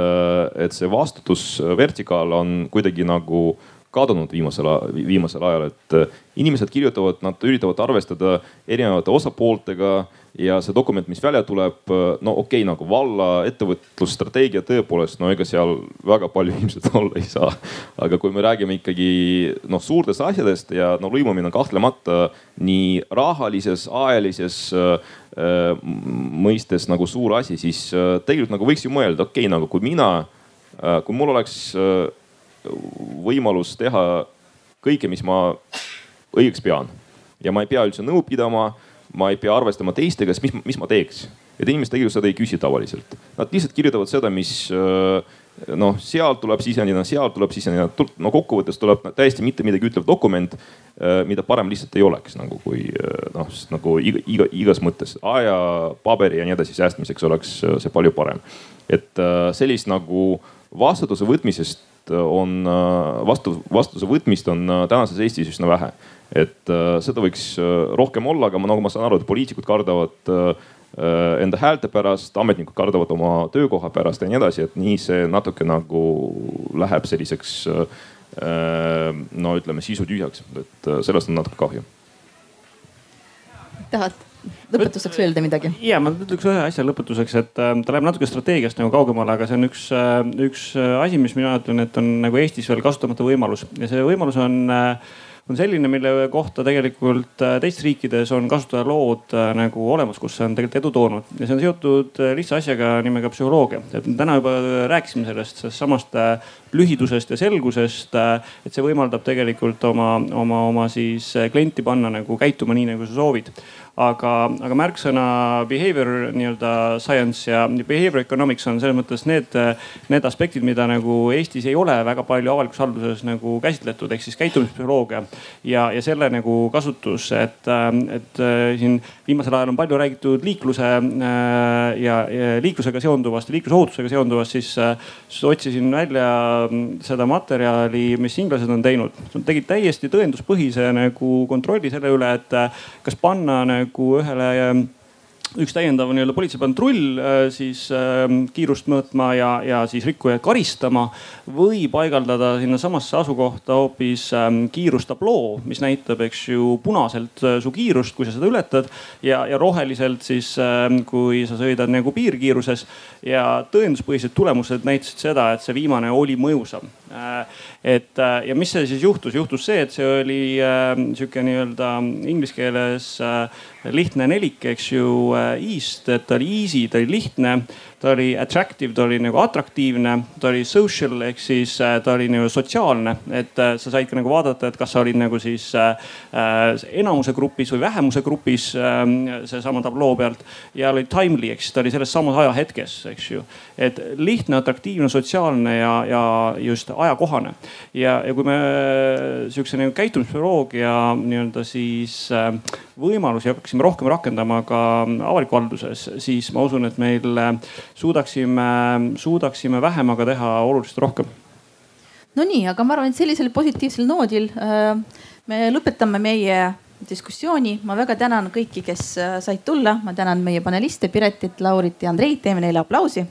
S3: et see vastutusvertikaal on kuidagi nagu kadunud viimasel, viimasel ajal, et äh, inimesed kirjutavad, nad üritavad arvestada erinevate osapooltega ja see dokument, mis välja tuleb, äh, no okei okay,, nagu valla ettevõtlusstrateegia tõepoolest, no ega seal väga palju ilmselt olla ei saa. aga kui me räägime ikkagi noh suurtest asjadest ja no lõimumine on kahtlemata nii rahalises, ajalises äh, mõistes nagu suur asi, siis äh, tegelikult nagu võiks ju mõelda, okei okay,, nagu kui mina äh,, kui mul oleks äh, võimalus teha kõike, mis ma õigeks pean. ja ma ei pea üldse nõu pidama, ma ei pea arvestama teistega, siis mis, mis ma teeks? et inimesed tegelikult seda ei küsi tavaliselt. Nad lihtsalt kirjutavad seda, mis noh, sealt tuleb sisenina, sealt tuleb sisenina. no kokkuvõttes tuleb täiesti mitte midagi ütlev dokument, mida parem lihtsalt ei oleks nagu kui noh, nagu iga, iga, igas mõttes aja, paberi ja nii edasi säästmiseks oleks see palju parem. et sellist nagu vastutuse võtmisest on vastu, vastutuse võtmist on tänases Eestis üsna vähe. et seda võiks rohkem olla, aga ma, nagu ma saan aru, et poliitikud kardavad enda häälte pärast, ametnikud kardavad oma töökoha pärast ja nii edasi, et nii see natuke nagu läheb selliseks no ütleme sisutühjaks, et sellest on natuke kahju.
S2: tahad lõpetuseks öelda midagi?
S4: ja ma ütleks ühe asja lõpetuseks, et äh, ta läheb natuke strateegiast nagu kaugemale, aga see on üks äh,, üks äh, asi, mis mina ütlen, et on nagu Eestis veel kasutamata võimalus ja see võimalus on äh, on selline, mille kohta tegelikult äh, teistes riikides on kasutajalood äh, nagu olemas, kus see on tegelikult edu toonud ja see on seotud lihtsa asjaga nimega psühholoogia. et täna juba rääkisime sellest, sellest samast lühidusest ja selgusest. et see võimaldab tegelikult oma, oma, oma siis klienti panna nagu käituma nii, nagu sa soovid aga, aga märksõna behavior nii-öelda science ja behavior economics on selles mõttes need, need aspektid, mida nagu Eestis ei ole väga palju avalikus halduses nagu käsitletud, ehk siis käitumispsühholoogia ja, ja selle nagu kasutus, et, et siin viimasel ajal on palju räägitud liikluse ja, ja liiklusega seonduvast, liiklusohutusega seonduvast, siis, siis otsisin välja seda materjali, mis inglased on teinud. Nad tegid täiesti tõenduspõhise nagu kontrolli selle üle, et kas panna nagu ühele üks täiendav nii-öelda politseipatrull äh, siis äh, kiirust mõõtma ja, ja siis rikkujaid karistama või paigaldada sinnasamasse asukohta hoopis ähm, kiirustabloo, mis näitab, eks ju, punaselt äh, su kiirust, kui sa seda ületad ja, ja roheliselt siis äh,, kui sa sõidad nagu piirkiiruses. ja tõenduspõhised tulemused näitasid seda, et see viimane oli mõjusam äh,. et äh, ja mis see siis juhtus, juhtus see, et see oli äh, sihuke nii-öelda inglise keeles äh, lihtne nelik, eks ju East, et ta oli easy, ta oli lihtne, ta oli attractive, ta oli nagu atraktiivne, ta oli social ehk siis äh, ta oli nagu sotsiaalne, et äh, sa said ka nagu vaadata, et kas sa olid nagu siis äh, enamuse grupis või vähemuse grupis ähm, seesama tabloo pealt. ja oli timely, ehk siis ta oli selles samas ajahetkes, eks ju. et lihtne, atraktiivne, sotsiaalne ja, ja just ajakohane. ja, ja kui me sihukese nagu käitumispsühholoogia nii-öelda siis võimalusi hakkaksime rohkem rakendama ka avaliku halduses, siis ma usun, et meil suudaksime, suudaksime vähemaga teha oluliselt rohkem.
S2: Nonii, aga ma arvan, et sellisel positiivsel noodil äh, me lõpetame meie diskussiooni. ma väga tänan kõiki, kes äh, said tulla, ma tänan meie paneliste Piretit, Laurit ja Andreid, teeme neile aplausi.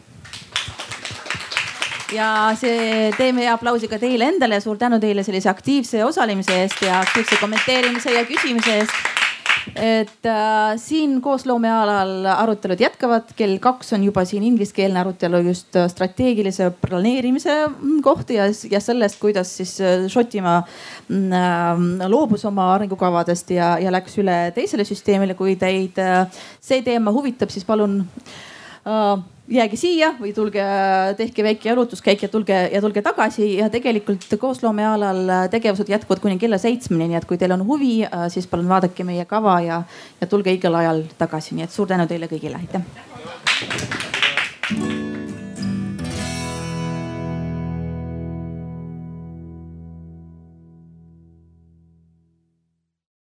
S2: Ja see, teeme aplausi ka teile endale, suur tänu teile sellise aktiivse osalemise eest ja aktiivse kommenteerimise ja küsimise eest et äh, siin koosloomealal arutelud jätkavad, kell kaks on juba siin ingliskeelne arutelu just äh, strateegilise planeerimise mm, kohta ja, ja sellest, kuidas siis äh, Šotimaa mm, äh, loobus oma arengukavadest ja, ja läks üle teisele süsteemile. kui teid äh, see teema huvitab, siis palun äh, jääge siia või tulge, tehke väike jalutuskäik ja tulge ja tulge tagasi. Ja tegelikult koosloomealal tegevused jätkuvad kuni kella seitsmeni, nii et kui teil on huvi, siis palun vaadake meie kava ja, ja tulge õigel ajal tagasi, nii et suur tänu teile kõigile, aitäh.